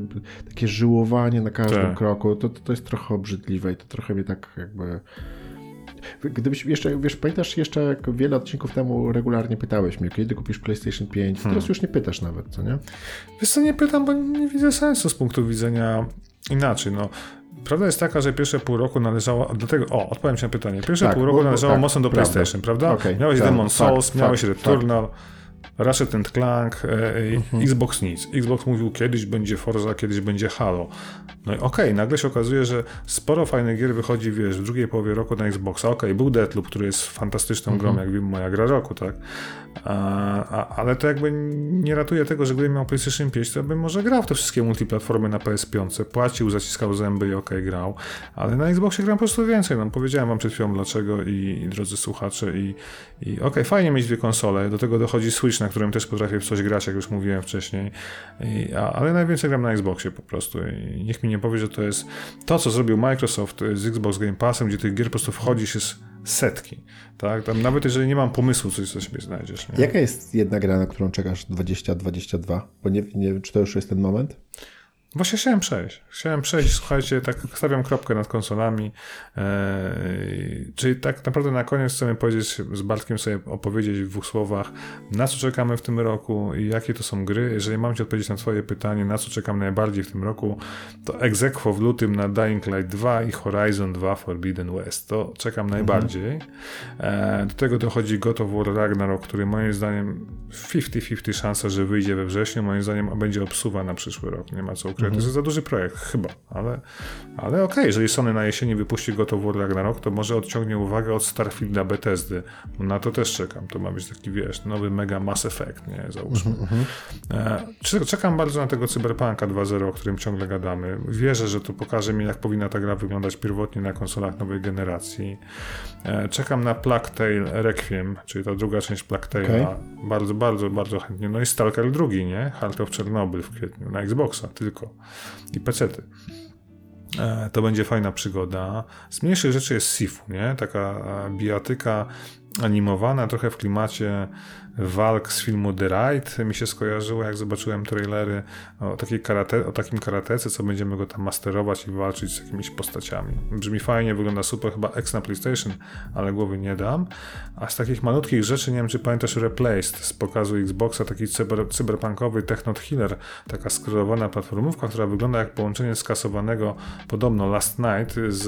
takie żyłowanie na każdym tak. kroku, to, to jest trochę obrzydliwe i to trochę mnie tak jakby Gdybyś jeszcze, wiesz, pamiętasz jeszcze wiele odcinków temu regularnie pytałeś mnie, kiedy kupisz PlayStation 5, hmm. teraz już nie pytasz nawet, co nie? Wiesz co, nie pytam, bo nie widzę sensu z punktu widzenia inaczej, no. Prawda jest taka, że pierwsze pół roku należało, dlatego, o, odpowiem ci na pytanie, pierwsze tak, pół roku należało tak, mocno do prawda. PlayStation, prawda? Okay, miałeś tak, Demon Souls, fakt, miałeś fakt, Returnal, fakt. Ratchet and Clank, e, mhm. Xbox nic. Xbox mówił kiedyś będzie Forza, kiedyś będzie Halo. No i okej, okay, nagle się okazuje, że sporo fajnych gier wychodzi, wiesz, w drugiej połowie roku na Xboxa. Okej, okay, był Deathloop, który jest fantastyczną mhm. grą, jak wiem, moja gra roku, tak? A, a, ale to jakby nie ratuje tego, że gdybym miał PlayStation 5, to bym może grał w te wszystkie multiplatformy na PS5, płacił, zaciskał zęby i okay, grał. Ale na Xboxie gram po prostu więcej. No, powiedziałem wam przed chwilą dlaczego i, i drodzy słuchacze i, i fajnie mieć dwie konsole, do tego dochodzi Switch, na którym też potrafię w coś grać, jak już mówiłem wcześniej, I, a, ale najwięcej gram na Xboxie po prostu i niech mi nie powie, że to jest to, co zrobił Microsoft z Xbox Game Passem, gdzie tych gier po prostu wchodzi się z setki, tak? Tam nawet jeżeli nie mam pomysłu, coś sobie znajdziesz. Nie? Jaka jest jedna gra, na którą czekasz 2022? Bo nie, nie czy to już jest ten moment? Właśnie chciałem przejść. Chciałem przejść, słuchajcie, tak stawiam kropkę nad konsolami. Eee, czyli tak naprawdę na koniec chcemy powiedzieć, z Bartkiem sobie opowiedzieć w dwóch słowach, na co czekamy w tym roku i jakie to są gry. Jeżeli mam Ci odpowiedzieć na Twoje pytanie, na co czekam najbardziej w tym roku, to Exequo w lutym na Dying Light 2 i Horizon 2 Forbidden West. To czekam mhm. najbardziej. Eee, do tego dochodzi God of War Ragnarok, który moim zdaniem 50-50 szansa, że wyjdzie we wrześniu. Moim zdaniem będzie obsuwa na przyszły rok. Nie ma co Mhm. To jest za duży projekt, chyba, ale, ale okej, okay, jeżeli Sony na jesieni wypuści God of War Ragnarok, to może odciągnie uwagę od Starfielda Bethesdy. Na to też czekam. To ma być taki, wiesz, nowy mega Mass Effect, nie, załóżmy. Mhm, mhm. e, czekam bardzo na tego Cyberpunka 2.0, o którym ciągle gadamy. Wierzę, że to pokaże mi, jak powinna ta gra wyglądać pierwotnie na konsolach nowej generacji. E, czekam na Plague Tale Requiem, czyli ta druga część Plague Tale'a. Okay. Bardzo, bardzo, bardzo chętnie. No i Stalker drugi, nie? Heart of Chernobyl w kwietniu, na Xboxa tylko i pecety. E, to będzie fajna przygoda. Z mniejszych rzeczy jest Sifu, nie? Taka e, bijatyka animowana, trochę w klimacie walk z filmu The Ride mi się skojarzyło, jak zobaczyłem trailery o, takiej karate, o takim karatece, co będziemy go tam masterować i walczyć z jakimiś postaciami. Brzmi fajnie, wygląda super, chyba X na PlayStation, ale głowy nie dam. A z takich malutkich rzeczy, nie wiem czy pamiętasz Replaced z pokazu Xboxa, taki cyber, cyberpunkowy Technot Healer, taka skrylowana platformówka, która wygląda jak połączenie skasowanego podobno Last Night z,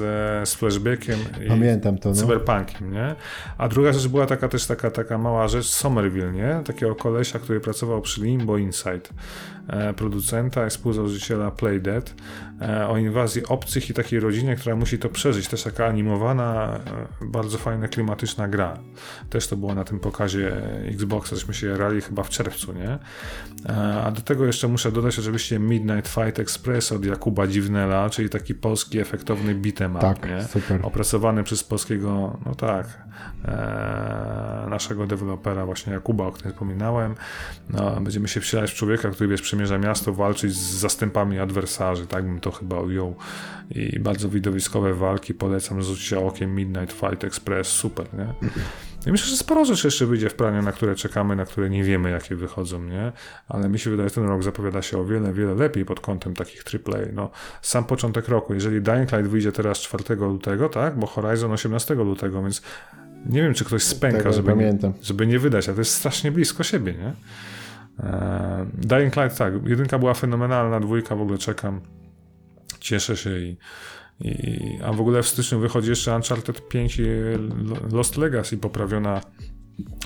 z flashbackiem i Pamiętam to, no. cyberpunkiem, nie? A druga rzecz była taka też taka, taka mała rzecz, Somerville nie? Takiego kolesia, który pracował przy Limbo Insight, e, producenta i współzałożyciela Playdead, e, o inwazji obcych i takiej rodzinie, która musi to przeżyć. Też taka animowana, e, bardzo fajna, klimatyczna gra. Też to było na tym pokazie Xboxa, żeśmy się jarali chyba w czerwcu, nie? A do tego jeszcze muszę dodać oczywiście Midnight Fight Express od Jakuba Dziwnela, czyli taki polski efektowny beat'em tak, nie? Super. Opracowany przez polskiego, no tak, e, naszego dewelopera właśnie Jakuba, o którym wspominałem. No, będziemy się wcielać w człowieka, który wiesz, przemierza miasto, walczyć z zastępami adwersarzy, tak bym to chyba ujął. I bardzo widowiskowe walki, polecam rzucić okiem Midnight Fight Express, super, nie? I myślę, że sporo rzeczy jeszcze wyjdzie w planie, na które czekamy, na które nie wiemy, jakie wychodzą, nie? Ale mi się wydaje, że ten rok zapowiada się o wiele, wiele lepiej pod kątem takich AAA. No, sam początek roku, jeżeli Dying Light wyjdzie teraz 4 lutego, tak? Bo Horizon 18 lutego, więc nie wiem, czy ktoś spęka, żeby, żeby nie wydać, a to jest strasznie blisko siebie, nie? Eee, Dying Light, tak, jedynka była fenomenalna, dwójka w ogóle czekam, cieszę się i, i a w ogóle w styczniu wychodzi jeszcze Uncharted 5 i Lost Legacy poprawiona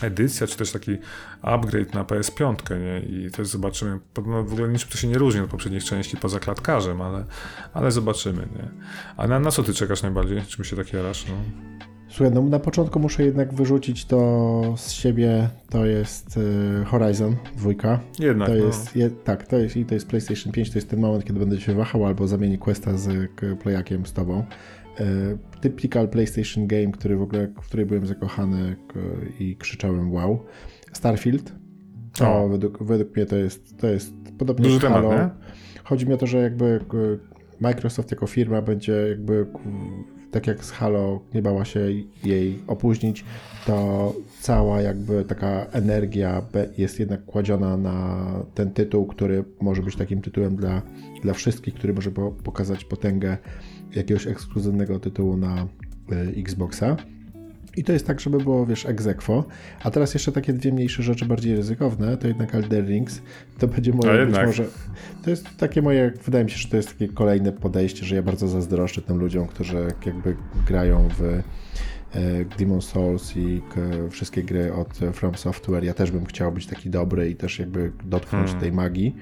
edycja, czy też taki upgrade na PS5, nie? I też zobaczymy, no w ogóle niczym to się nie różni od poprzednich części poza klatkarzem, ale, ale zobaczymy, nie? A na, na co ty czekasz najbardziej? Czym się tak jarasz, no? Słuchaj, no na początku muszę jednak wyrzucić to z siebie, to jest y, Horizon 2. Jednak, to no. jest, je, tak, to jest, i to jest PlayStation 5, to jest ten moment, kiedy będę się wahał albo zamienię Questa z Playakiem z tobą. Y, typical PlayStation game, który w ogóle, w której byłem zakochany i krzyczałem wow. Starfield, to O. według, według mnie to jest, to jest podobnie Duży jak temat, Halo. nie? Chodzi mi o to, że jakby Microsoft jako firma będzie jakby tak jak z Halo nie bała się jej opóźnić, to cała jakby taka energia jest jednak kładziona na ten tytuł, który może być takim tytułem dla, dla wszystkich, który może po- pokazać potęgę jakiegoś ekskluzywnego tytułu na y, Xboxa. I to jest tak, żeby było, wiesz, egzekwo. A teraz jeszcze takie dwie mniejsze rzeczy, bardziej ryzykowne, to jednak Elder Rings. To będzie moje, być jednak. może... To jest takie moje, wydaje mi się, że to jest takie kolejne podejście, że ja bardzo zazdroszczę tym ludziom, którzy jakby grają w Demon Souls i wszystkie gry od From Software. Ja też bym chciał być taki dobry i też jakby dotknąć Hmm. tej magii.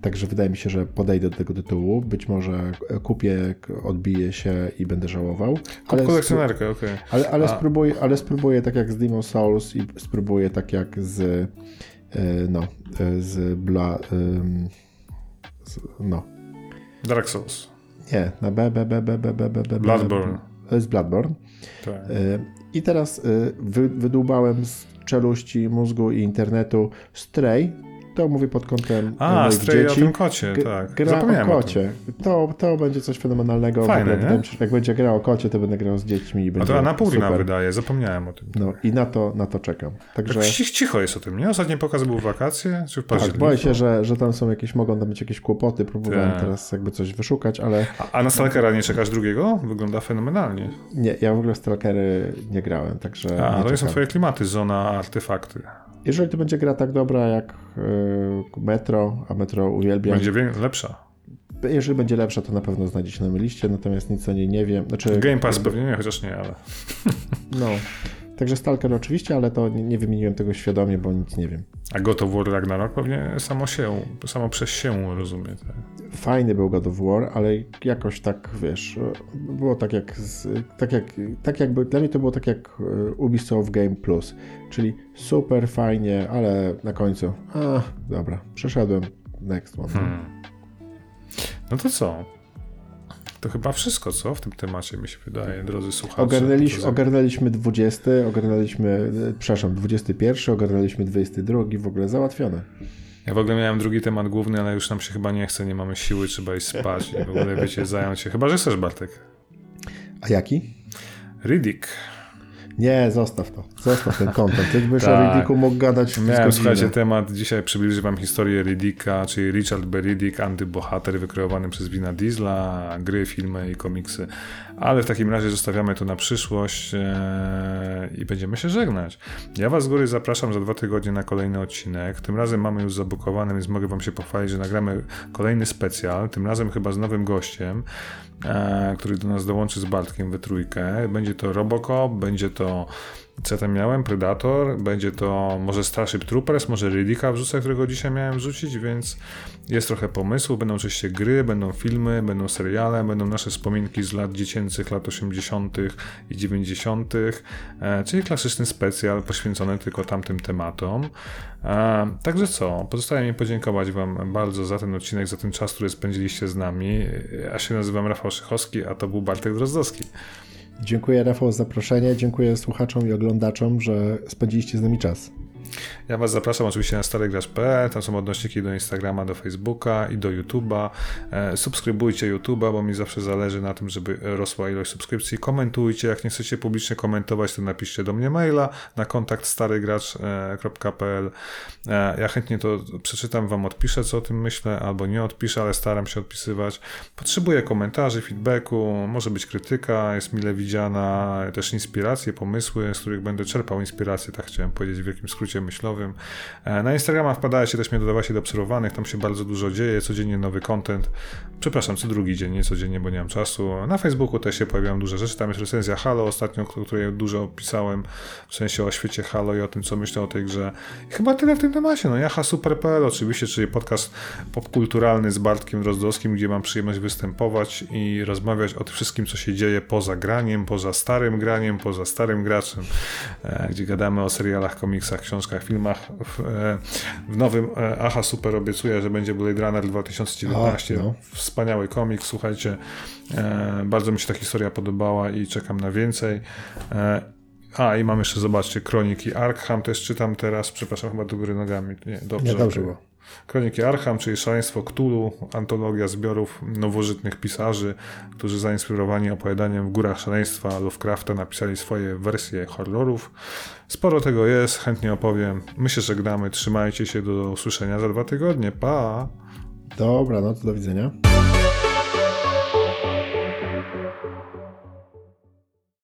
Także wydaje mi się, że podejdę do tego tytułu. Być może kupię, odbiję się i będę żałował. Ale kolekcjonerkę, okej. ale, ale, A- spróbuję, ale spróbuję tak jak z Demon Souls i spróbuję tak jak z e, no, e, z Bla... z, no, Dark Souls. nie, na B, B, B, B, B, B, B, B, Bloodborne. Jest Bloodborne. Tak. E, I teraz e, wy, wydłubałem z czeluści, mózgu i internetu Stray. To mówię pod kątem A, moich Stray o tym kocie, G- tak. Gra Zapomniałem o o kocie. To, to będzie coś fenomenalnego. Fajne, nie? się, Jak będzie grał o kocie, to będę grał z dziećmi i A będzie to Anapurna wydaje, zapomniałem o tym. No i na to, na to czekam. Także Tak cich- cicho jest o tym, nie? Ostatni pokaz był w wakacje, czy w tak, boję się, że, że tam są jakieś, mogą tam być jakieś kłopoty. Próbowałem Tak. teraz jakby coś wyszukać, ale A, a na Stalkera nie czekasz drugiego? Wygląda fenomenalnie. nie, ja w ogóle Stalkery nie grałem, także A, to nie są twoje klimaty, zona artefakty. Jeżeli to będzie gra tak dobra jak y, Metro, a Metro uwielbiam, Będzie lepsza. jeżeli będzie lepsza, to na pewno znajdzie się na mojej liście, natomiast nic o niej nie wiem. Znaczy, Game Pass pewnie nie, chociaż nie, ale... No, także Stalker oczywiście, ale to nie, nie wymieniłem tego świadomie, bo nic nie wiem. A God of War Ragnarok pewnie samo się, samo przez się rozumie. Tak? Fajny był God of War, ale jakoś tak, wiesz, było tak jak, z, tak jak, tak jakby, dla mnie to było tak jak e, Ubisoft Game Plus, czyli super fajnie, ale na końcu, a, dobra, przeszedłem, next one. Hmm. No to co? To chyba wszystko, co w tym temacie mi się wydaje, drodzy słuchacze. Ogarnęliś, ogarnęliśmy 20, ogarnęliśmy, e, przepraszam, 21, ogarnęliśmy 22, w ogóle załatwione. Ja w ogóle miałem drugi temat główny, ale już nam się chyba nie chce, nie mamy siły, trzeba iść spać i w ogóle, wiecie, zająć się. Chyba, że chcesz, Bartek. A jaki? Riddick. Nie, zostaw to. Zostaw ten kontent. Ty byś Tak. o Riddicku mógł gadać z Miałem, słuchajcie, temat, dzisiaj przybliżę wam historię Riddicka, czyli Richard B. Riddick, antybohater wykreowany przez Wina Diesla, gry, filmy i komiksy. Ale w takim razie zostawiamy to na przyszłość e, i będziemy się żegnać. Ja was z góry zapraszam za dwa tygodnie na kolejny odcinek. Tym razem mamy już zabukowany, więc mogę wam się pochwalić, że nagramy kolejny specjal, tym razem chyba z nowym gościem, który do nas dołączy z Bartkiem we trójkę. Będzie to Robocop, będzie to co tam miałem? Predator, będzie to może Starship Troopers, może Riddicka wrzucę, którego dzisiaj miałem wrzucić, więc jest trochę pomysłu. Będą oczywiście gry, będą filmy, będą seriale, będą nasze wspominki z lat dziecięcych, lat 80. i 90., e, czyli klasyczny specjal poświęcony tylko tamtym tematom. E, Także co, pozostaje mi podziękować Wam bardzo za ten odcinek, za ten czas, który spędziliście z nami. Ja się nazywam Rafał Szychowski, a to był Bartek Drozdowski. Dziękuję Rafał za zaproszenie, dziękuję słuchaczom i oglądaczom, że spędziliście z nami czas. Ja Was zapraszam oczywiście na starygracz.pl, tam są odnośniki do Instagrama, do Facebooka i do YouTube'a. E, subskrybujcie YouTube'a, bo mi zawsze zależy na tym, żeby rosła ilość subskrypcji. Komentujcie, jak nie chcecie publicznie komentować, to napiszcie do mnie maila na kontakt starygracz.pl. E, ja chętnie to przeczytam, Wam odpiszę, co o tym myślę, albo nie odpiszę, ale staram się odpisywać. Potrzebuję komentarzy, feedbacku, może być krytyka, jest mile widziana, też inspiracje, pomysły, z których będę czerpał inspirację, tak chciałem powiedzieć w wielkim skrócie myślowym. E, na Instagrama wpadajcie, też mnie dodawajcie do obserwowanych, tam się bardzo dużo dzieje, codziennie nowy content. Przepraszam, co drugi dzień, nie codziennie, bo nie mam czasu. Na Facebooku też się pojawiają duże rzeczy, tam jest recenzja Halo ostatnio, o której dużo pisałem, w sensie o świecie Halo i o tym, co myślę o tej grze. I chyba tyle w tym temacie. No, Jaha Super.pl oczywiście, czyli podcast popkulturalny z Bartkiem Drozdowskim, gdzie mam przyjemność występować i rozmawiać o tym wszystkim, co się dzieje poza graniem, poza starym graniem, poza starym graczem, e, gdzie gadamy o serialach, komiksach, książkach, filmach. W, e, w nowym e, Aha Super obiecuję, że będzie Blade Runner 2019. O, no. Wspaniały komiks, słuchajcie. E, bardzo mi się ta historia podobała i czekam na więcej. A, i mam jeszcze, zobaczcie, Kroniki Arkham też czytam teraz, przepraszam, chyba do góry nogami. Nie, dobrze. Nie, dobrze było. Kroniki Arkham, czyli Szaleństwo Cthulhu, antologia zbiorów nowożytnych pisarzy, którzy zainspirowani opowiadaniem w górach szaleństwa Lovecrafta napisali swoje wersje horrorów. Sporo tego jest, chętnie opowiem. My się żegnamy, trzymajcie się, do usłyszenia za dwa tygodnie. Pa! Dobra, no to do widzenia.